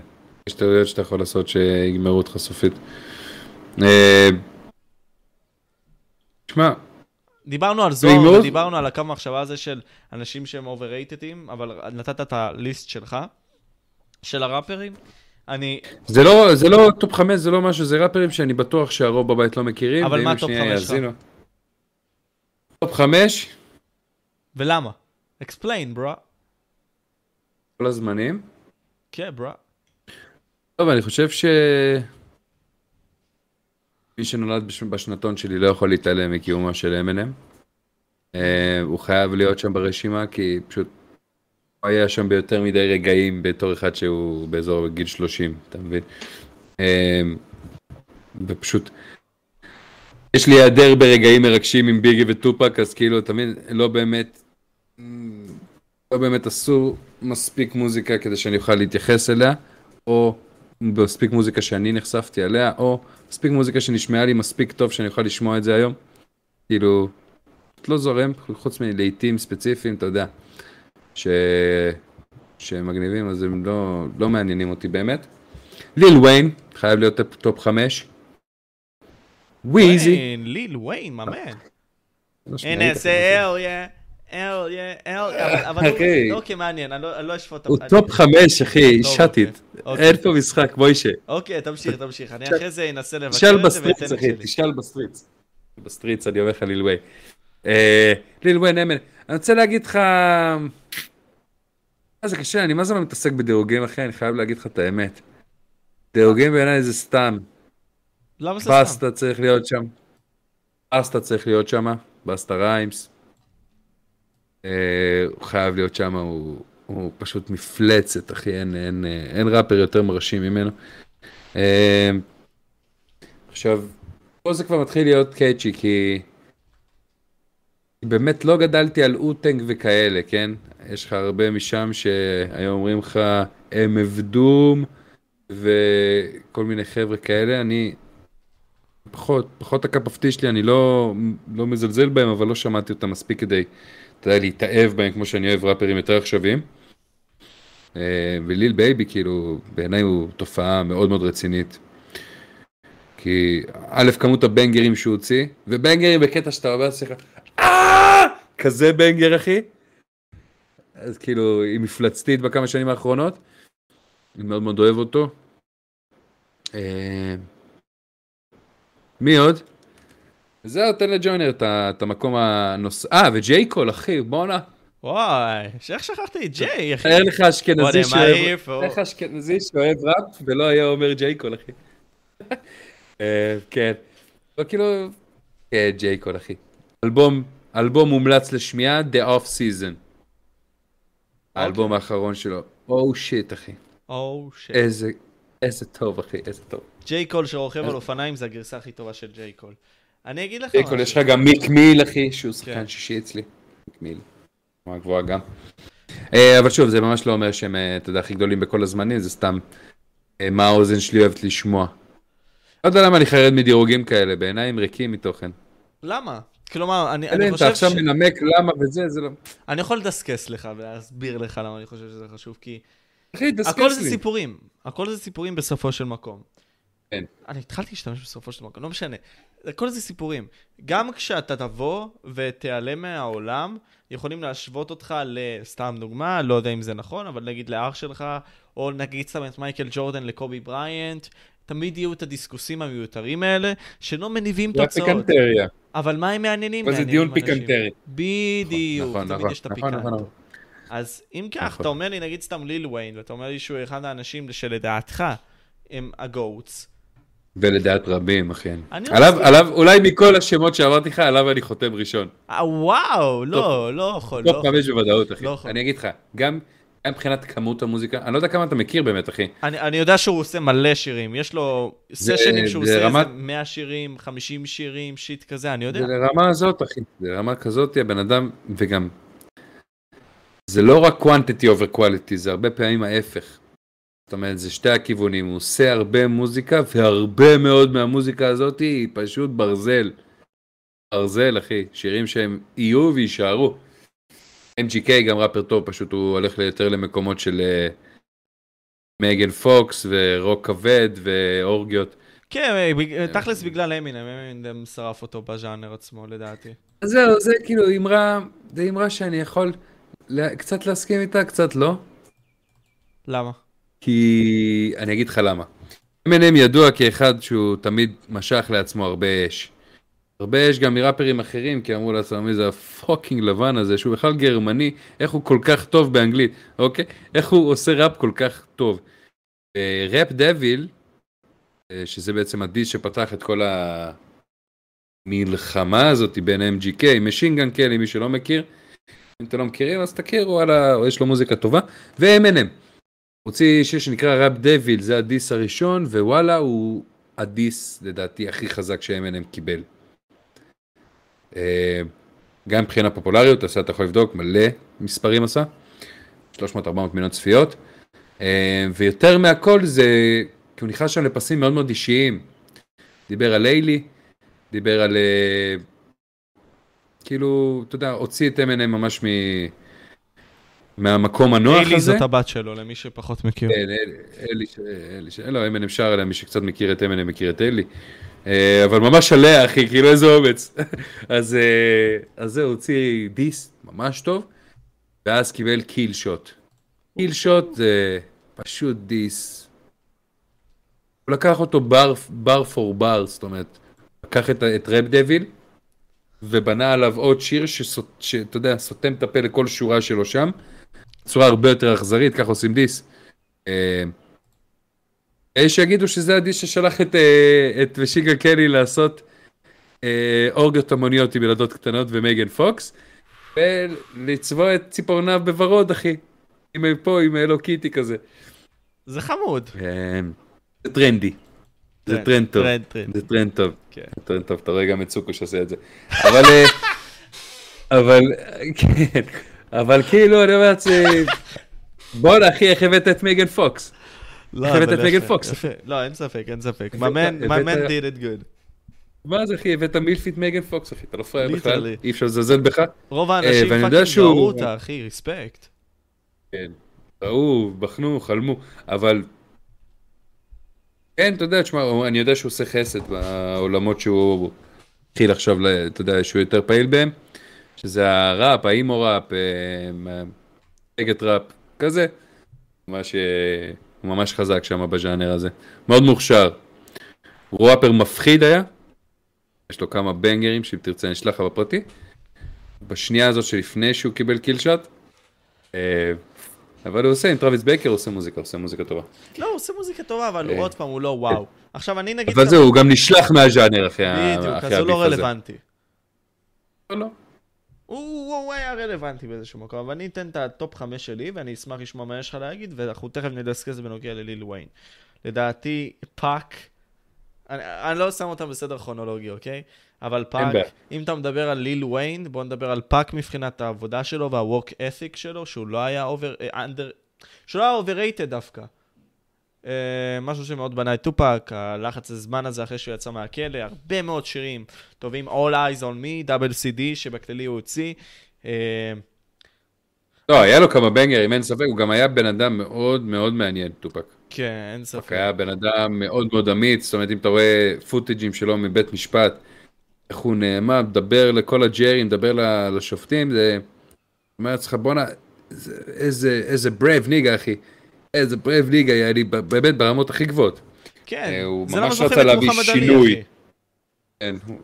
יש טעויות שאתה יכול לעשות שיגמרו אותך סופית. אה, שמע, דיברנו על זוהר, ודיברנו על הקו המחשבה הזה של אנשים שהם overrated ים, אבל נתת את ה list שלך, של הראפרים. אני, זה לא, זה לא top חמש, זה לא משהו, זה ראפרים שאני בטוח שהרוב בבית לא מכירים. אבל מה ה top שנייה חמש שלך? יאזינו. top חמש, ולמה? explain, ברה. כל הזמנים. כן, ברה. טוב, אני חושב ש... מי שנולד בש- בשנתון שלי לא יכול להתעלם מקיומו של M&M. אה, הוא חייב להיות שם ברשימה, כי פשוט הוא היה שם ביותר מדי רגעים בתור אחד שהוא באזור גיל 30, אתה מבין? אה, ופשוט... יש לי היעדר ברגעים מרגשים עם ביגי וטופק, אז כאילו, אתה מבין, לא באמת... לא באמת עשו מספיק מוזיקה כדי שאני אוכל להתייחס אליה, או מספיק מוזיקה שאני נחשפתי עליה, או מספיק מוזיקה שנשמעה לי מספיק טוב שאני אוכל לשמוע את זה היום. כאילו, לא זורם, חוץ מלעיתים ספציפיים, אתה יודע, ש... שהם מגניבים, אז הם לא, לא מעניינים אותי באמת. ליל ויין, חייב להיות top- חמש. וויזי. ליל ויין, מה. הנה זה אל, יא. אל, יא, אל, אבל- אחי. אוקיי, מעניין, אני לא אני לא אשפוט. הוא טופ חמש, אחי, טוב, שתית. אוקיי. אין פה משחק, מוישה. אוקיי, תמשיך, תמשיך. אני אחרי זה אנסה לבקר תשאל את זה בסטריץ, ואתן את אחי, שלי. תשאל בסטריץ. בסטריץ, אני אומר לך ליל ווי. אה, ליל ווי נמן. אני רוצה להגיד לך... מה זה קשה, אני מה זה לא מתעסק בדירוגים, אחי, אני חייב להגיד לך את האמת. דירוגים בעיניי זה סתם. למה זה סתם? בסטה צריך להיות שם. בסטה צריך להיות שם, בסטה ריימס. אה, הוא חייב להיות שם, הוא, הוא פשוט מפלצת, אחי, אין, אין, אין ראפר יותר מרשים ממנו. אה, עכשיו, פה זה כבר מתחיל להיות catchy, כי באמת לא גדלתי על וו-טאנג וכאלה, כן? יש לך הרבה משם שהיום אומרים לך, MF DOOM וכל מיני חבר'ה כאלה, אני פחות, פחות ה cup of tea שלי, אני לא, לא מזלזל בהם, אבל לא שמעתי אותם מספיק כדי, אתה יודע, להתאהב בהם כמו שאני אוהב ראפרים יותר עכשוויים. אה, וליל בייבי, כאילו, בעיניי הוא תופעה מאוד מאוד רצינית. כי א', כמות ה banger ים שהוא הוציא, ו banger ים בקטע שאתה אומר אה! כזה banger, אחי. אז כאילו, היא מפלצתית בכמה שנים האחרונות. אני מאוד מאוד אוהב אותו. אה, מי עוד? זהו, תן לג'וינר את המקום הנוס... אה, וג'יי קול, אחי, בואנה. וואי, איך שכחתי את ג'יי, אחי? תאר לך אשכנזי שאוהב... אשכנזי שאוהב ראפ ולא היה אומר ג'יי קול, אחי. אה, כן. לא כאילו... כן, ג'יי קול, אחי. אלבום, אלבום מומלץ לשמיעה, The Off Season. האלבום האחרון שלו. אוי shit, אחי. אוי shit. איזה, איזה טוב, אחי, איזה טוב. ג'יי קול שרוכב על אופניים זה הגרסה הכי טובה של ג'יי קול. אני אגיד לך קודם כל, יש לך גם מיק מיל, אחי, שהוא כן. שחקן שישי אצלי. מיק מיל. תנועה גבוהה גם. אה, אבל שוב, זה ממש לא אומר שהם, אה, אתה יודע, הכי גדולים בכל הזמנים, זה סתם אה, מה האוזן שלי אוהבת לשמוע. לא יודע למה אני חרד מדירוגים כאלה, בעיניי הם ריקים מתוכן. למה? כלומר, אני, אני אם אתה חושב עכשיו ש... מנמק למה וזה, זה לא... אני יכול לדסקס לך ולהסביר לך למה אני חושב שזה חשוב, כי אחי, תסכס הכל זה לי. סיפורים. הכל זה סיפורים בסופו של מקום. כן. אני התחלתי להשתמש בסופו של מקום, לא משנה. הכל זה סיפורים. גם כשאתה תבוא ותיעלם מהעולם, יכולים להשוות אותך לסתם דוגמה, לא יודע אם זה נכון, אבל נגיד לאח שלך, או נגיד סתם את מייקל ג'ורדן לקובי בריינט. תמיד יהיו את הדיסקוסים המיותרים האלה, שלא מניבים זה תוצאות. הפיקנטריה. אבל מה הם מעניינים? אבל זה דיון. פיקנטרי. בדיוק, נכון, תמיד נכון, יש את נכון, הפיקנט. נכון. אז אם כך. אתה אומר לי נגיד סתם ליל ויין, ואתה אומר לי שהוא אחד האנשים שלדעתך הם ה GOATs, ולדעת רבים, אחי. עליו. עליו, אולי מכל השמות שאמרתי לך, עליו אני חותם ראשון. אה, וואו, לא, לא יכול, לא top יכול. חמש בוודאות, אחי. לא. אני אגיד לך, גם מבחינת כמות המוזיקה, אני לא יודע כמה אתה מכיר באמת, אחי. אני אני יודע שהוא עושה מלא שירים, יש לו סשנים שהוא עושה רמת- איזה 100 שירים, 50 שירים, שיט כזה, אני יודע. זה לרמה הזאת, אחי. זה לרמה כזאת, הבן אדם, וגם... זה לא רק quantity over quality, זה הרבה פעמים ההפך. זאת אומרת, זה שתי הכיוונים, הוא עושה הרבה מוזיקה, והרבה מאוד מהמוזיקה הזאת היא פשוט ברזל. ברזל, אחי. שירים שהם יהיו ויישארו. MGK גם ראפר טוב, פשוט הוא הולך יותר למקומות של אה, מגן פוקס ורוק כבד ואורגיות. כן, אה, בג- תכלס בגלל אמינם, אמינם שרף אותו בז'אנר עצמו, לדעתי. אז זהו, זה כאילו אמרה, זה אמרה שאני יכול קצת להסכים איתה, קצת לא. למה? כי אני אגיד לך למה. M&M ידוע כאחד שהוא תמיד משך לעצמו הרבה אש. הרבה אש גם מראפרים אחרים, כי אמרו לעצמם מי זה ה fucking לבן הזה, שהוא בכלל גרמני, איך הוא כל כך טוב באנגלית, אוקיי? איך הוא עושה ראפ כל כך טוב. אה, Rap Devil, אה, שזה בעצם ה diss שפתח את כל המלחמה הזאת בין MGK, Machine Gun Kelly, מי שלא מכיר. אם אתם לא מכירים אז תכירו, וואלה, יש לו מוזיקה טובה. ו- Eminem. הוציא שיר שנקרא Rap Devil, זה ה diss הראשון, ווואלה, הוא הדיס לדעתי הכי חזק ש-M&M קיבל. אה, גם מבחינה פופולריות, עשה, אתה יכול לבדוק, מלא מספרים עשה, 300-400 מיליון צפיות, אה, ויותר מהכל זה, כי הוא נכנס שם לפסים מאוד מאוד אישיים. דיבר על ליילי, דיבר על, אה, כאילו, אתה יודע, הוציא את M&M ממש מ... מהמקום הנוח הזה. איילי זאת הבת שלו, למי שפחות מכיר. כן, אלי, אלי, אלי, לא, אמנם שר עליה, מי שקצת מכיר את אמנם מכיר את אלי. אה, אבל ממש עליה, אחי, כאילו איזה אומץ. אז אה, אז זהו, הוציא דיס ממש טוב, ואז קיבל קיל שוט. קיל שוט זה פשוט דיס. הוא לקח אותו בר, בר פור בר, זאת אומרת, לקח את, את רב דביל, ובנה עליו עוד שיר שאתה יודע, סותם את הפה לכל שורה שלו שם, בצורה הרבה יותר אכזרית, ככה עושים diss. אה, שיגידו שזה ה diss ששלח את, אה, את Machine Gun Kelly לעשות אה, אורגיות המוניות עם ילדות קטנות ומייגן פוקס, ולצבוע את ציפורניו בוורוד, אחי. עם פה, עם Hello Kitty כזה. זה חמוד. זה טרנדי. זה טרנד, טוב. זה טרנד טוב. כן. טרנד טוב, אתה רואה גם את סוכוש עושה את זה. אבל, אבל, כן, אבל כאילו, אני אומר לעצמי, בואנה אחי, איך הבאת את מייגן פוקס? לא, הבאת אבל את מגן פוקס? לא, אין ספק, אין ספק. My man- my הבאת- man did it good. מה זה אחי, הבאת MILF ית מייגן פוקס אחי, אתה לא פראייר בכלל. אי אפשר לזלזל בך. רוב האנשים ואני יודע fucking ראו אותה, אחי, respect. כן, ראו, בחנו, חלמו, אבל... כן, אתה יודע, תשמע, אני יודע שהוא עושה חסד בעולמות שהוא התחיל עכשיו, אתה יודע, שהוא יותר פעיל בהם, שזה הראפ, האימו ראפ, אגת ראפ, כזה. ממש, אה, הוא ממש חזק שם בז'אנר הזה. מאוד מוכשר. הוא ראפר מפחיד היה, יש לו כמה בנגרים שאם תרצה אני אשלח לך בפרטי. בשנייה הזאת שלפני שהוא קיבל קיל שוט, אה, אבל הוא עושה עם טרוויס בייקר, הוא עושה מוזיקה, הוא עושה מוזיקה טובה. לא, הוא עושה מוזיקה טובה, אבל הוא אה. עוד פעם, הוא לא וואו. עכשיו, אני נגיד... אבל זהו, הוא גם נשלח מהז'אנר אחרי ה- בדיוק, אז הוא לא. רלוונטי. לא, לא. הוא, הוא היה רלוונטי באיזשהו מקום, אבל אני אתן את ה top חמש שלי, ואני אשמח לשמוע מה יש לך להגיד, ואנחנו תכף נדסקס בנוגע לליל וויין. לדעתי, פאק, אני, אני לא שם אותם בסדר כרונולוגי, אוקיי? אבל פאק. אם אתה מדבר על ליל וויין, בוא נדבר על פאק מבחינת העבודה שלו וה-work ethic שלו, שהוא לא היה over, אה, under, שהוא לא היה overrated דווקא. Uh, משהו שמאוד בנה את טופק, הלחץ הזמן הזה אחרי שהוא יצא מהכלא, הרבה מאוד שירים טובים, All Eyes on Me, דאבל CD, שבכללי הוא הוציא. Uh, לא, היה לו כמה בנגרים, אין ספק, הוא גם היה בן אדם מאוד מאוד מעניין, טופק. כן, אין ספק. היה בן אדם מאוד מאוד אמיץ, זאת אומרת, אם אתה רואה פוטג'ים שלו מבית משפט, איך הוא נעמד, מדבר לכל הג'רים, מדבר לשופטים, זה... אומר לעצמך, בואנה, איזה- איזה, איזה brave nigga, אחי. איזה brave nigga היה לי, באמת ברמות הכי גבוהות. כן, אה, הוא זה למה ממש זוכר רצה את להביא מוחמד עלי, שינוי. כן. הוא-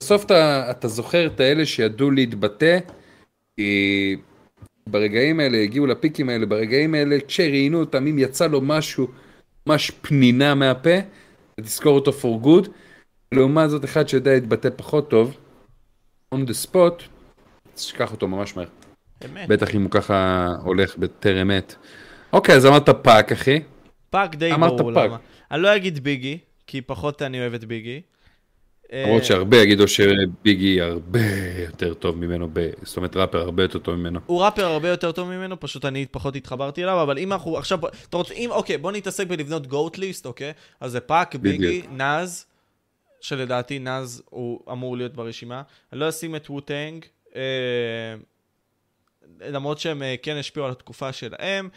בסוף אתה, אתה זוכר את האלה שידעו להתבטא, כי ברגעים האלה, הגיעו ל peak ים האלה, ברגעים האלה, כשראיינו אותם, אם יצא לו משהו, ממש פנינה מהפה, תזכור אותו for good. לעומת זאת, אחד שיודע להתבטא פחות טוב, on the spot, תשכח אותו ממש מהר. אמת. בטח אם הוא ככה הולך בטרם עת. אוקיי, אז אמרת פאק, אחי. פאק די ברור פאק. למה. אני לא אגיד ביגי, כי פחות אני אוהב את ביגי. למרות אה, שהרבה יגידו שביגי הרבה יותר טוב ממנו, ב... זאת אומרת ראפר הרבה יותר טוב ממנו. הוא ראפר הרבה יותר טוב ממנו, פשוט אני פחות התחברתי אליו, אבל אם אנחנו עכשיו, אתה רוצה, אם, אוקיי, בוא נתעסק בלבנות GOAT list, אוקיי? אז זה פאק, ביגי, נאז, שלדעתי נאז הוא אמור להיות ברשימה. אני לא אשים את Wu-Tang, אה, למרות שהם אה, כן השפיעו על התקופה שלהם.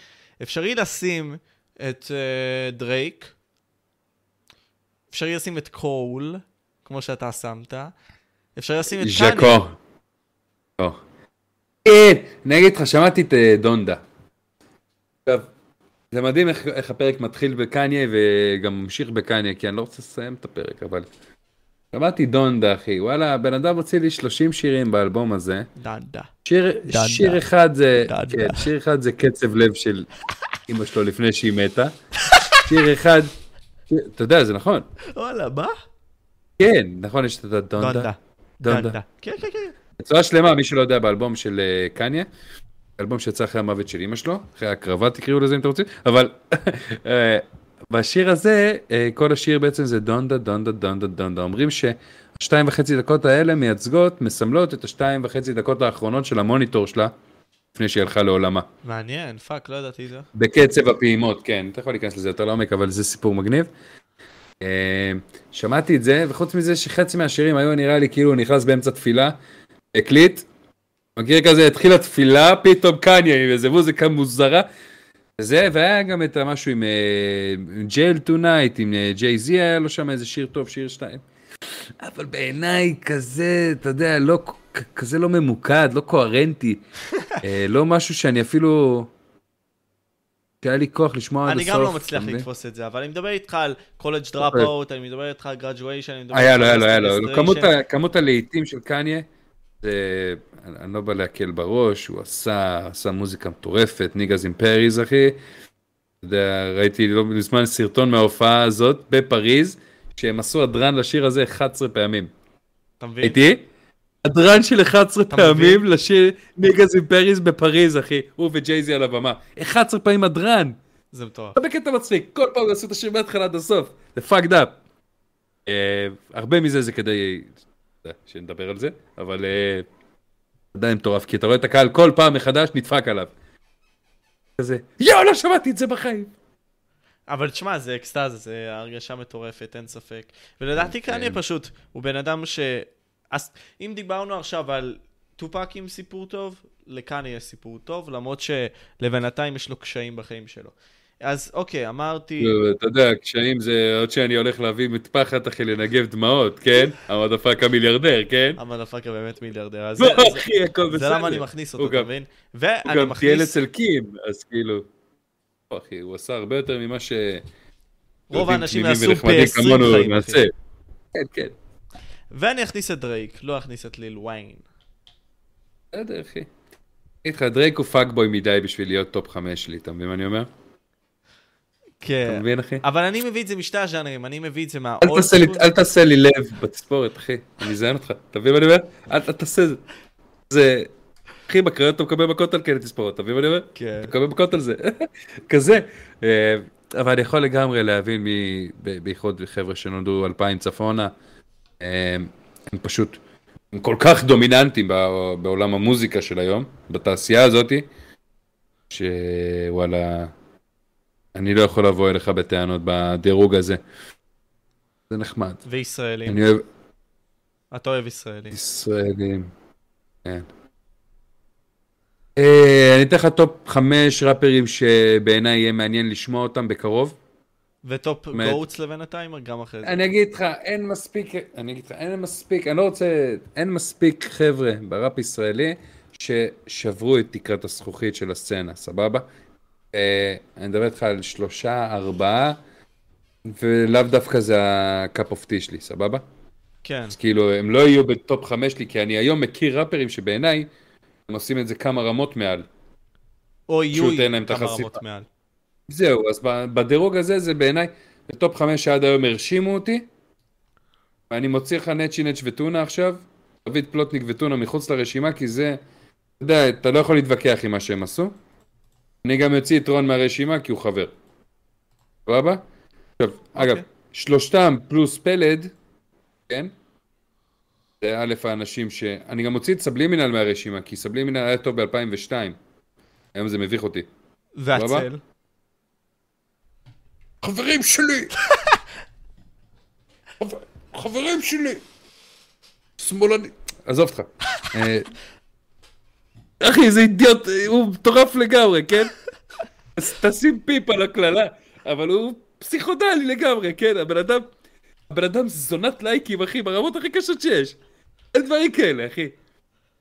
אפשרי לשים את אה, דרייק, אפשרי לשים את קול, כמו שאתה שמת. אפשרי לשים את קאני. ז'קו. כן, אני אגיד לך, שמעתי את אה, דונדה. עכשיו, זה מדהים איך, איך הפרק מתחיל בקניה וגם ממשיך בקניה, כי אני לא רוצה לסיים את הפרק, אבל... שמעתי דונדה, אחי, וואלה, הבן אדם הוציא לי 30 שירים באלבום הזה. דנדה. שיר, דנדה. שיר אחד זה, דנדה. כן, שיר אחד זה קצב לב של אמא שלו לפני שהיא מתה. שיר אחד, שיר, אתה יודע, זה נכון. וואלה, מה? כן, נכון, יש את הדונדה. דונדה. דונדה. כן, כן, כן. בצורה שלמה, מי שלא יודע, באלבום של אה, קניה, אלבום שיצא אחרי המוות של אמא שלו, אחרי הקרבה תקראו לזה אם אתם רוצים, אבל אה, בשיר הזה, אה, כל השיר בעצם זה דונדה, דונדה, דונדה, דונדה. אומרים שהשתיים וחצי דקות האלה מייצגות, מסמלות את השתיים וחצי דקות האחרונות של המוניטור שלה, לפני שהיא הלכה לעולמה. מעניין, פאק, לא ידעתי את זה. בקצב הפעימות, כן, אתה יכול להיכנס לזה יותר לעומק, אבל זה סיפור מגניב. אה, שמעתי את זה, וחוץ מזה שחצי מהשירים היו נראה לי כאילו הוא נכנס באמצע תפילה, הקליט, מכיר כזה, התחילה תפילה, פתאום קניה עם איזה מוזיקה מוזרה. וזה, והיה גם את המשהו עם Jail tonight, עם ג'יי זי, היה לו שם איזה שיר טוב, שיר שתיים. אבל בעיניי כזה, אתה יודע, לא, כזה לא ממוקד, לא קוהרנטי. אה, לא משהו שאני אפילו... שהיה לי כוח לשמוע עד אני הסוף. גם לא מצליח? לתפוס את זה, אבל אני מדבר איתך על College Dropout, אני מדבר איתך על Graduation, אני מדבר היה איתך לו, על היה לו, היה לו. Registration. כמות ה- כמות הלהיטים של קניה, זה... אני אני לא בא להקל בראש, הוא עשה, עשה מוזיקה מטורפת, ניגז עם פריז, אחי. אתה יודע, ראיתי לא מזמן סרטון מההופעה הזאת בפריז, שהם עשו הדרן לשיר הזה 11 פעמים. אתה מבין? הייתי? הדרן של 11 אתה פעמים לשיר ניגז עם פריז בפריז, אחי. הוא וג'ייזי על הבמה. 11 פעמים הדרן. זה מטורף. לא בקטע מצחיק, כל פעם עשו את השיר מההתחלה עד הסוף, זה fucked up. אה, הרבה מזה זה כדי שנדבר על זה, אבל אה, עדיין מטורף, כי אתה רואה את הקהל כל פעם מחדש נדפק עליו. כזה, יואו, לא שמעתי את זה בחיים. אבל תשמע, זה אקסטאזה, זה הרגשה מטורפת, אין ספק. ולדעתי כן. קניה פשוט, הוא בן אדם ש... אז אם דיברנו עכשיו על טופק עם סיפור טוב, לקניה יש סיפור טוב, למרות שלבינתיים יש לו קשיים בחיים שלו. אז אוקיי, אמרתי... אתה יודע, קשיים זה עוד שאני הולך להביא מטפחת אחי לנגב דמעות, כן? המדפק המיליארדר, כן? המדפקר באמת מיליארדר. אז לא, אחי, הכל בסדר. זה למה אני מכניס אותו, הוא אתה מבין? הוא ואני גם טייל מכניס... אצל קים, אז כאילו... לא, אחי, הוא עשה הרבה יותר ממה ש... רוב האנשים יעשו ונחמדים ב-20 כמונו חיים. כן, כן. ואני אכניס את דרייק, לא אכניס את ליל ויין. בסדר, אחי. אגיד לך, דרייק הוא fuckboy מדי בשביל להיות top חמש שלי, אתה מבין מה אני אומר? אתה כן. מבין, אחי? אבל אני מביא את זה משתי הז'אנרים, אני מביא את זה אל מה old school. אל תעשה לי לב בתספורת, אחי. אני אזיין אותך. אתה מבין מה אני אומר? אל תעשה זה. זה, אחי, בקריות אתה מקבל מכות על כאלה תספורות, אתה מבין מה אני אומר? כן. אתה מקבל מכות על זה. כזה. אה, אבל אני יכול לגמרי להבין, מ- ב- בייחוד חבר'ה שנולדו אלפיים צפונה, אה, הם פשוט, הם כל כך דומיננטיים בעולם המוזיקה של היום, בתעשייה הזאתי, שוואלה, אני לא יכול לבוא אליך בטענות בדירוג הזה. זה נחמד. וישראלים. אני אוהב אתה אוהב ישראלים. ישראלים. כן. אה, אני אתן לך טופ חמש ראפרים שבעיניי יהיה מעניין לשמוע אותם בקרוב. וטופ. goats לבינתיים, גם אחרי זה. אני אגיד לך, אין מספיק, אני אגיד לך, אין מספיק, אני לא רוצה, אין מספיק חבר'ה בראפ ישראלי ששברו את תקרת הזכוכית של הסצנה, סבבה? אה, אני מדבר איתך על שלושה, ארבעה, ולאו דווקא זה ה-cup of tea שלי, סבבה? כן. אז כאילו, הם לא יהיו בטופ חמש שלי, כי אני היום מכיר ראפרים שבעיניי, הם עושים את זה כמה רמות מעל. או יהיו כמה. רמות מעל. זהו, אז בדירוג הזה זה בעיניי, בטופ חמש שעד היום הרשימו אותי, ואני מוציא לך נצ'י נצ' וטונה עכשיו, דוד פלוטניק וטונה מחוץ לרשימה, כי זה, אתה יודע, אתה לא יכול להתווכח עם מה שהם עשו. אני גם אוציא את רון מהרשימה, כי הוא חבר. סבבה? עכשיו, אגב, שלושתם פלוס פלד, כן? זה א' האנשים ש... אני גם מוציא את סבלימינל מהרשימה, כי סבלימינל היה טוב ב-2002. היום זה מביך אותי. והצל. חברים שלי! חבר- חברים שלי! שמאלני. עזוב אותך. אה, אחי, איזה אידיוט, אה, הוא מטורף לגמרי, כן? אז תשים פיפ על הקללה, אבל הוא פסיכודלי לגמרי, כן? הבן אדם, הבן אדם זונת לייקים, אחי, ברמות הכי קשות שיש. אין דברים כאלה, אחי.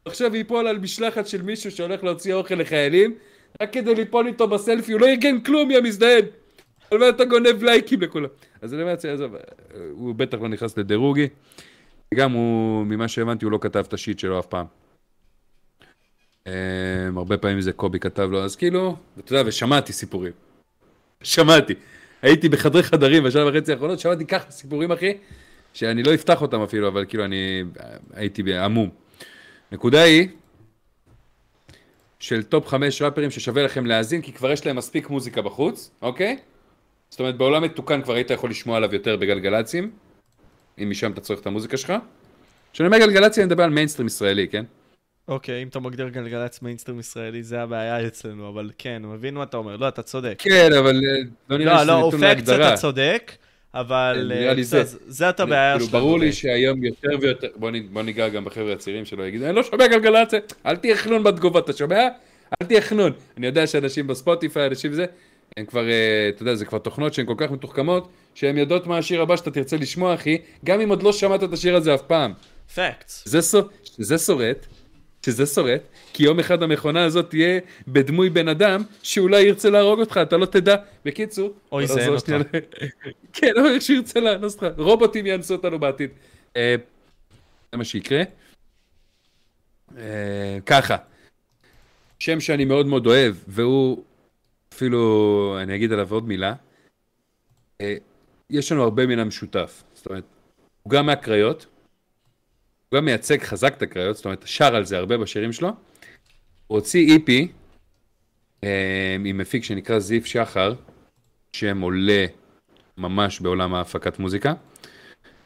עכשיו ייפול על משלחת של מישהו שהולך להוציא אוכל לחיילים, רק כדי ליפול איתו בסלפי, הוא לא ארגן כלום, יא מזדיין. על מה אתה גונב לייקים לכולם? אז אני אומר, עזוב, הוא בטח לא נכנס לדירוגי. גם הוא, ממה שהבנתי, הוא לא כתב את השיט שלו אף פעם. Um, הרבה פעמים זה קובי כתב לו, אז כאילו, אתה יודע, ושמעתי סיפורים. שמעתי. הייתי בחדרי חדרים בשנה וחצי האחרונות, שמעתי ככה סיפורים, אחי, שאני לא אפתח אותם אפילו, אבל כאילו, אני הייתי עמום. נקודה היא, של טופ חמש ראפרים ששווה לכם להאזין, כי כבר יש להם מספיק מוזיקה בחוץ, אוקיי? זאת אומרת, בעולם מתוקן כבר היית יכול לשמוע עליו יותר בגלגלצים, אם משם אתה צורך את המוזיקה שלך. כשאני אומר גלגלצים, אני מדבר על מיינסטרים ישראלי, כן? אוקיי, אם אתה מגדיר גלגלצ מיינסטרים ישראלי, זה הבעיה אצלנו, אבל כן, מבין מה אתה אומר. לא, אתה צודק. כן, אבל אה, לא נראה לא, לי לא, שזה נתון להגדרה. אתה צודק, אבל כן, נראה לי אה, זה. זה- את הבעיה כאילו, שלנו. ברור לי. שהיום יותר ויותר, בוא ניגע גם בחבר'ה הצעירים שלא יגידו, אני לא שומע גלגלצ, אל תהיה חנון בתגובות, אתה שומע? אל תהיה חנון. אני יודע שאנשים בספוטיפיי, אנשים זה, הם כבר, אה, אתה יודע, זה כבר תוכנות שהן כל כך מתוחכמות, שהן יודעות מה השיר הבא שאתה תרצה לשמוע, אחי, גם אם עוד לא שמעת את השיר הזה אף פעם. פקטס. זה, שזה שורט, שזה שורט, כי יום אחד המכונה הזאת תהיה בדמוי בן אדם שאולי ירצה להרוג אותך, אתה לא תדע. בקיצור, אוי, בוא זיין נחזור אותך. כן, אבל איך שירצה לאנוס אותך, רובוטים יאנסו אותנו בעתיד. אה, זה מה שיקרה. אה, ככה, שם שאני מאוד מאוד אוהב, והוא אפילו, אני אגיד עליו עוד מילה, אה, יש לנו הרבה מן המשותף. זאת אומרת, הוא גם מהקריות, הוא גם מייצג חזק את הקריות, זאת אומרת, שר על זה הרבה בשירים שלו. הוא הוציא איפי אה, עם מפיק שנקרא זיו שחר, שם עולה ממש בעולם ההפקת מוזיקה,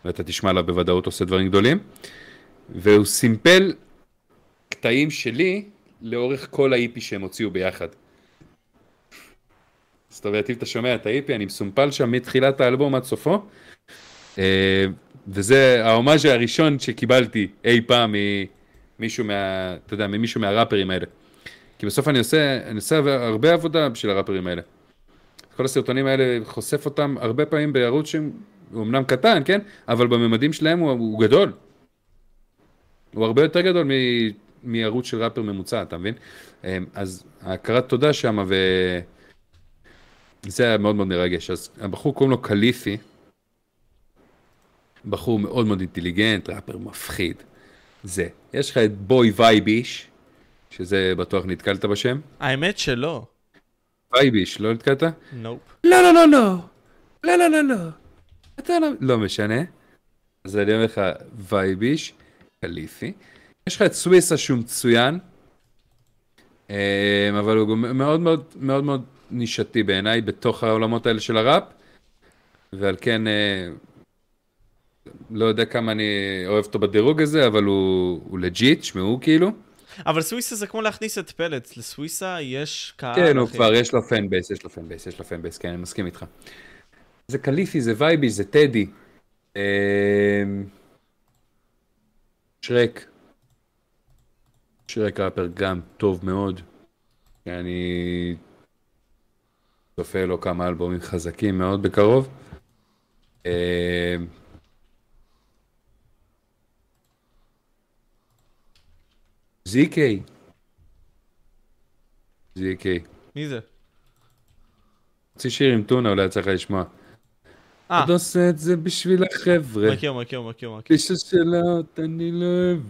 ואתה תשמע עליו בוודאות עושה דברים גדולים, והוא סימפל קטעים שלי לאורך כל האיפי שהם הוציאו ביחד. זאת אומרת, אם אתה שומע את האיפי, אני מסומפל שם מתחילת האלבום עד סופו, וזה ההומאז' הראשון שקיבלתי אי פעם ממישהו מה... אתה יודע, ממישהו מהראפרים האלה. כי בסוף אני עושה, אני עושה הרבה עבודה בשביל הראפרים האלה. כל הסרטונים האלה חושף אותם הרבה פעמים בערוץ שהוא אמנם קטן, כן? אבל בממדים שלהם הוא, הוא גדול. הוא הרבה יותר גדול מ, מערוץ של ראפר ממוצע, אתה מבין? אה, אז ההכרת תודה שם, וזה היה מאוד מאוד מרגש. אז הבחור קוראים לו קליפי, בחור מאוד מאוד אינטליגנט, ראפר מפחיד. זה. יש לך את בוי וייביש, שזה בטוח נתקלת בשם. האמת שלא. וייביש, לא נתקלת? nope. לא, לא, לא, לא. לא, לא, לא, לא. אתה לא... לא משנה. אז אני אומר לך, וייביש, קליפי. יש לך את סוויסה שהוא מצוין, אה, אבל הוא מאוד מאוד מאוד מאוד נישתי בעיניי בתוך העולמות האלה של הראפ, ועל כן אה, לא יודע כמה אני אוהב אותו בדירוג הזה, אבל הוא, הוא legit, שמעו כאילו. אבל סוויסה זה כמו להכניס את פלד, לסוויסה יש קהל כן, הוא כבר, יש לו fan base, יש לו fan base, יש לו fan base, כן, אני מסכים איתך. זה קליפי, זה וייבי, זה טדי. אמ, שרק. שרק ראפר גם טוב מאוד. אני צופה לו כמה אלבומים חזקים מאוד בקרוב. זיקי. זיקי. מי זה? הוציא שיר עם טונה, אולי לך לשמוע. אה, עוד עושה את זה בשביל החבר'ה. מכיר, מכיר, מכיר, מכיר. פישה שאלות, אני לא אוהב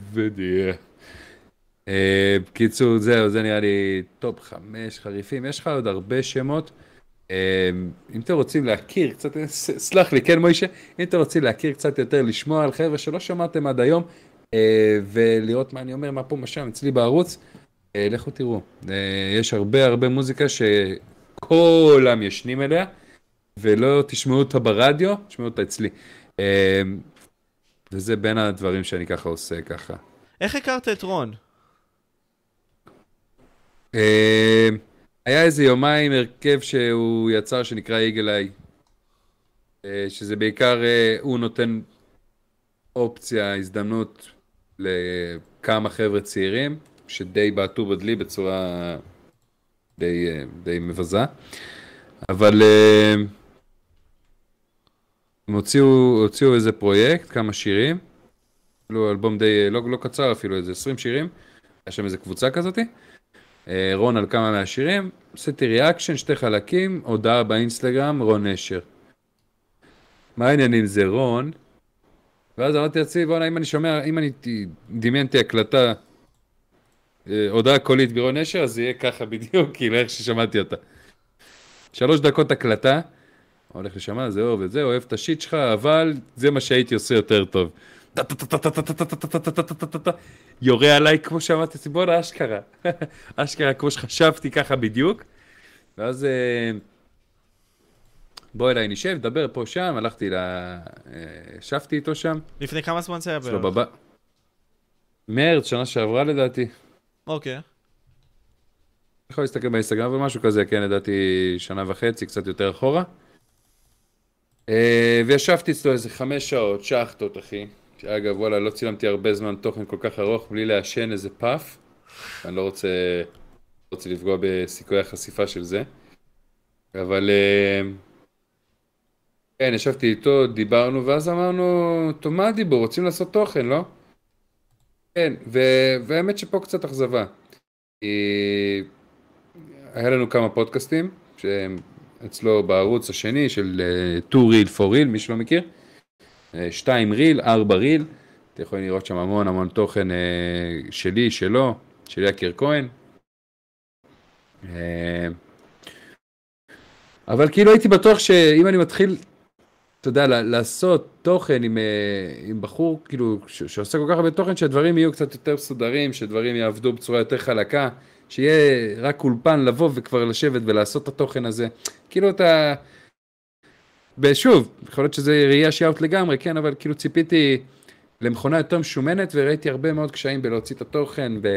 אה, בקיצור, זהו, זה נראה לי טופ חמש ראפרים. יש לך עוד הרבה שמות. אה, אם אתם רוצים להכיר קצת, ס- סלח לי, כן מוישה, אם אתם רוצים להכיר קצת יותר, לשמוע על חבר'ה שלא שמעתם עד היום, אה, ולראות מה אני אומר, מה פה, מה שם, אצלי בערוץ, אה, לכו תראו. אה, יש הרבה הרבה מוזיקה שכולם ישנים אליה, ולא תשמעו אותה ברדיו, תשמעו אותה אצלי. אה, וזה בין הדברים שאני ככה עושה ככה. איך הכרת את רון? אה, היה איזה יומיים הרכב שהוא יצר שנקרא איגל איי, אה, שזה בעיקר אה, הוא נותן אופציה, הזדמנות לכמה חבר'ה צעירים, שדי בעטו בדלי בצורה די, אה, די מבזה, אבל אה, הם הוציאו, הוציאו איזה פרויקט, כמה שירים, כאילו אלבום די, לא, לא קצר אפילו, איזה 20 שירים, היה שם איזה קבוצה כזאתי. אה, רון על כמה מהשירים, עשיתי reaction, שתי חלקים, הודעה באינסטגרם, רון נשר. מה העניינים זה רון? ואז אמרתי לעצמי, בוא'נה, אם אני שומע, אם אני דמיינתי הקלטה, אה, הודעה קולית ברון נשר, אז זה יהיה ככה בדיוק, כאילו איך ששמעתי אותה. שלוש דקות הקלטה, הולך לשמע, זהו וזה, אוהב את השיט שלך, אבל זה מה שהייתי עושה יותר טוב. יורה עליי כמו שאמרתי, בואנה אשכרה, אשכרה כמו שחשבתי ככה בדיוק. ואז אה, בוא אליי נשב, נדבר פה שם, הלכתי ל... אה, ישבתי איתו שם, לפני כמה זמן זה היה בערך? בבית. מרץ, שנה שעברה לדעתי. אוקיי. יכול להסתכל באינסטגרם ומשהו כזה, כן, לדעתי שנה וחצי, קצת יותר אחורה. אה, וישבתי אצלו איזה חמש שעות, שחטות, אחי. שאגב, וואלה, לא צילמתי הרבה זמן תוכן כל כך ארוך בלי לעשן איזה פאף. אני לא רוצה, לא רוצה לפגוע בסיכויי החשיפה של זה. אבל אה, כן, ישבתי איתו, דיברנו, ואז אמרנו, טוב, מה הדיבור? רוצים לעשות תוכן, לא? כן, ו- והאמת שפה קצת אכזבה. היה לנו כמה פודקאסטים, שהם אצלו בערוץ השני של uh, 2 ריל 4 ריל, מי שלא מכיר. 2 ריל, 4 ריל. אתם יכולים לראות שם המון המון תוכן uh, שלי, שלו, של יקיר כהן. Uh, אבל כאילו הייתי בטוח שאם אני מתחיל, אתה יודע, לעשות תוכן עם, uh, עם בחור, כאילו, שעושה כל כך הרבה תוכן, שהדברים יהיו קצת יותר מסודרים, שדברים יעבדו בצורה יותר חלקה, שיהיה רק אולפן לבוא וכבר לשבת ולעשות את התוכן הזה. כאילו אתה... ושוב, יכול להיות שזה ראייה שיאוט לגמרי, כן, אבל כאילו ציפיתי למכונה יותר משומנת וראיתי הרבה מאוד קשיים בלהוציא את התוכן ו...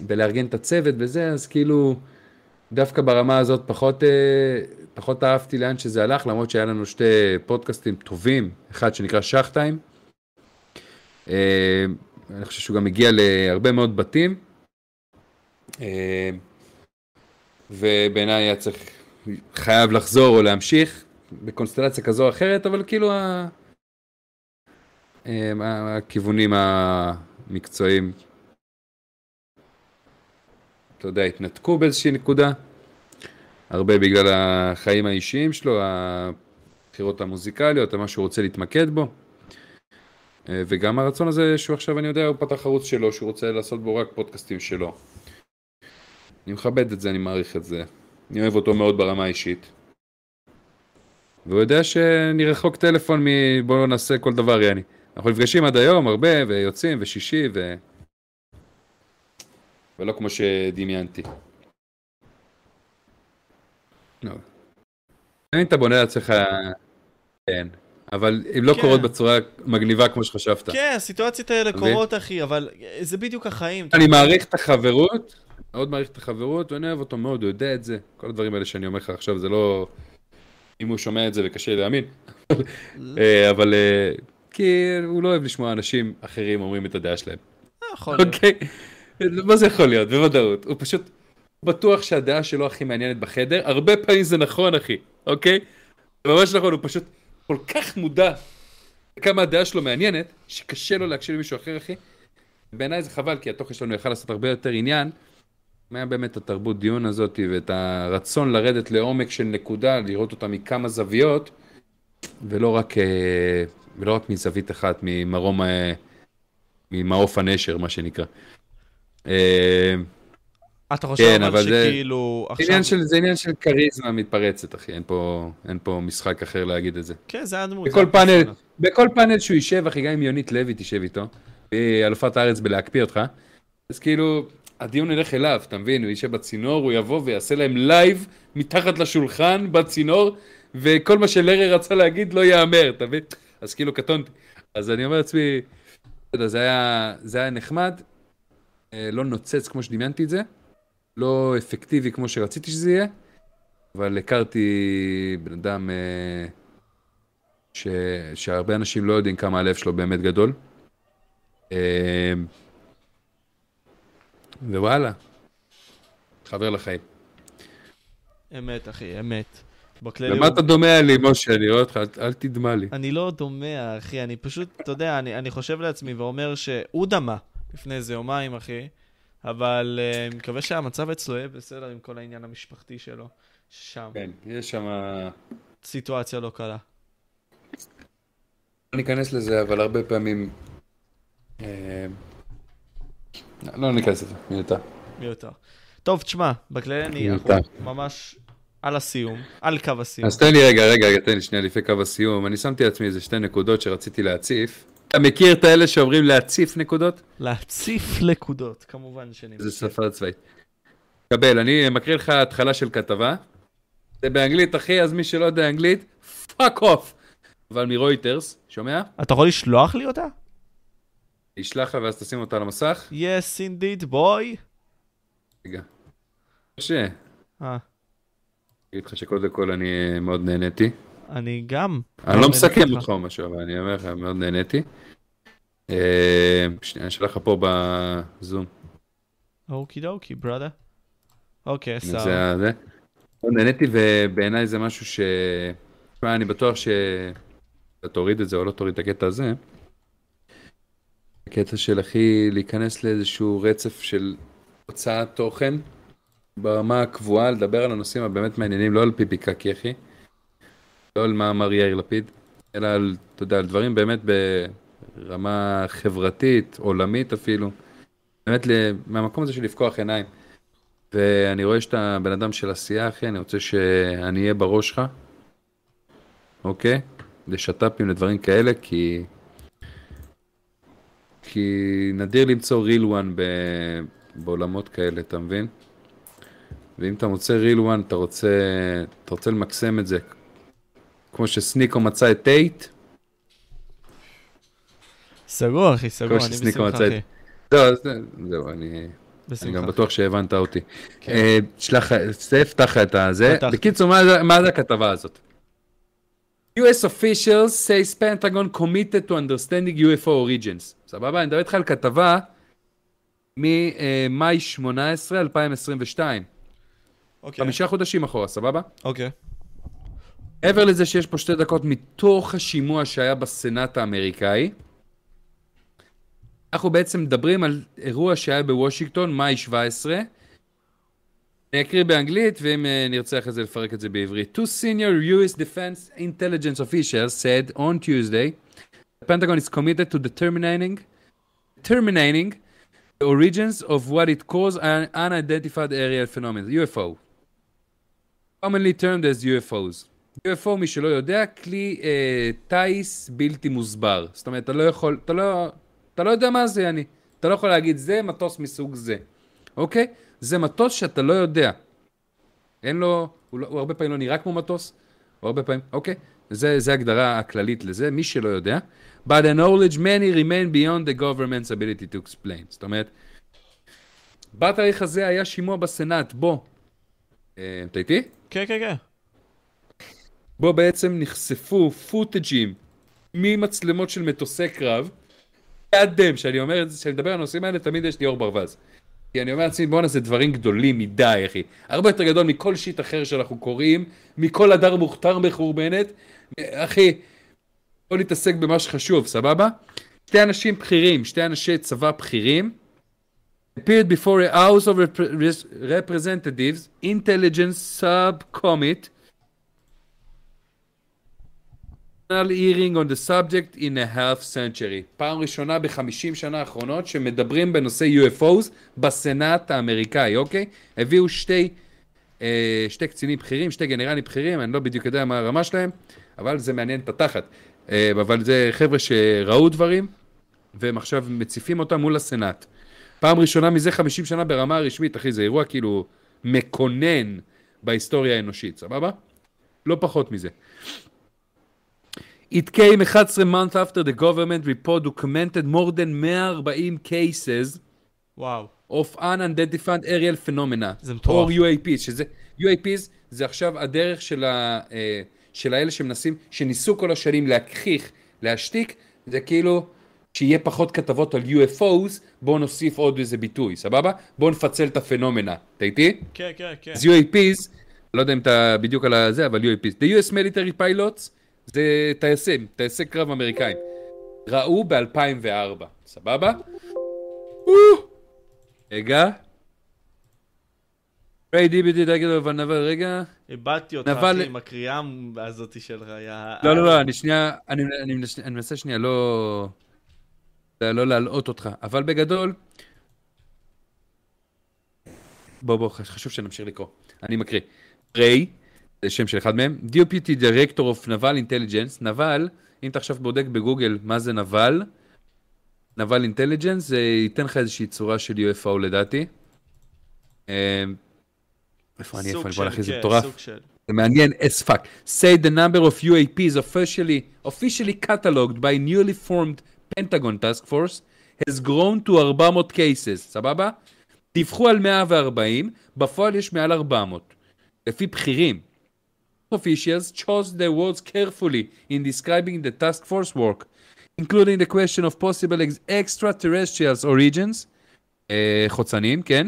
בלארגן את הצוות וזה, אז כאילו דווקא ברמה הזאת פחות, אה, פחות אהבתי לאן שזה הלך, למרות שהיה לנו שתי פודקאסטים טובים, אחד שנקרא שחטיים. אה, אני חושב שהוא גם הגיע להרבה מאוד בתים. אה, ובעיניי היה צריך, חייב לחזור או להמשיך בקונסטלציה כזו או אחרת, אבל כאילו ה... אה, הכיוונים המקצועיים, אתה יודע, התנתקו באיזושהי נקודה, הרבה בגלל החיים האישיים שלו, הבחירות המוזיקליות, מה שהוא רוצה להתמקד בו. אה, וגם הרצון הזה שהוא עכשיו, אני יודע, הוא פתח ערוץ שלו, שהוא רוצה לעשות בו רק פודקאסטים שלו. אני מכבד את זה, אני מעריך את זה. אני אוהב אותו מאוד ברמה האישית. והוא יודע שאני רחוק טלפון מ... בואו נעשה כל דבר, יעני. אנחנו נפגשים עד היום הרבה, ויוצאים, ושישי, ו... ולא כמו שדמיינתי. לא. אם אתה בונה לעצמך, כן, אבל הן לא כן. קורות בצורה מגניבה כמו שחשבת. כן, הסיטואציות האלה? קורות, אחי, אבל זה בדיוק החיים. אני מעריך את החברות, מאוד מעריך את החברות, ואני אוהב אותו מאוד, הוא יודע את זה. כל הדברים האלה שאני אומר לך עכשיו, זה לא... אם הוא שומע את זה וקשה לי להאמין. אה, אבל... אה, כי הוא לא אוהב לשמוע אנשים אחרים אומרים את הדעה שלהם. יכול להיות. אוקיי? מה זה יכול להיות? בוודאות. הוא פשוט בטוח שהדעה שלו הכי מעניינת בחדר. הרבה פעמים זה נכון, אחי, אוקיי? זה ממש נכון, הוא פשוט כל כך מודע כמה הדעה שלו מעניינת, שקשה לו להקשיב למישהו אחר, אחי. בעיניי זה חבל, כי התוכן שלנו יכל לעשות הרבה יותר עניין. היה באמת התרבות דיון הזאת ואת הרצון לרדת לעומק של נקודה, לראות אותה מכמה זוויות, ולא רק, אה, ולא רק מזווית אחת, ממרום, אה, ממעוף הנשר, מה שנקרא. אה, אתה חושב כן, אבל זה- שכאילו זה עכשיו... עניין של, זה עניין של כריזמה מתפרצת, אחי, אין פה, אין פה משחק אחר להגיד את זה. כן, זה הדמות. בכל זה פאנל. בכל פאנל שהוא יישב, אחי, גם אם יונית לוי תשב איתו, והיא אלופת הארץ בלהקפיא אותך, אז כאילו, הדיון ילך אליו, אתה מבין? הוא יישב בצינור, הוא יבוא ויעשה להם לייב מתחת לשולחן בצינור, וכל מה שלרי רצה להגיד לא ייאמר, אתה מבין? אז כאילו קטונתי. אז אני אומר לעצמי, יודע, זה היה, זה היה נחמד, אה, לא נוצץ כמו שדמיינתי את זה, לא אפקטיבי כמו שרציתי שזה יהיה, אבל הכרתי בן אדם אה, ש... שהרבה אנשים לא יודעים כמה הלב שלו באמת גדול. אה, ווואלה, חבר לחיים. אמת, אחי, אמת. בכללי למה הוא- אתה דומה לי, משה? אני רואה אותך, אל, אל תדמה לי. אני לא דומע, אחי, אני פשוט, אתה יודע, אני, אני חושב לעצמי ואומר שהוא דמה לפני איזה יומיים, אחי, אבל uh, אני מקווה שהמצב אצלו יהיה בסדר עם כל העניין המשפחתי שלו, שם. כן, יש שם... סיטואציה לא קלה. לא ניכנס לזה, אבל הרבה פעמים... אה, לא ניכנס לזה, מיותר. מיותר. טוב, תשמע, בכללי אני. אנחנו ממש על הסיום, על קו הסיום. אז תן לי רגע, רגע, תן לי שנייה לפני קו הסיום. אני שמתי לעצמי איזה שתי נקודות שרציתי להציף. אתה מכיר את האלה שאומרים להציף נקודות? להציף נקודות, כמובן שאני... זה מכיר. שפה צבאית. קבל, אני מקריא לך התחלה של כתבה. זה באנגלית, אחי, אז מי שלא יודע אנגלית, fuck off. אבל מרויטרס, שומע? אתה יכול לשלוח לי אותה? אשלח לך ואז תשים אותה על המסך. Yes, indeed, boy. רגע. משה, אה, אגיד לך שקודם כל אני מאוד נהניתי. אני גם. אני לא מסכם אותך או משהו, אבל אני אומר לך, מאוד נהניתי. אה, שנייה, אני אשלח לך פה בזום. אוקי דוקי, בראדה. אוקיי, סבבה. זה זה. מאוד נהניתי, ובעיניי זה משהו ש... תשמע, אני בטוח ש... אתה תוריד את זה או לא תוריד את הקטע הזה. הקטע של אחי להיכנס לאיזשהו רצף של הוצאת תוכן ברמה הקבועה, לדבר על הנושאים הבאמת מעניינים, לא על פיפי קקי אחי, לא על מה אמר יאיר לפיד, אלא על, אתה יודע, על דברים באמת ברמה חברתית, עולמית אפילו. באמת מהמקום הזה של לפקוח עיניים. ואני רואה שאתה בן אדם של עשייה, אחי, אני רוצה שאני אהיה בראש שלך, אוקיי? לשת"פים, לדברים כאלה, כי... כי נדיר למצוא real one ב... בעולמות כאלה, אתה מבין? ואם אתה מוצא real one, אתה רוצה, אתה רוצה למקסם את זה. כמו שסניקו מצא את טייט, סגור, אחי, סגור, כמו אני בשמחה. אחי. זהו, זהו, אני... אני. גם בטוח שהבנת אותי. כן. אה, שלח, תחת את הזה. בקיצור, מה זה- מה זה הכתבה הזאת? US officials say Pentagon committed to understanding UFO origins. סבבה? אני מדבר איתך על כתבה ממאי 18, 2022. אוקיי, חמישה חודשים אחורה, סבבה? אוקיי. מעבר לזה שיש פה שתי דקות מתוך השימוע שהיה בסנאט האמריקאי, אנחנו בעצם מדברים על אירוע שהיה בוושינגטון, מאי 17. אני אקריא באנגלית, ואם אה, נרצה אחרי זה לפרק את זה בעברית. Two senior US Defense Intelligence officials said on Tuesday, the Pentagon is committed to determining, terminating the origins of what it calls an unidentified aerial phenomenon, UFO, commonly termed as UFOs. UFO, מי שלא יודע, כלי אה, טיס בלתי מוסבר. זאת אומרת, אתה לא יכול, אתה לא, אתה לא יודע מה זה, אני. אתה לא יכול להגיד, זה מטוס מסוג זה, אוקיי? זה מטוס שאתה לא יודע. אין לו, הוא, לא, הוא הרבה פעמים לא נראה כמו מטוס, הוא הרבה פעמים, אוקיי? זה, זה הגדרה הכללית לזה, מי שלא יודע. But the knowledge many remain beyond the government's ability to explain. זאת אומרת, בתאריך הזה היה שימוע בסנאט, בוא. אה, אתה איתי? כן, כן, כן. בו בעצם נחשפו פוטג'ים ממצלמות של מטוסי קרב. אדם, שאני אומר את זה, כשאני מדבר על הנושאים האלה, תמיד יש לי אור ברווז. כי אני אומר לעצמי, בואנה, זה דברים גדולים מדי, אחי. הרבה יותר גדול מכל שיט אחר שאנחנו קוראים, מכל הדר מוכתר מחורבנת. אחי, בוא נתעסק במה שחשוב, סבבה? שתי אנשים בכירים, שתי אנשי צבא בכירים, appeared before a House of Representatives Intelligence Subcommittee hearing on the subject in a half century. פעם ראשונה בחמישים שנה האחרונות שמדברים בנושא UFOs בסנאט האמריקאי, אוקיי? הביאו שתי, אה, שתי קצינים בכירים, שתי גנרלים בכירים, אני לא בדיוק יודע מה הרמה שלהם, אבל זה מעניין את התחת. אה, אבל זה חבר'ה שראו דברים, והם עכשיו מציפים אותם מול הסנאט. פעם ראשונה מזה 50 שנה ברמה הרשמית, אחי, זה אירוע כאילו מקונן בהיסטוריה האנושית, סבבה? לא פחות מזה. It came 11 months after the government report documented more than 140 cases וואו. of unidentified aerial phenomena. זה מטורף. or UAPs, שזה, UAPs זה עכשיו הדרך של, ה, אה, של האלה שמנסים, שניסו כל השנים להכחיך, להשתיק, זה כאילו שיהיה פחות כתבות על UFOs, בואו נוסיף עוד איזה ביטוי, סבבה? בואו נפצל את הפנומנה. אתה איתי? כן, כן, כן. אז UAPs, לא יודע אם אתה בדיוק על הזה, אבל UAPs. The US military pilots זה טייסים, טייסי קרב אמריקאים. ראו ב-2004, סבבה? רגע. ריי דיבידי דגל אבל נבל, רגע. איבדתי אותך, נבל- עם הקריאה הזאתי שלך, יא... לא, לא, לא, אני שנייה, אני, אני, אני מנסה שנייה, לא... לא להלאות אותך, אבל בגדול... בוא, בוא, חשוב שנמשיך לקרוא. אני מקריא. ריי, שם של אחד מהם, Deputy Director of Naval Intelligence, נבל, אם אתה עכשיו בודק בגוגל מה זה נבל, נבל אינטליג'נס, זה ייתן לך איזושהי צורה של UFO לדעתי. אה, איפה אני, איפה אני, בוא נכניס, זה כן, מטורף. זה מעניין as fuck. Say the number of UAPs officially, officially cataloged by newly formed Pentagon Task Force has grown to 400 cases, סבבה? דיווחו על 140, בפועל יש מעל 400. לפי בכירים. Officials chose their words carefully in describing the task force work, including the question of possible ex- extraterrestrials origins, אה, חוצנים, כן?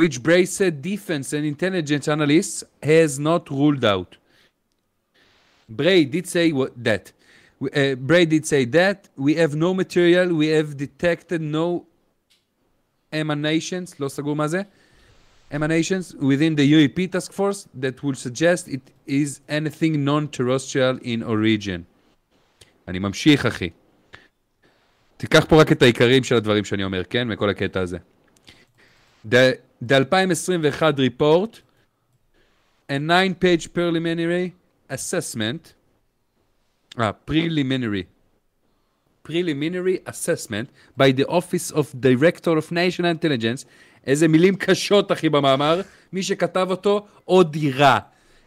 which Bray said defense and intelligence analysts has not ruled out. Bray did say what, that. We- Uh, Bray did say that we have no material, we have detected no emanations, לא סגור מה זה, emanations within the UAP task force that would suggest it is anything non-terrestrial in origin. אני ממשיך, אחי. תיקח פה רק את העיקרים של הדברים שאני אומר, כן? מכל הקטע הזה. The, the 2021 report, a nine-page preliminary assessment, uh, preliminary, preliminary assessment by the Office of Director of National Intelligence, איזה מילים קשות, אחי, במאמר, מי שכתב אותו, עוד דירה.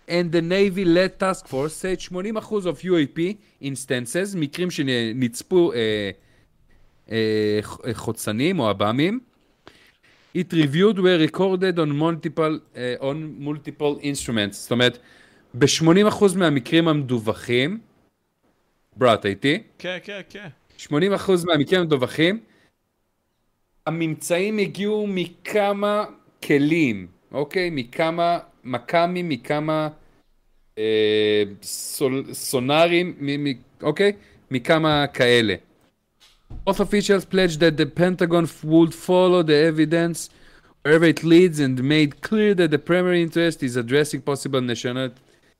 And the Navy-led task force said 80% of UAP instances, מקרים שנצפו אה, אה, אה, חוצנים או עב"מים, it reviewed were recorded on multiple, uh, on multiple instruments. זאת אומרת, ב-80% מהמקרים המדווחים, ברה, אתה איתי? כן, כן, כן. 80% מהמקרים המדווחים, הממצאים הגיעו מכמה כלים, אוקיי? מכמה מכ"מים, מכמה אה, סול, סונארים, מ, מ, אוקיי? מכמה כאלה. Both officials pledged that the Pentagon f- would follow the evidence wherever it leads and made clear that the primary interest is addressing possible national,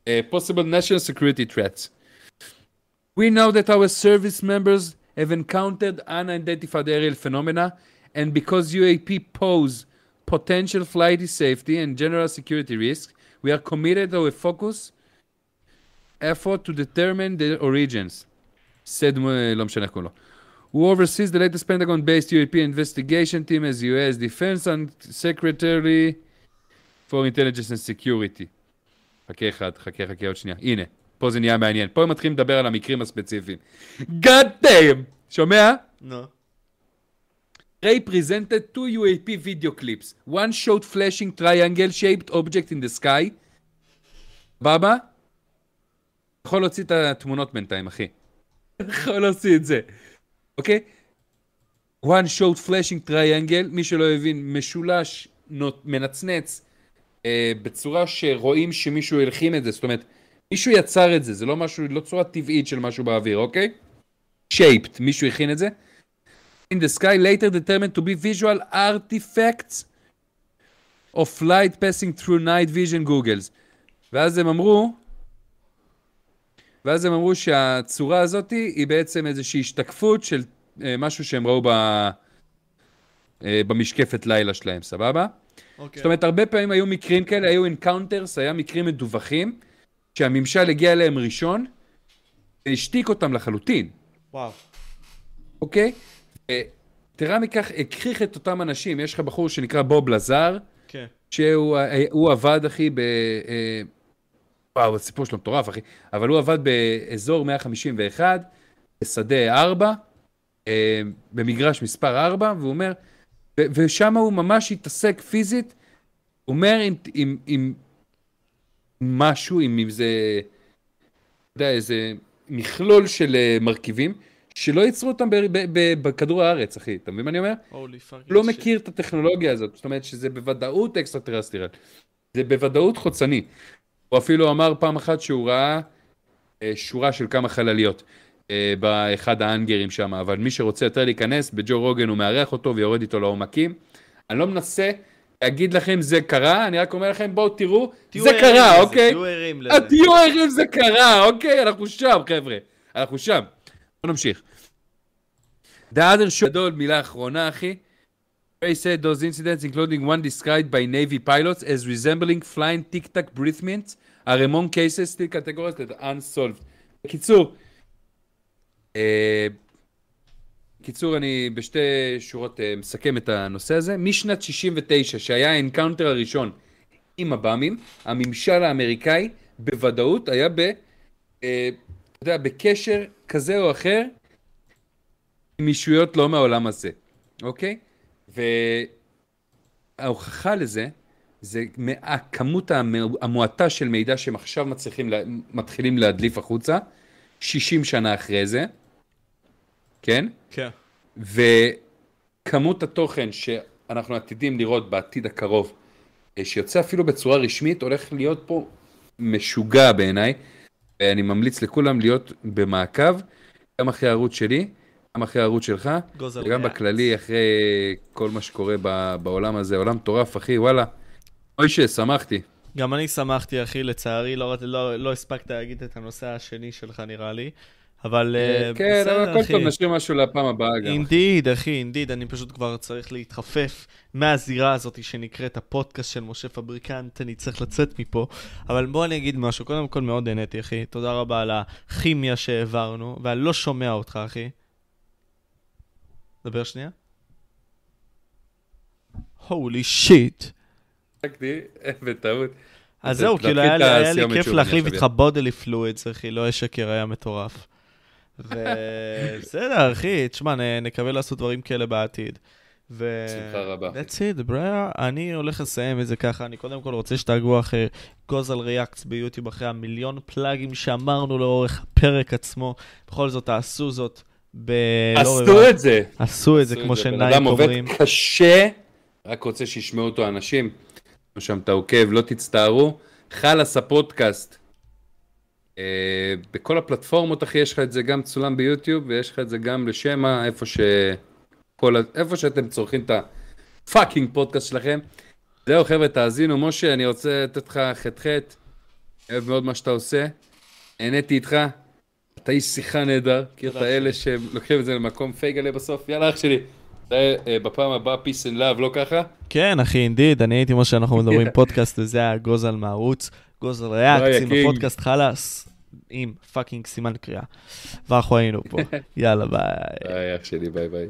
uh, possible national security threats. We know that our service members have encountered unidentified aerial phenomena, and because UAP pose potential flight safety and general security risks, we are committed to a focus effort to determine the origins. said, אה, לא משנה איך קוראים לו. who oversees the latest Pentagon-based European investigation team as U.S. Defense and Secretary for Intelligence and Security. חכה אחד, חכה, חכה עוד שנייה. הנה, פה זה נהיה מעניין. פה הם מתחילים לדבר על המקרים הספציפיים. God damn! שומע? נו. Ray presented two UAP video clips. One showed flashing triangle-shaped object in the sky. בבא? יכול להוציא את התמונות בינתיים, אחי. יכול להוציא את זה. אוקיי? one showed flashing triangle, מי שלא הבין, משולש, נות- מנצנץ, אה, בצורה שרואים שמישהו הלחין את זה, זאת אומרת, מישהו יצר את זה, זה לא משהו, לא צורה טבעית של משהו באוויר, אוקיי? shaped, מישהו הכין את זה. In the sky later determined to be visual artifacts of light passing through night vision googles. ואז הם אמרו, ואז הם אמרו שהצורה הזאת היא בעצם איזושהי השתקפות של אה, משהו שהם ראו ב, אה, במשקפת לילה שלהם, סבבה? אוקיי. זאת אומרת, הרבה פעמים היו מקרים כאלה, היו encounters, היה מקרים מדווחים, שהממשל הגיע אליהם ראשון, והשתיק אותם לחלוטין. וואו. אוקיי? יתרה מכך, הכריח את אותם אנשים, יש לך בחור שנקרא בוב לזר, כן. שהוא הוא עבד, אחי, ב... אה, וואו, הסיפור שלו מטורף, אחי, אבל הוא עבד באזור 151, בשדה 4, אה, במגרש מספר 4, והוא אומר, ושם הוא ממש התעסק פיזית, הוא אומר עם, עם, עם משהו, עם איזה, אתה יודע, איזה מכלול של אה, מרכיבים, שלא ייצרו אותם בכדור הארץ, אחי, אתה מבין מה אני אומר? לא מכיר את הטכנולוגיה הזאת, זאת אומרת שזה בוודאות אקסטרה טרסטריאל, זה בוודאות חוצני. הוא אפילו אמר פעם אחת שהוא ראה אה, שורה של כמה חלליות אה, באחד האנגרים שם, אבל מי שרוצה יותר להיכנס, בג'ו רוגן הוא מארח אותו ויורד איתו לעומקים. אני לא מנסה להגיד לכם זה קרה, אני רק אומר לכם בואו תראו, זה קרה, אוקיי? תהיו ערים אה, לזה. תהיו ערים זה קרה, אוקיי? אנחנו שם, חבר'ה. אנחנו שם. בוא נמשיך. The other show, גדול, מילה אחרונה, אחי. Ray said those incidents, including one described by Navy pilots as resembling flying tic-tac breath mints, are among cases still categorized as unsolved. בקיצור, אה, בקיצור, אני בשתי שורות אה, מסכם את הנושא הזה. משנת 69, שהיה ה encounter הראשון עם הבאמים, הממשל האמריקאי בוודאות היה ב... אה, אתה יודע, בקשר כזה או אחר עם ישויות לא מהעולם הזה, אוקיי? וההוכחה לזה, זה הכמות המו- המועטה של מידע שהם עכשיו מצליחים, לה- מתחילים להדליף החוצה, 60 שנה אחרי זה, כן? כן. וכמות התוכן שאנחנו עתידים לראות בעתיד הקרוב, אה, שיוצא אפילו בצורה רשמית, הולך להיות פה משוגע בעיניי, ואני ממליץ לכולם להיות במעקב, גם אחרי הערוץ שלי, גם אחרי הערוץ שלך, וגם. בכללי אחרי כל מה שקורה בעולם הזה, עולם מטורף, אחי, וואלה. מוישה, שמחתי. גם אני שמחתי, אחי, לצערי, לא, לא, לא הספקת להגיד את הנושא השני שלך, נראה לי. אבל אה, כן, אבל בסדר, הכל אחי. טוב, נשאיר משהו לפעם הבאה גם. אינדיד, אחי, אינדיד, אני פשוט כבר צריך להתחפף מהזירה הזאת שנקראת הפודקאסט של משה פבריקנט, אני צריך לצאת מפה. אבל בוא אני אגיד משהו, קודם כל מאוד נהניתי, אחי. תודה רבה על הכימיה שהעברנו, ואני לא שומע אותך, אחי. דבר שנייה. הולי שיט. בטעות. אז זה זהו, כאילו היה לי- כיף להחליף איתך בודלי פלואידס, אחי, לא שקר, היה מטורף. ובסדר, אחי, תשמע, נקווה לעשות דברים כאלה בעתיד. ו... בשמחה רבה. That's it, בריאה. אני הולך לסיים את זה ככה, אני קודם כל רוצה שתעגבו אחרי גוזל ריאקטס ביוטיוב, אחרי המיליון פלאגים שאמרנו לאורך הפרק עצמו. בכל זאת, תעשו זאת ב... לא עשו רבע- את זה. עשו את זה, כמו בן שנייק אדם עובד אומרים. קשה, רק רוצה שישמעו אותו אנשים. שם אתה עוקב, לא תצטערו. חלאס הפודקאסט. אה, בכל הפלטפורמות, אחי, יש לך את זה גם צולם ביוטיוב, ויש לך את זה גם לשמע, איפה ש... כל ה... איפה שאתם צורכים את ה fucking פודקאסט שלכם. זהו, חבר'ה, תאזינו. משה, אני רוצה לתת לך ח"ח. אוהב מאוד מה שאתה עושה. נהניתי איתך. אתה איש שיחה נהדר. מכיר את האלה שלוקחים את זה למקום פייגלה בסוף? יאללה, אח שלי. אה, בפעם הבאה, peace and love, לא ככה? כן, אחי, indeed, אני הייתי כמו שאנחנו מדברים פודקאסט, וזה היה גוזל מהערוץ. reacts עם יקינג. הפודקאסט חלאס. עם fucking סימן קריאה. ואנחנו היינו פה. יאללה, ביי. ביי, אח שלי, ביי ביי.